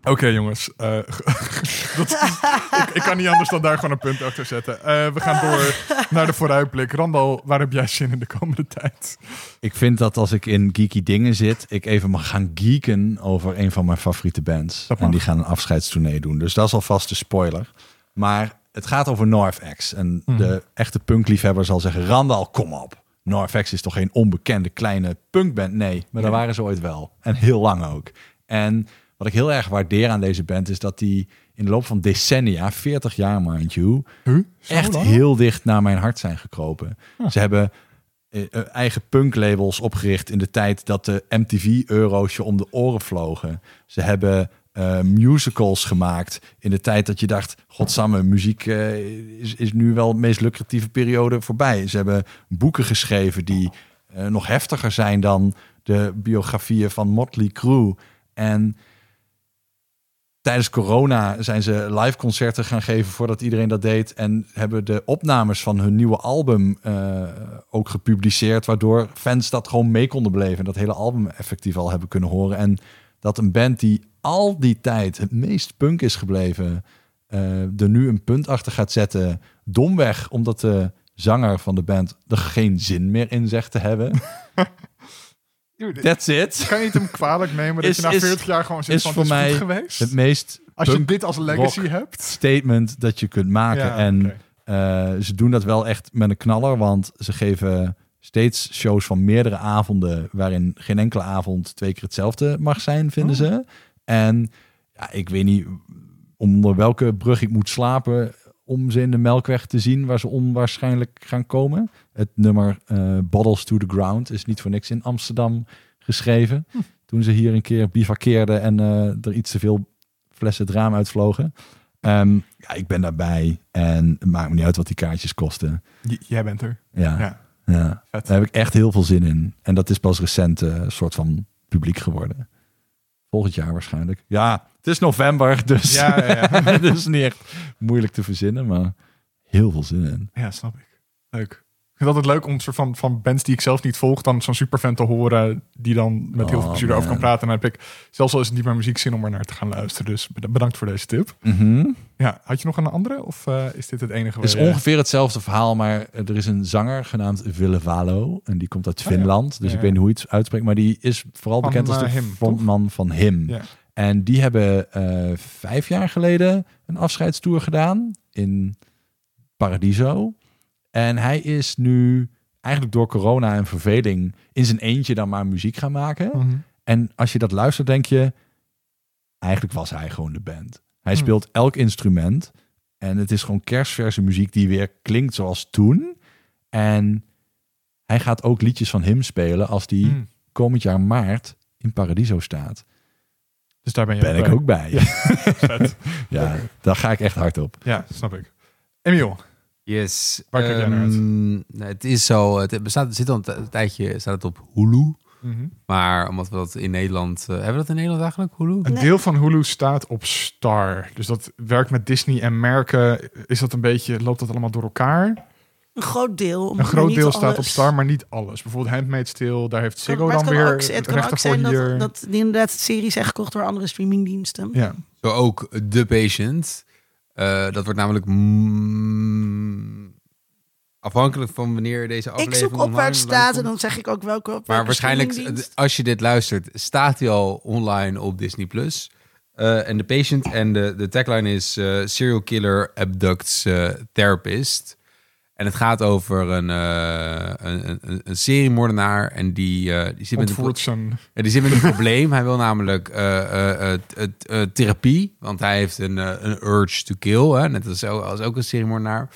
Oké jongens, eh, dat is- ik, ik kan niet anders dan daar gewoon een punt achter zetten. Eh, we gaan door naar de vooruitblik. Randal, waar heb jij zin in de komende tijd? Ik vind dat als ik in geeky dingen zit, ik even mag gaan geeken over een van mijn favoriete bands. En die gaan een afscheidstournee doen. Dus dat is alvast de spoiler. Maar het gaat over NoFX. En Mhm. de echte punkliefhebber zal zeggen, Randal, kom op. NoFX is toch geen onbekende kleine punkband? Nee, maar daar Ja. waren ze ooit wel. En heel lang ook. En wat ik heel erg waardeer aan deze band is dat die in de loop van decennia, 40 jaar mind you, Huh? Echt lang? heel dicht naar mijn hart zijn gekropen. Ze hebben eh, eh, eigen punklabels opgericht in de tijd dat de MTV-euro's je om de oren vlogen. Ze hebben eh, musicals gemaakt in de tijd dat je dacht, godsamme, muziek eh, is, is nu wel de meest lucratieve periode voorbij. Ze hebben boeken geschreven die eh, nog heftiger zijn dan de biografieën van Motley Crue. En tijdens corona zijn ze live concerten gaan geven voordat iedereen dat deed. En hebben de opnames van hun nieuwe album ook gepubliceerd. Waardoor fans dat gewoon mee konden beleven. En dat hele album effectief al hebben kunnen horen. En dat een band die al die tijd het meest punk is gebleven. eh, er nu een punt achter gaat zetten. Domweg, omdat de zanger van de band er geen zin meer in zegt te hebben. That's it. Kan je het hem kwalijk nemen dat Is- je na is- 40 jaar gewoon zit is van voor mij geweest? Het meest Als je dit als legacy hebt. statement dat je kunt maken. Ja, en eh, ze doen dat wel echt met een knaller, want ze geven steeds shows van meerdere avonden, waarin geen enkele avond twee keer hetzelfde mag zijn, vinden Oh. ze. En ja, ik weet niet onder welke brug ik moet slapen om ze in de Melkweg te zien, waar ze onwaarschijnlijk gaan komen. Het nummer eh, Bottles to the Ground is niet voor niks in Amsterdam geschreven. Hm. Toen ze hier een keer bivakkeerden en eh, er iets te veel flessen het raam uitvlogen. Ehm, ja, ik ben daarbij en het maakt me niet uit wat die kaartjes kosten. J- jij bent er. Ja, Ja. daar heb ik echt heel veel zin in. En dat is pas recent eh, een soort van publiek geworden. Volgend jaar waarschijnlijk. Ja, het is november, dus Ja, ja, ja. het is niet echt moeilijk te verzinnen, maar heel veel zin in. Ja, snap ik. Leuk. Vind het altijd leuk om soort van, van bands die ik zelf niet volg, dan zo'n superfan te horen, die dan met heel veel Oh, plezier erover kan praten. En dan heb ik, zelfs al is het niet mijn muziek, zin om er naar te gaan luisteren. Dus bed- bedankt voor deze tip. Mhm. Ja, had je nog een andere? Of eh, is dit het enige? Het is waar je- ongeveer hetzelfde verhaal, maar er is een zanger genaamd Ville Valo. En die komt uit Oh ja. Finland. Dus Ja, ik weet niet hoe je het uitspreekt. Maar die is vooral Van, bekend als de eh, Him, frontman van Him. Ja. En die hebben eh, vijf jaar geleden een afscheidstour gedaan in Paradiso. En hij is nu eigenlijk door corona en verveling in zijn eentje dan maar muziek gaan maken. Mhm. En als je dat luistert, denk je, eigenlijk was hij gewoon de band. Hij Hmm. speelt elk instrument. En het is gewoon kerstverse muziek die weer klinkt zoals toen. En hij gaat ook liedjes van hem spelen als die Mm. komend jaar maart in Paradiso staat. Dus daar ben je Ben ik bij. ook bij. Ja, daar ga ik echt hard op. Ja, snap ik. Emiel, Yes. Waar kijk jij naar uit? Ehm, nou, het is zo. Het bestaat, zit al een tijdje staat het op Hulu. Mhm. Maar omdat we dat in Nederland... eh, hebben we dat in Nederland eigenlijk, Hulu? Een Nee. deel van Hulu staat op Star. Dus dat werkt met Disney en merken. Is dat een beetje, loopt dat allemaal door elkaar? Een groot deel. Een groot niet deel staat op. Star, maar niet alles. Bijvoorbeeld Handmaid's Tale, daar heeft Ziggo dan kan weer ook, het kan ook zijn dat, dat die inderdaad series zijn gekocht door andere streamingdiensten. Ja. Zo ook The Patient. Eh, dat wordt namelijk mm, afhankelijk van wanneer deze Ik aflevering zoek op waar online het staat en dan zeg ik ook welke. op Maar waarschijnlijk, als je dit luistert, staat hij al online op Disney+. Plus. Eh, en The Patient en de, de tagline is eh, Serial Killer Abducts Therapist. En het gaat over een, eh een, een, een seriemoordenaar en die, eh, die, zit met een, ja, die zit met een probleem. Hij wil namelijk eh, therapie, want hij heeft een, een urge to kill. Hè? Net als, als ook een seriemoordenaar.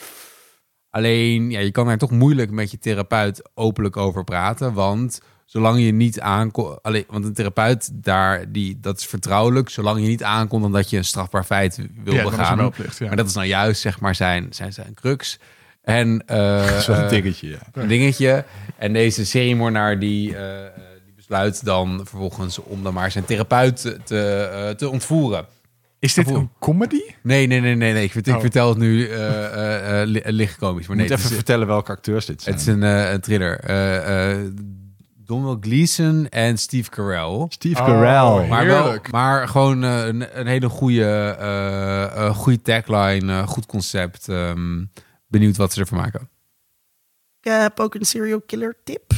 Alleen, ja, je kan daar toch moeilijk met je therapeut openlijk over praten. Want zolang je niet aankomt... Want een therapeut, daar, die, dat is vertrouwelijk. Zolang je niet aankomt omdat je een strafbaar feit wil Ja, begaan. ja. Maar dat is nou juist, zeg maar, zijn, zijn, zijn crux. En, eh, Dat is wel een eh, dingetje, ja. een dingetje. En deze seriemoordenaar die, eh, die besluit dan vervolgens om dan maar zijn therapeut te, te, eh, te ontvoeren. Is dit een comedy? Nee, nee, nee, nee. nee. Ik, vert- ik Oh. vertel het nu eh, eh, eh, li- licht komisch. Maar nee, moet even is, vertellen welke acteurs dit zijn. het is een, een thriller. Eh eh Donald Gleason en Steve Carell. Steve Oh, Carell. Maar, wel, maar gewoon een, een hele goede, eh, eh, goede tagline, goed concept. Ehm, benieuwd wat ze ervan maken. Ik heb ook een serial killer tip.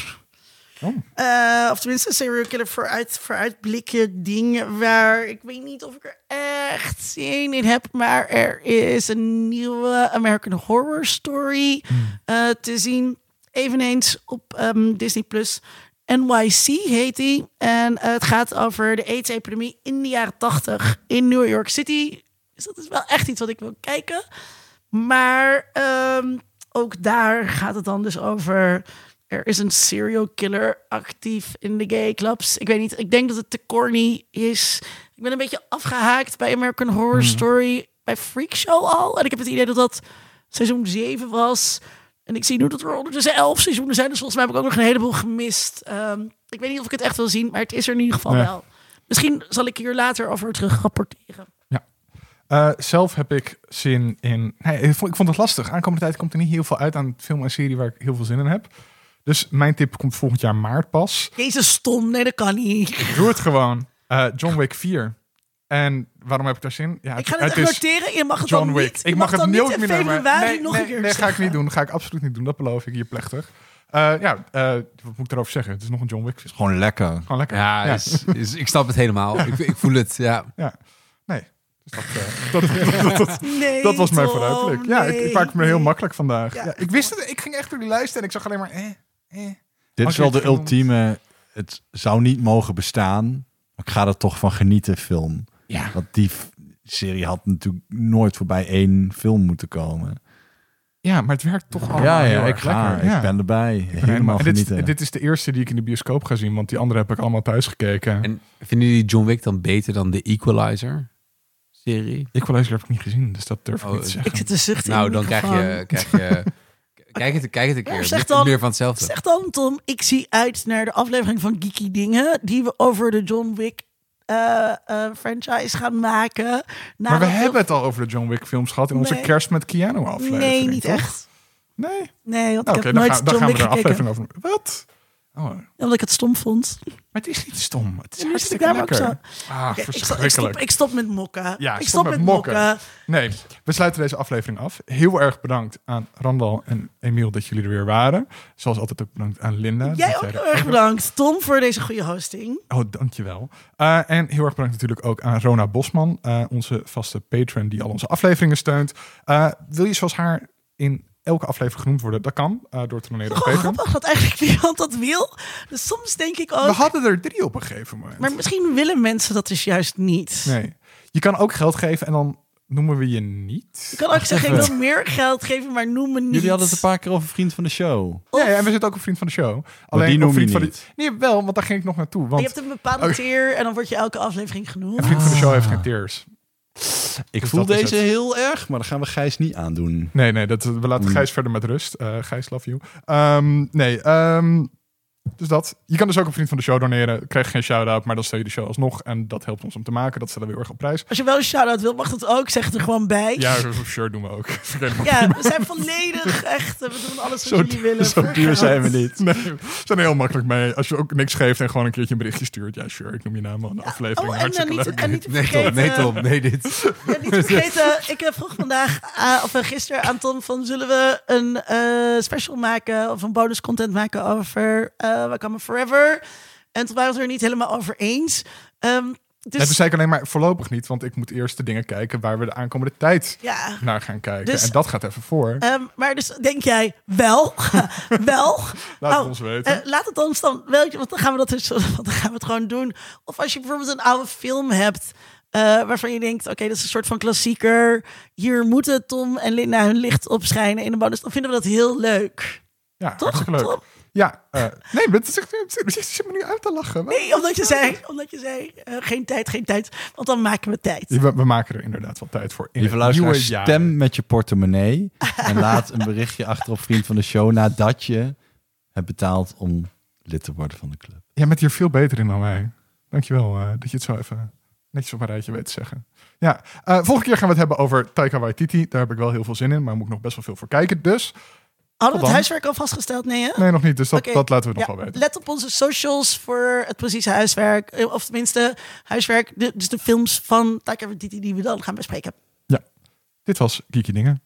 Oh. Eh, of tenminste, een serial killer vooruit, vooruitblikken dingen waar ik weet niet of ik er echt zin in heb. Maar er is een nieuwe American Horror Story eh, te zien. Eveneens op ehm, Disney Plus. NYC heet die. En eh, het gaat over de AIDS-epidemie in de jaren 80 in New York City. Dus dat is wel echt iets wat ik wil kijken. Maar ehm, ook daar gaat het dan dus over. Er is een serial killer actief in de gay clubs. Ik weet niet, ik denk dat het te corny is. Ik ben een beetje afgehaakt bij American Horror Story, bij Freak Show al. En ik heb het idee dat dat seizoen 7 was. En ik zie nu dat er ondertussen 11 seizoenen zijn. Dus volgens mij heb ik ook nog een heleboel gemist. Ehm, ik weet niet of ik het echt wil zien, maar het is er in ieder geval Nee. wel. Misschien zal ik hier later over terug rapporteren. Eh, zelf heb ik zin in... Nee, ik vond, ik vond het lastig. Aankomende tijd komt er niet heel veel uit aan film en serie waar ik heel veel zin in heb. Dus mijn tip komt volgend jaar maart pas. Jezus, stom. Nee, dat kan niet. Doe het gewoon. Eh, John Wick 4. En waarom heb ik daar zin? Ja, Ik ga het, echt noteren. Je mag het John dan Wick. niet. ik je mag, het niet in meer februari Nee, nog nee, een keer nee, ga ik niet doen. Dat ga ik absoluut niet doen. Dat beloof ik hier plechtig. Eh, ja, eh, wat moet ik erover zeggen? Het is nog een John Wick. Gewoon lekker. Gewoon lekker. Ja, Ja. Is, is- ik snap het helemaal. Ik, ik voel het, ja. Ja. Dat, eh, dat, dat, dat, Nee, dat was mijn Tom, vooruitblik. Ja, ik, ik maak me heel nee. makkelijk vandaag. Ja. Ja, ik wist het. Ik ging echt door die lijst en ik zag alleen maar... Eh, eh. Dit is wel de genoemd- ultieme... Het zou niet mogen bestaan. Maar ik ga er toch van genieten, film. Ja. Want die serie had natuurlijk nooit voorbij één film moeten komen. ja, maar het werkt toch allemaal ja, heel ja, ik ga. lekker. Ja. Ik ben erbij. Ik ben Helemaal en dit, genieten. dit is de eerste die ik in de bioscoop ga zien, want die andere heb ik allemaal thuis gekeken. En vinden jullie John Wick dan beter dan de Equalizer serie? Equalizer heb ik niet gezien, dus dat durf ik Oh, niet te zeggen. Ik zit te zuchten Nou, dan krijg je, krijg je kijk, het, kijk het een Ja, keer. zeg Meer- dan- meer van hetzelfde. Zeg dan, Tom, ik zie uit naar de aflevering van Geeky Dingen... die we over de John Wick eh, eh, franchise gaan maken. maar we hebben het al over de John Wick films gehad in onze kerst met Keanu aflevering. Nee, niet toch? echt. Nee? Nee, want Nou, ik Oké, heb dan, nooit gaan- dan John gaan we Wick er aflevering over. Wat? Oh, Omdat ik het stom vond. Het is niet stom. Het is Ja, hartstikke lekker. Ah, ik, verschrikkelijk. stop, ik stop met mokken. Ja, ik stop stop, met mokken. Nee, we sluiten deze aflevering af. Heel erg bedankt aan Randal en Emiel dat jullie er weer waren. Zoals altijd ook bedankt aan Linda. Jij ook heel erg bedankt, Tom, voor deze goede hosting. Oh, dankjewel. Eh en heel erg bedankt natuurlijk ook aan Rona Bosman, eh, onze vaste patron die al onze afleveringen steunt. Eh, wil je zoals haar in elke aflevering genoemd worden? Dat kan, eh, door te doneren op Gewoon Patreon. grappig dat eigenlijk niemand dat wil. Dus soms denk ik ook... We hadden er drie op een gegeven moment. Maar misschien willen mensen dat dus juist niet. Nee. Je kan ook geld geven en dan noemen we je niet. Je kan ook zeggen, ik wil meer geld geven, maar noem me niet. Jullie hadden het een paar keer over vriend van de show. Ja, ja, en we zitten ook een vriend van de show. Alleen die op noem je vriend van niet. de... Nee, wel, want daar ging ik nog naartoe. Je Want hebt een bepaalde Oh. tier en dan word je elke aflevering genoemd. een vriend van de show heeft geen tears. Ik Dus voel deze heel erg, maar dat gaan we Gijs niet aandoen. Nee, nee, dat, we laten Hmm. Gijs verder met rust. Eh Gijs, love you. Ehm, nee, ehm, Dus dat. Je kan dus ook een vriend van de show doneren. Krijg geen shout-out, maar dan stel je de show alsnog. En dat helpt ons om te maken. Dat stellen we heel erg op prijs. Als je wel een shout-out wil, mag dat ook. Zeg het er gewoon bij. Ja, sure, doen we ook. Ja, we zijn volledig echt. We doen alles wat Zo- jullie willen. Zo voor duur zijn we niet. Nee, we zijn er heel makkelijk mee. Als je ook niks geeft en gewoon een keertje een berichtje stuurt. Ja, sure, ik noem je naam in de aflevering. Oh, en, dan niet, leuk. en niet te Nee, vergeten. Tom, nee, Tom, nee, dit. Ja, niet te vergeten, ik heb vroeg vandaag, eh, of eh, gisteren aan Tom van, zullen we een eh, special maken of een bonus content maken over uh, Wakama Forever? En toen waren we het er niet helemaal over eens. Ehm, dus Nee, zei ik alleen maar voorlopig niet, want ik moet eerst de dingen kijken waar we de aankomende tijd ja. naar gaan kijken. Dus- en dat gaat even voor. Ehm, maar dus denk jij wel, wel. Laat het Oh, ons weten. Eh, laat het ons dan, je, want dan gaan we dat dus, want dan gaan we het gewoon doen. Of als je bijvoorbeeld een oude film hebt. eh, waarvan je denkt, oké, dat is een soort van klassieker. Hier moeten Tom en Linda hun licht op schijnen in de bonus. Dan vinden we dat heel leuk. ja, toch? hartstikke leuk. Tom? Ja, eh, nee, maar het zit me nu uit te lachen. Nee, omdat je zei, omdat je zei eh, geen tijd, geen tijd. Want dan maken we tijd. We, we maken er inderdaad wel tijd voor. In Lieve luisteraar, stem met je portemonnee. en laat een berichtje achter op Vriend van de Show nadat je hebt betaald om lid te worden van de club. Jij bent hier veel beter in dan wij. Dankjewel uh, dat je het zo even netjes op een rijtje weet te zeggen. Ja, uh, volgende keer gaan we het hebben over Taika Waititi. Daar heb ik wel heel veel zin in, maar moet ik nog best wel veel voor kijken. Dus, Hadden we het huiswerk al vastgesteld? Nee, hè? nee nog niet. Dus dat, dat laten we nog Ja, wel weten. let op onze socials voor het precieze huiswerk. Eh, Of tenminste, huiswerk. de- dus de films van Taika Waititi die we dan gaan bespreken. Dit was Geeky Dingen.